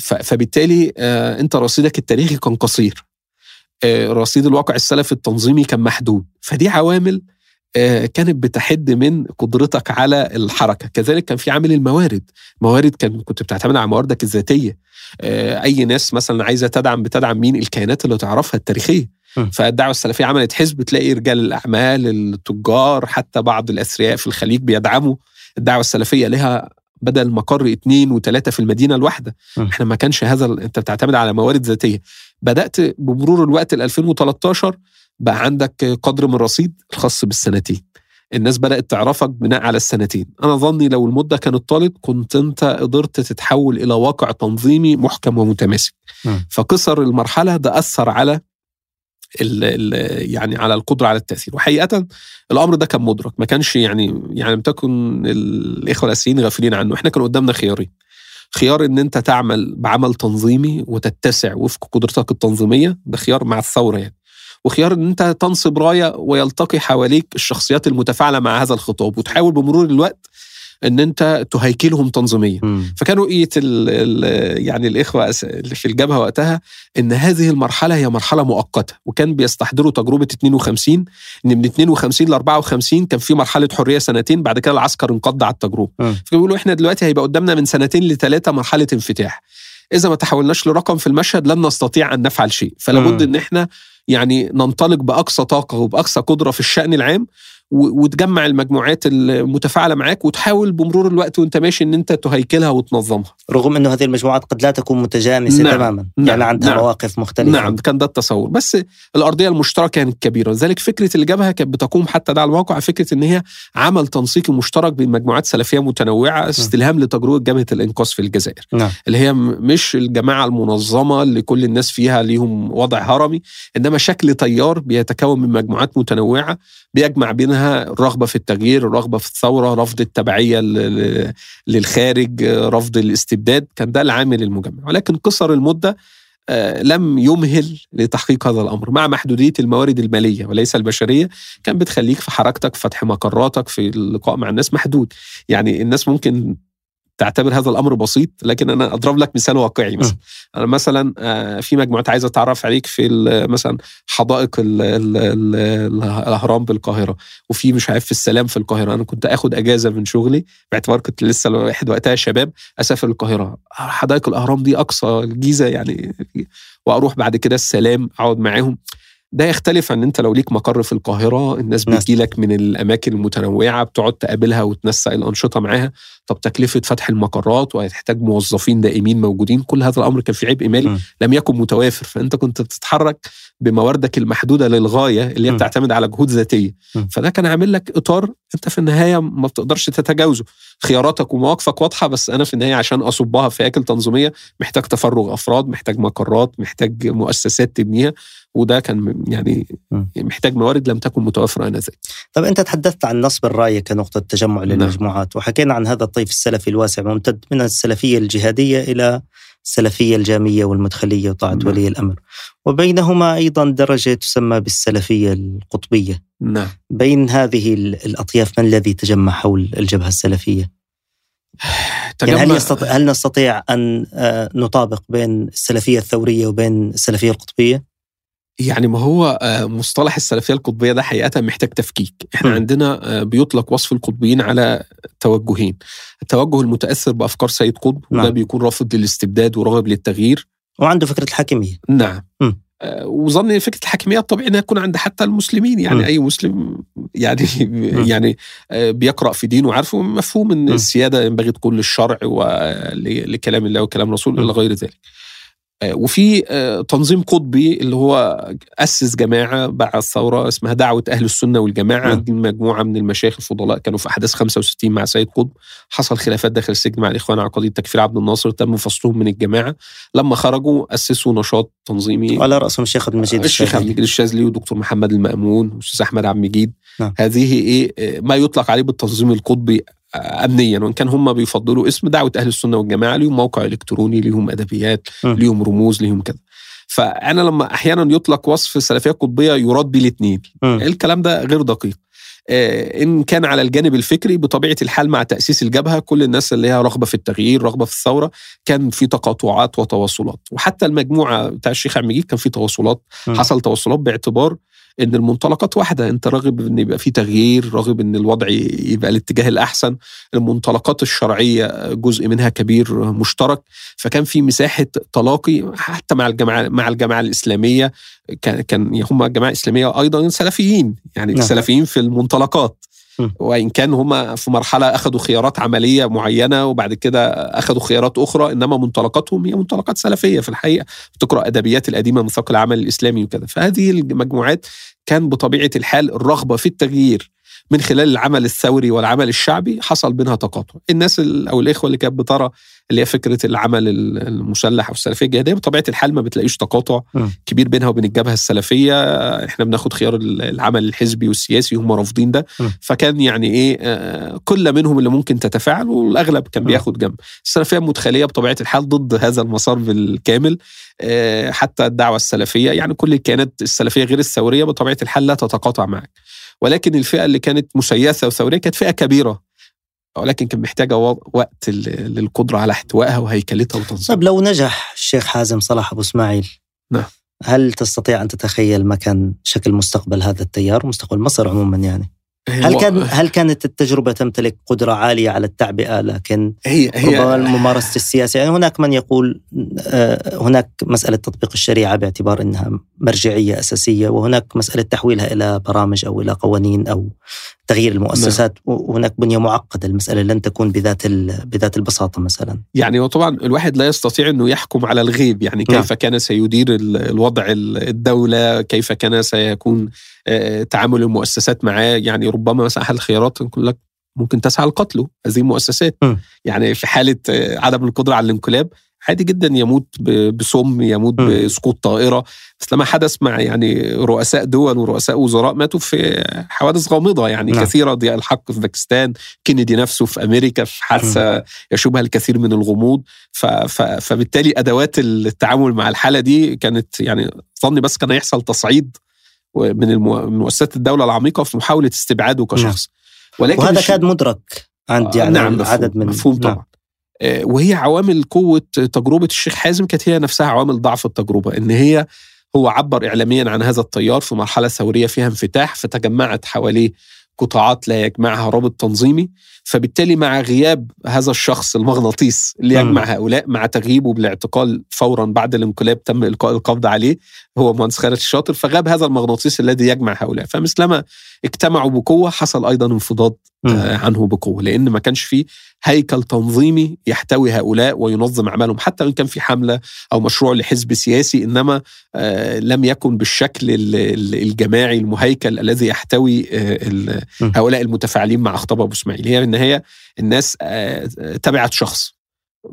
A: فبالتالي آه انت رصيدك التاريخي كان قصير. آه، رصيد الواقع السلفي التنظيمي كان محدود. فدي عوامل آه، كانت بتحد من قدرتك على الحركة. كذلك كان في عامل الموارد. موارد كان كنت بتعتمد على مواردك الذاتية. أي ناس مثلا عايزة تدعم بتدعم مين؟ الكيانات اللي تعرفها
B: التاريخية.
A: فالدعوة السلفية عملت حزب تلاقي رجال الأعمال التجار حتى بعض الأثرياء في الخليج بيدعموا. الدعوة السلفية لها بدل مقر اثنين وثلاثه في المدينة
B: الواحدة.
A: إحنا ما كانش هذا انت بتعتمد على موارد ذاتية. بدأت بمرور الوقت ل 2013 بقى عندك قدر من الرصيد الخاص بالسنتين الناس بدأت تعرفك بناء على السنتين أنا ظني لو المدة كانت طالت كنت أنت قدرت تتحول إلى واقع تنظيمي محكم ومتماسك. فقصر المرحلة ده أثر على ال ال يعني على القدرة على التأثير. وحقيقة الأمر ده كان مدرك. ما كانش يعني يعني لم تكن الإخوة الاسيين غافلين عنه. إحنا كان قدامنا خيارين. خيار إن أنت تعمل بعمل تنظيمي وتتسع وفق قدرتك التنظيمية ده خيار مع الثورة يعني. وخيار إن أنت تنصب راية ويلتقي حواليك الشخصيات المتفاعلة مع هذا الخطاب. وتحاول بمرور الوقت إن أنت تهيكلهم تنظيميا. فكان رؤية ال ال يعني الإخوة اللي في الجبهة وقتها إن هذه المرحلة هي مرحلة مؤقتة وكان بيستحضروا تجربة 52 إن من 52 ل 54 كان في مرحلة حرية سنتين بعد كده العسكر انقض على
B: التجربة.
A: فبيقولوا إحنا دلوقتي هيبقى قدامنا من سنتين لثلاثه مرحلة انفتاح إذا ما تحولناش لرقم في المشهد لن نستطيع أن نفعل شيء فلا بد
B: مم.
A: إن إحنا يعني ننطلق بأقصى طاقة وبأقصى قدرة في الشأن العام وتجمع المجموعات المتفاعلة معاك وتحاول بمرور الوقت وانت ماشي ان انت تهيكلها وتنظمها
B: رغم انه هذه المجموعات قد لا تكون متجانسة
A: نعم.
B: تماما
A: نعم.
B: يعني عندها
A: نعم.
B: مواقف مختلفة
A: نعم كان ده التصور بس الأرضية المشتركة كانت كبيرة لذلك فكرة الجبهه كانت بتقوم حتى ده على الواقع فكرة إن هي عمل تنسيقي مشترك بين مجموعات سلفية متنوعة استلهام لتجربة جبهه الإنقاذ في الجزائر
B: نعم
A: اللي هي مش الجماعة المنظمة اللي كل الناس فيها ليهم وضع هرمي إنما شكل تيار بيتكون من مجموعات متنوعة بيجمع بينها الرغبه في التغيير الرغبه في الثورة رفض التبعية للخارج رفض الاستبداد. كان ده العامل المجمع. ولكن قصر المدة آه، لم يمهل لتحقيق هذا الأمر. مع محدودية الموارد المالية وليس البشرية كان بتخليك في حركتك في فتح مقراتك في اللقاء مع الناس محدود. يعني الناس ممكن تعتبر هذا الأمر بسيط لكن أنا أضرب لك مثال واقعي مثلا. أنا مثلا آه، في مجموعات عايزه أتعرف عليك في مثلا حدائق ال- ال- ال- الأهرام بالقاهره وفي مش عارف في السلام في القاهرة. أنا كنت آخد أجازة من شغلي باعتبار كنت لسه الواحد وقتها شباب أسافر القاهرة. حدائق الأهرام دي أقصى الجيزه يعني وأروح بعد كده السلام أقعد معاهم. ده يختلف عن أنت لو ليك مقر في القاهرة الناس
B: ناس.
A: بتجي لك من الأماكن المتنوعة بتقعد تقابلها وتنسق الأنشطة معاها. طب تكلفة فتح المقرات وهتحتاج موظفين دائمين موجودين كل هذا الأمر كان في عبء مالي
B: م.
A: لم يكن متوافر فأنت كنت بتتحرك بمواردك المحدودة للغاية اللي هي
B: م.
A: بتعتمد على جهود ذاتية
B: م.
A: فده كان عامل لك إطار أنت في النهاية ما بتقدرش تتجاوزه خياراتك ومواقفك واضحة بس أنا في النهاية عشان أصبها في هياكل تنظيمية محتاج تفرغ أفراد محتاج مقرات محتاج مؤسسات تبنيها وده كان يعني. محتاج موارد لم تكن متوفره آنذاك
B: طب أنت تحدثت عن نصب الرايه كنقطة تجمع
A: نعم.
B: للمجموعات وحكينا عن هذا الطيف السلفي الواسع ممتد من السلفية الجهادية إلى السلفية الجامية والمدخلية وطاعة
A: نعم.
B: ولي الأمر وبينهما أيضا درجة تسمى بالسلفية القطبية
A: نعم
B: بين هذه ال- الأطياف من الذي تجمع حول الجبهة السلفية؟ يعني هل, يستطيع هل نستطيع أن آه، نطابق بين السلفية الثورية وبين السلفية القطبية؟
A: يعني ما هو آه، مصطلح السلفية القطبية ده حقيقة محتاج تفكيك إحنا
B: م.
A: عندنا آه، بيطلق وصف القطبيين على توجهين التوجه المتأثر بأفكار سيد قطب وده
B: نعم.
A: بيكون رافض للاستبداد وراغب للتغيير
B: وعنده فكرة الحاكمية
A: نعم
B: م.
A: آه، وظني فكرة الحكميه الطبيعي إنها تكون عند حتى المسلمين يعني
B: م.
A: أي مسلم يعني يعني آه، بيقرأ في دينه وعارفه مفهوم إن
B: م.
A: السيادة ينبغي تكون للشرع ولكلام الله وكلام
B: م.
A: إلى غير ذلك وفي آه، تنظيم قطبي اللي هو أسس جماعة بعد الثوره اسمها دعوة أهل السنة والجماعة
B: م.
A: دي مجموعة من المشايخ الفضلاء كانوا في أحداث 65 مع سيد قطب حصل خلافات داخل السجن مع الإخوان على قضيه تكفير عبد الناصر تم فصلهم من الجماعة لما خرجوا أسسوا نشاط تنظيمي
B: وعلى رأسهم الشيخ عبد المجيد
A: الشيخ عبد. المجيد الشاذلي ودكتور محمد المأمون والأستاذ أحمد عبد المجيد
B: نعم.
A: هذه إيه آه، ما يطلق عليه بالتنظيم القطبي آه، امنيا وان كان هم بيفضلوا اسم دعوه أهل السنة والجماعه ليهم موقع الكتروني ليهم ادبيات. ليهم رموز ليهم كذا فانا لما أحيانا يطلق وصف السلفيه القطبيه يراد بيه الاثنين. الكلام ده غير دقيق ان كان على الجانب الفكري بطبيعه الحال مع تاسيس الجبهه كل الناس اللي هي رغبه في التغيير رغبه في الثوره كان في تقاطعات وتواصلات وحتى المجموعه بتاع الشيخ عبد المجيد كان في تواصلات حصل تواصلات باعتبار إن المنطلقات واحدة. أنت راغب إن يبقى في تغيير راغب إن الوضع يبقى الاتجاه الأحسن. المنطلقات الشرعية جزء منها كبير مشترك. فكان في مساحة تلاقي حتى مع الجماعة مع الجماعة الإسلامية. كان كان هم الجماعه الاسلاميه أيضا سلفيين. يعني نعم. سلفيين في المنطلقات. وإن كان هم في مرحلة اخذوا خيارات عملية معينة وبعد كده اخذوا خيارات أخرى إنما منطلقاتهم هي منطلقات سلفية في الحقيقة تقرا أدبيات القديمة ثقل العمل الإسلامي وكذا. فهذه المجموعات كان بطبيعة الحال الرغبة في التغيير. من خلال العمل الثوري والعمل الشعبي حصل بينها تقاطع. الناس أو الإخوة اللي كانت بترى اللي هي فكرة العمل المسلح أو السلفية الجهادية بطبيعة الحال ما بتلاقيش تقاطع م. كبير بينها وبين الجبهة السلفية. إحنا بناخد خيار العمل الحزبي والسياسي هم رافضين ده. م. فكان يعني إيه آه، كل منهم اللي ممكن تتفاعل والأغلب كان بياخد جنب. السلفية المدخليه بطبيعة الحال ضد هذا المسار بالكامل. آه، حتى الدعوة السلفية يعني كل الكيانات السلفية غير الثورية بطبيعة الحال لا تتقاطع معك. ولكن الفئة اللي كانت مسيسه وثورية كانت فئة كبيرة. ولكن كان محتاجة وقت للقدرة على احتوائها وهيكلتها وتنظيمها.
B: طيب لو نجح الشيخ حازم صلاح أبو إسماعيل
A: نعم.
B: هل تستطيع أن تتخيل ما كان شكل مستقبل هذا التيار ومستقبل مصر عموما يعني؟ هل كان هل كانت التجربة تمتلك قدرة عالية على التعبئة؟ لكن
A: هي هي
B: ربما ممارسه السياسة يعني هناك من يقول آه، هناك مسألة تطبيق الشريعة باعتبار إنها مرجعية أساسية وهناك مسألة تحويلها إلى برامج أو إلى قوانين أو تغيير المؤسسات نعم. وهناك بنية معقدة المسألة لن تكون بذات بذات البساطة مثلا
A: يعني وطبعا الواحد لا يستطيع إنه يحكم على الغيب يعني كيف نعم. كان سيدير الوضع الدولة كيف كان سيكون آه، تعامل المؤسسات معاه يعني ربما مثلا احد الخيارات نقول لك ممكن تسعى لقتله هذه المؤسسات م. يعني في حالة آه، عدم القدرة على الانقلاب عادي جدا يموت بسم يموت بسقوط طائرة بس لما حدث مع يعني رؤساء دول ورؤساء وزراء ماتوا في حوادث غامضة يعني نعم. كثيرة ضياء الحق في باكستان كينيدي نفسه في أمريكا في حادثة يشوبها الكثير من الغموض ف ف فبالتالي أدوات التعامل مع الحالة دي كانت يعني ظني بس كان يحصل تصعيد من مؤسسات الدولة العميقة في محاولة استبعاده كشخص
B: نعم. ولكن وهذا كان مدرك عند يعني
A: نعم
B: عدد من
A: مفهوم طبعا نعم. آه، وهي عوامل قوة تجربة الشيخ حازم كانت هي نفسها عوامل ضعف التجربة إن هي هو عبر اعلاميا عن هذا التيار في مرحلة ثورية فيها انفتاح فتجمعت حواليه قطاعات لا يجمعها رابط تنظيمي. فبالتالي مع غياب هذا الشخص المغناطيس اللي يجمع هؤلاء مع تغييبه بالاعتقال فورا بعد الانقلاب تم إلقاء القبض عليه هو مهندس خالد الشاطر فغاب هذا المغناطيس الذي يجمع هؤلاء. فمثلما اجتمعوا بقوة حصل أيضا انفضاض آه، عنه بقوة لأن ما كانش فيه هيكل تنظيمي يحتوي هؤلاء وينظم أعمالهم حتى إن كان في حملة أو مشروع لحزب سياسي إنما آه، لم يكن بالشكل الجماعي المهيكل الذي يحتوي آه، هؤلاء المتفاعلين مع خطاب أبو إسماعيل. هي النهايه الناس تبعت شخص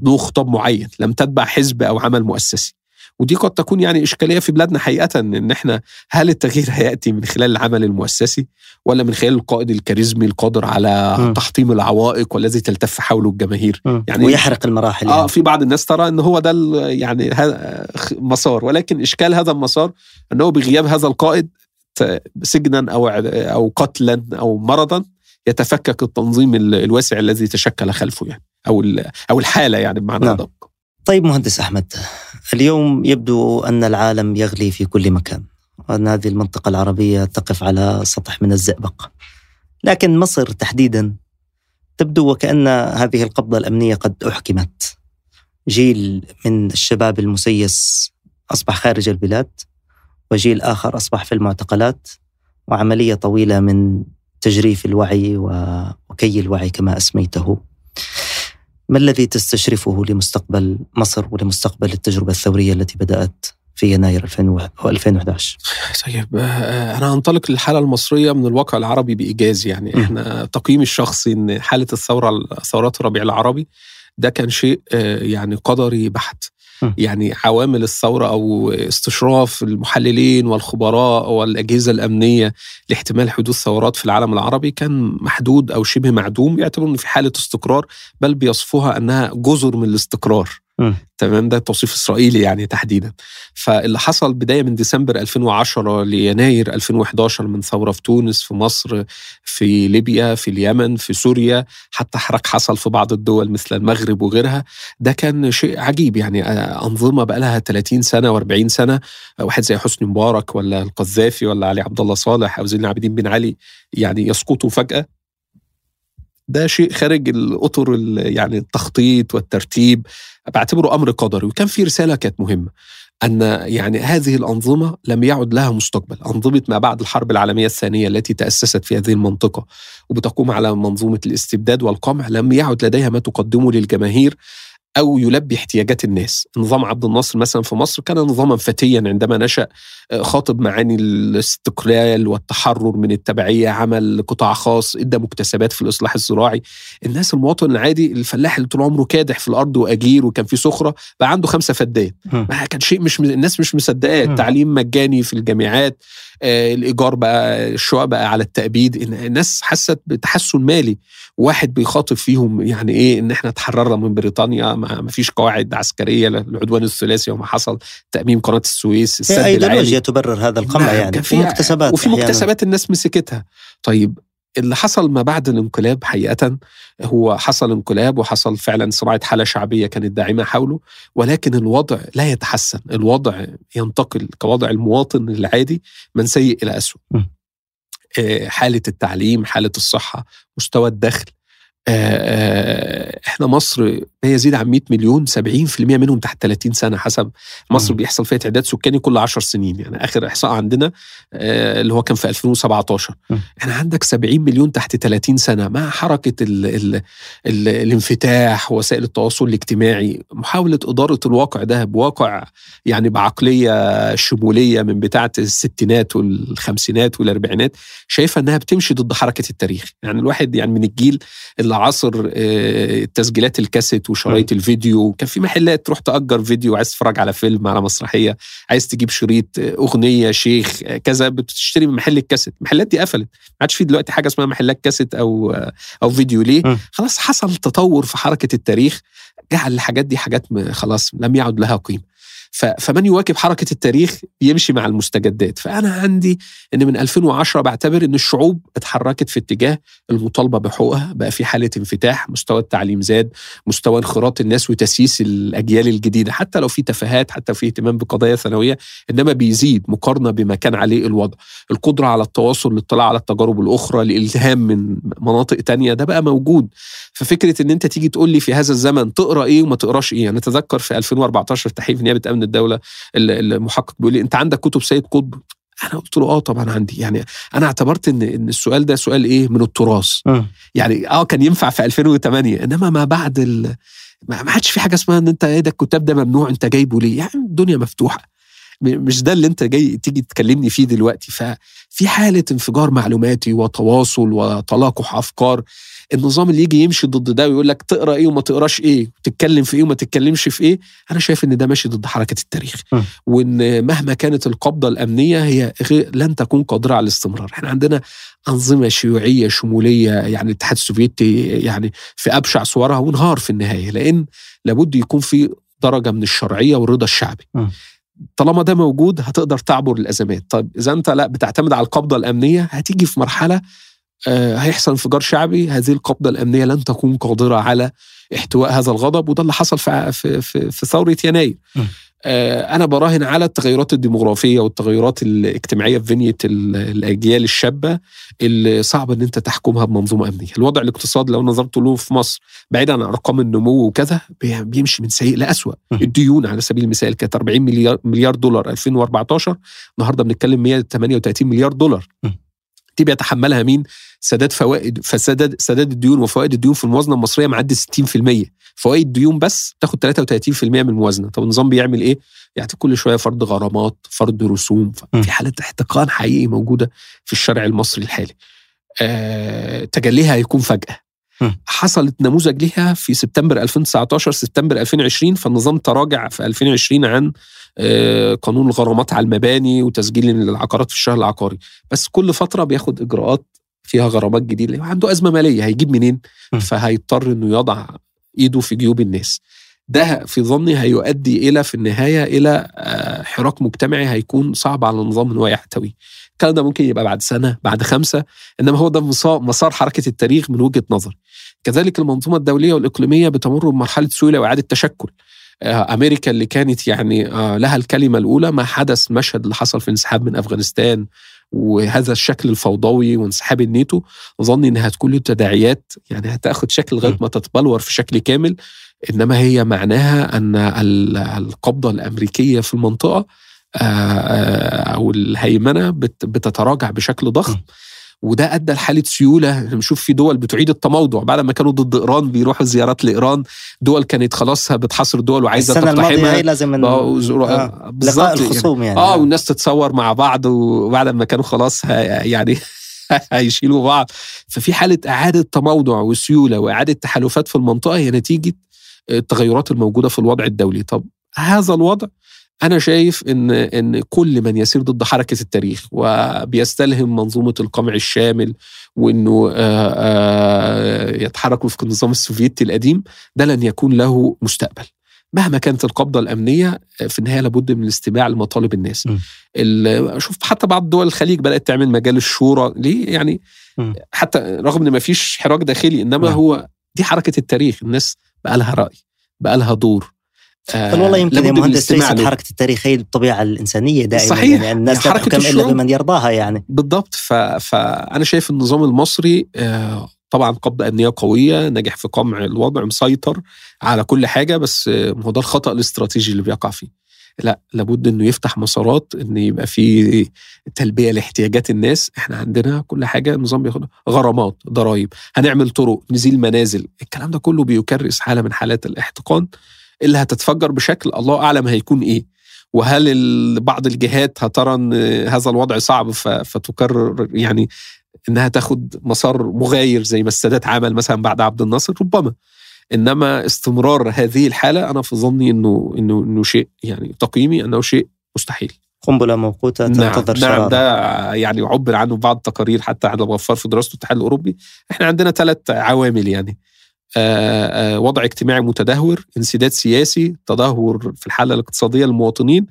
A: ذو خطاب معين لم تتبع حزب أو عمل مؤسسي ودي قد تكون يعني إشكالية في بلادنا حقيقة إن إحنا هل التغيير هيأتي من خلال العمل المؤسسي ولا من خلال القائد الكاريزمي القادر على م. تحطيم العوائق والذي تلتف حوله الجماهير
B: م. يعني ويحرق المراحل
A: آه يعني. في بعض الناس ترى إن هو ده يعني مسار ولكن إشكال هذا المسار إنه بغياب هذا القائد سجنا أو أو قتلا أو مرضا يتفكك التنظيم الواسع الذي تشكل خلفه يعني أو أو الحالة يعني بمعنى
B: نعم. ادق طيب مهندس أحمد اليوم يبدو أن العالم يغلي في كل مكان وأن هذه المنطقة العربية تقف على سطح من الزئبق. لكن مصر تحديدا تبدو وكأن هذه القبضة الأمنية قد أحكمت. جيل من الشباب المسيس أصبح خارج البلاد وجيل آخر أصبح في المعتقلات وعملية طويلة من تجريف الوعي وكي الوعي كما أسميته. ما الذي تستشرفه لمستقبل مصر ولمستقبل التجربة الثورية التي بدأت في يناير 2011
A: طيب آه، أنا أنطلق للحالة المصرية من الواقع العربي بإيجاز يعني. إحنا تقييمي الشخصي إن حالة الثورة ثورات الربيع العربي ده كان شيء آه، يعني قدري بحت. يعني عوامل الثورة أو استشراف المحللين والخبراء والأجهزة الأمنية لاحتمال حدوث ثورات في العالم العربي كان محدود أو شبه معدوم يعتبرون في حالة استقرار بل بيصفوها أنها جزر من الاستقرار. تمام؟ ده توصيف إسرائيلي يعني تحديدا. فاللي حصل بداية من ديسمبر 2010 ليناير 2011 من ثورة في تونس في مصر في ليبيا في اليمن في سوريا حتى حرك حصل في بعض الدول مثل المغرب وغيرها. ده كان شيء عجيب يعني آه، أنظمة بقى لها 30 سنة و40 سنة واحد زي حسني مبارك ولا القذافي ولا علي عبد الله صالح أو زين العابدين بن علي يعني يسقطوا فجأة. ده شيء خارج الأطر يعني التخطيط والترتيب. بعتبره أمر قدري. وكان في رسالة كانت مهمة أن يعني هذه الأنظمة لم يعد لها مستقبل، أنظمة ما بعد الحرب العالمية الثانية التي تأسست في هذه المنطقة وبتقوم على منظومة الاستبداد والقمع لم يعد لديها ما تقدمه للجماهير. أو يلبي احتياجات الناس. نظام عبد الناصر مثلا في مصر كان نظاما فتيا عندما نشأ آه، خاطب معاني الاستقلال والتحرر من التبعية عمل قطاع خاص إدى مكتسبات في الإصلاح الزراعي. الناس المواطن العادي الفلاح اللي طول عمره كادح في الأرض وأجير وكان في سخرة بقى عنده خمسة فدان. ما كان شيء مش الناس مش مصدقاه. التعليم مجاني في الجامعات الإيجار بقى الشقق بقى على التأبيد. الناس حست بتحسن مالي. واحد بيخاطب فيهم يعني إيه إن إحنا تحررنا من بريطانيا ما فيش قواعد عسكرية للعدوان الثلاثي وما حصل. تاميم قناة السويس
B: السد ايديولوجيا تبرر هذا القمع نعم يعني.
A: في مكتسبات وفي مكتسبات الناس مسكتها. طيب اللي حصل ما بعد الانقلاب حقيقة هو حصل انقلاب وحصل فعلا صناعة حالة شعبية كانت داعمة حوله ولكن الوضع لا يتحسن الوضع ينتقل كوضع المواطن العادي من سيء إلى أسوأ. آه، حالة التعليم حالة الصحة مستوى الدخل إحنا مصر ما يزيد عن 100 مليون 70% منهم تحت 30 سنة حسب. مصر بيحصل فيها تعداد سكاني كل 10 سنين يعني آخر إحصاء عندنا اللي هو كان في 2017 إحنا عندك 70 مليون تحت 30 سنة مع حركة ال ال ال الانفتاح وسائل التواصل الاجتماعي محاولة إدارة الواقع ده بواقع يعني بعقلية شمولية من بتاعة الستينات والخمسينات والأربعينات شايفه إنها بتمشي ضد حركة التاريخ. يعني الواحد يعني من الجيل اللي عصر آه، تسجيلات الكاسيت وشرايط الفيديو. كان في محلات تروح تأجر فيديو عايز تتفرج على فيلم على مسرحية عايز تجيب شريط آه، أغنية شيخ آه، كذا بتشتري من محل الكاسيت. المحلات دي قفلت. ما عادش في دلوقتي حاجة اسمها محلات كاسيت أو أو فيديو. ليه؟ خلاص حصل تطور في حركة التاريخ. جعل الحاجات دي حاجات خلاص لم يعد لها قيمة. فمن يواكب حركة التاريخ يمشي مع المستجدات. فأنا عندي إن من 2010 بعتبر إن الشعوب اتحركت في اتجاه المطالبة بحقوقها. بقى في حالة انفتاح مستوى التعليم زاد مستوى انخراط الناس وتسييس الأجيال الجديدة. حتى لو في تفاهات حتى في اهتمام بقضايا ثانوية إنما بيزيد مقارنة بما كان عليه الوضع. القدرة على التواصل الاطلاع على التجارب الأخرى الالتهام من مناطق تانية ده بقى موجود. ففكرة إن أنت تيجي تقول لي في هذا الزمن تقرأ إيه وما تقراش إيه؟ أنا أتذكر في 2014 تحقيق نيابة أمن الدولة المحقق بيقول لي انت عندك كتب سيد قطب؟ أنا قلت له آه طبعا عندي. يعني أنا اعتبرت ان إن السؤال ده سؤال إيه؟ من التراث. م. يعني آه كان ينفع في 2008 إنما ما بعد ال... ما عادش في حاجة اسمها إن أنت إيه ده الكتاب ده ممنوع أنت جايبه ليه؟ يعني الدنيا مفتوحة. مش ده اللي أنت جاي تيجي تكلمني فيه دلوقتي. ففي حالة انفجار معلوماتي وتواصل وتلاقح أفكار. النظام اللي يجي يمشي ضد ده ويقول لك تقرأ إيه وما تقراش إيه وتتكلم في إيه وما تتكلمش في إيه أنا شايف إن ده ماشي ضد حركة التاريخ. وإن مهما كانت القبضة الأمنية هي لن تكون قادرة على الاستمرار إحنا عندنا أنظمة شيوعية شمولية يعني الاتحاد السوفيتي يعني في أبشع صورها وانهار في النهاية لأن لابد يكون في درجة من الشرعية والرضا الشعبي. طالما ده موجود هتقدر تعبر الازمات طيب إذا أنت لا بتعتمد على القبضة الأمنية هتيجي في مرحلة هيحصل انفجار شعبي هذه القبضة الأمنية لن تكون قادرة على احتواء هذا الغضب وده اللي حصل في في في, في ثورة يناير. آه، أنا براهن على التغيرات الديموغرافيه والتغيرات الاجتماعية في بنية الأجيال الشابة اللي صعب إن أنت تحكمها بمنظومة أمنية. الوضع الاقتصادي لو نظرت له في مصر بعيدا عن أرقام النمو وكذا بيمشي من سيء لاسوء الديون على سبيل المثال كانت 40 مليار مليار دولار 2014 النهارده بنتكلم 138 مليار دولار. دي بيتحملها مين؟ سداد فوائد فسداد سداد الديون وفوائد الديون في الموازنة المصرية معدي 60% فوائد الديون بس تاخد 33% من الموازنة. طب النظام بيعمل إيه؟ يعني كل شوية فرض غرامات فرض رسوم في حاله احتقان حقيقي موجودة في الشارع المصري الحالي. آه تجليها هيكون فجأة. حصلت نموذج لها في سبتمبر 2019 سبتمبر 2020 فالنظام تراجع في 2020 عن قانون الغرامات على المباني وتسجيل العقارات في الشهر العقاري. بس كل فترة بياخد إجراءات فيها غرامات جديدة. عنده أزمة مالية. هيجيب منين؟ فهيضطر إنه يضع إيده في جيوب الناس. ده في ظني هيؤدي إلى في النهاية إلى آه، حراك مجتمعي هيكون صعب على النظام إن هو يحتويه. الكلام ده ممكن يبقى بعد سنة بعد خمسة إنما هو ده مسار حركة التاريخ من وجهة نظري. كذلك المنظومة الدولية والإقليمية بتمر بمرحلة سيوله واعاده تشكل. آه، أمريكا اللي كانت يعني آه، لها الكلمة الأولى ما حدث مشهد اللي حصل في انسحاب من أفغانستان وهذا الشكل الفوضوي وانسحاب الناتو. ظني إنها هتكون له تداعيات يعني هتاخد شكل لغاية ما تتبلور في شكل كامل. إنما هي معناها أن القبضة الأمريكية في المنطقة آه، أو الهيمنة بتتراجع بشكل ضخم. وده أدى لحالة سيولة. نشوف في دول بتعيد التموضع. بعد ما كانوا ضد إيران بيروحوا زيارات لإيران. دول كانت خلاص بتحاصر دول وعايزة
B: السنة الماضية لازم من آه لقاء يعني. الخصوم يعني,
A: يعني. آه. والناس تتصور مع بعض وبعد ما كانوا خلاص يعني هيشيلوا بعض. ففي حالة إعادة تموضع وسيولة وإعادة تحالفات في المنطقة هي نتيجة التغيرات الموجودة في الوضع الدولي. طب هذا الوضع أنا شايف إن إن كل من يسير ضد حركة التاريخ وبيستلهم منظومة القمع الشامل وإنه آه، آه، يتحرك وفق النظام السوفيتي القديم ده لن يكون له مستقبل. مهما كانت القبضة الأمنية في النهاية لابد من الاستماع لمطالب الناس. شوف حتى بعض دول الخليج بدأت تعمل مجال الشورى. ليه؟ يعني م. حتى رغم إن ما فيش حراك داخلي إنما م. هو دي حركة التاريخ. الناس بقى لها رأي بقى لها دور.
B: بل والله يمكن يا مهندس ليست حركه التاريخ هي الطبيعه الإنسانية دائما
A: صحيح.
B: يعني الناس لا تحكم إلا بمن يرضاها يعني.
A: بالضبط. ف... فانا شايف النظام المصري آه، طبعا قبضه امنيه قوية نجح في قمع الوضع مسيطر على كل حاجة بس هو ده الخطأ الاستراتيجي اللي بيقع فيه. لا لابد إنه يفتح مسارات إن يبقى في تلبية لاحتياجات الناس. إحنا عندنا كل حاجة النظام بياخد غرامات ضرائب هنعمل طرق نزيل منازل. الكلام ده كله بيكرس حالة من حالات الاحتقان. اللي هتتفجر بشكل الله أعلم هيكون إيه. وهل بعض الجهات هترى إن هذا الوضع صعب فتكرر يعني إنها تاخد مسار مغاير زي ما السادات عمل مثلا بعد عبد الناصر؟ ربما. إنما استمرار هذه الحالة أنا في ظني انه انه إنه شيء يعني تقييمي أنه شيء مستحيل.
B: قنبلة موقوتة تنتظر
A: نعم, نعم ده يعني عبر عنه بعض التقارير حتى على وفار في دراسة الاتحاد الأوروبي. إحنا عندنا ثلاث عوامل يعني. وضع اجتماعي متدهور انسداد سياسي تدهور في الحالة الاقتصادية للمواطنين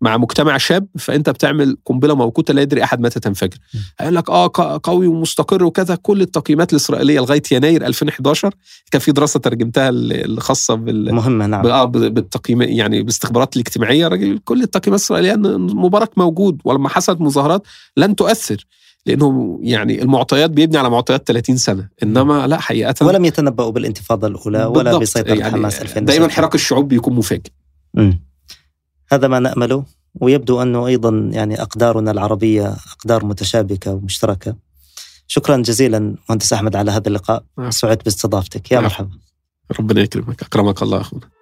A: مع مجتمع شاب فأنت بتعمل قنبلة موقوتة لا يدري أحد متى تنفجر. هيقول لك آه قوي ومستقر وكذا كل التقييمات الإسرائيلية لغاية يناير 2011 كان في دراسة ترجمتها الخاصة بال
B: مهمة نعم.
A: آه بالتقييم يعني بالاستخبارات الاجتماعية. راجل كل التقييمات الإسرائيلية ان مبارك موجود ولما حصلت مظاهرات لن تؤثر. لأنه يعني المعطيات بيبني على معطيات 30 سنة. إنما لا حقيقة
B: ولم يتنبؤوا بالانتفاضة الأولى ولا بسيطرة يعني حماس 2000
A: دائما حراك الشعوب بيكون مفاجئ.
B: هذا ما نامله ويبدو أنه أيضا يعني أقدارنا العربية أقدار متشابكة ومشتركة. شكرا جزيلا مهندس أحمد على هذا اللقاء. نعم. سعدت باستضافتك. يا نعم. مرحبا.
A: ربنا يكرمك. أكرمك الله أخونا.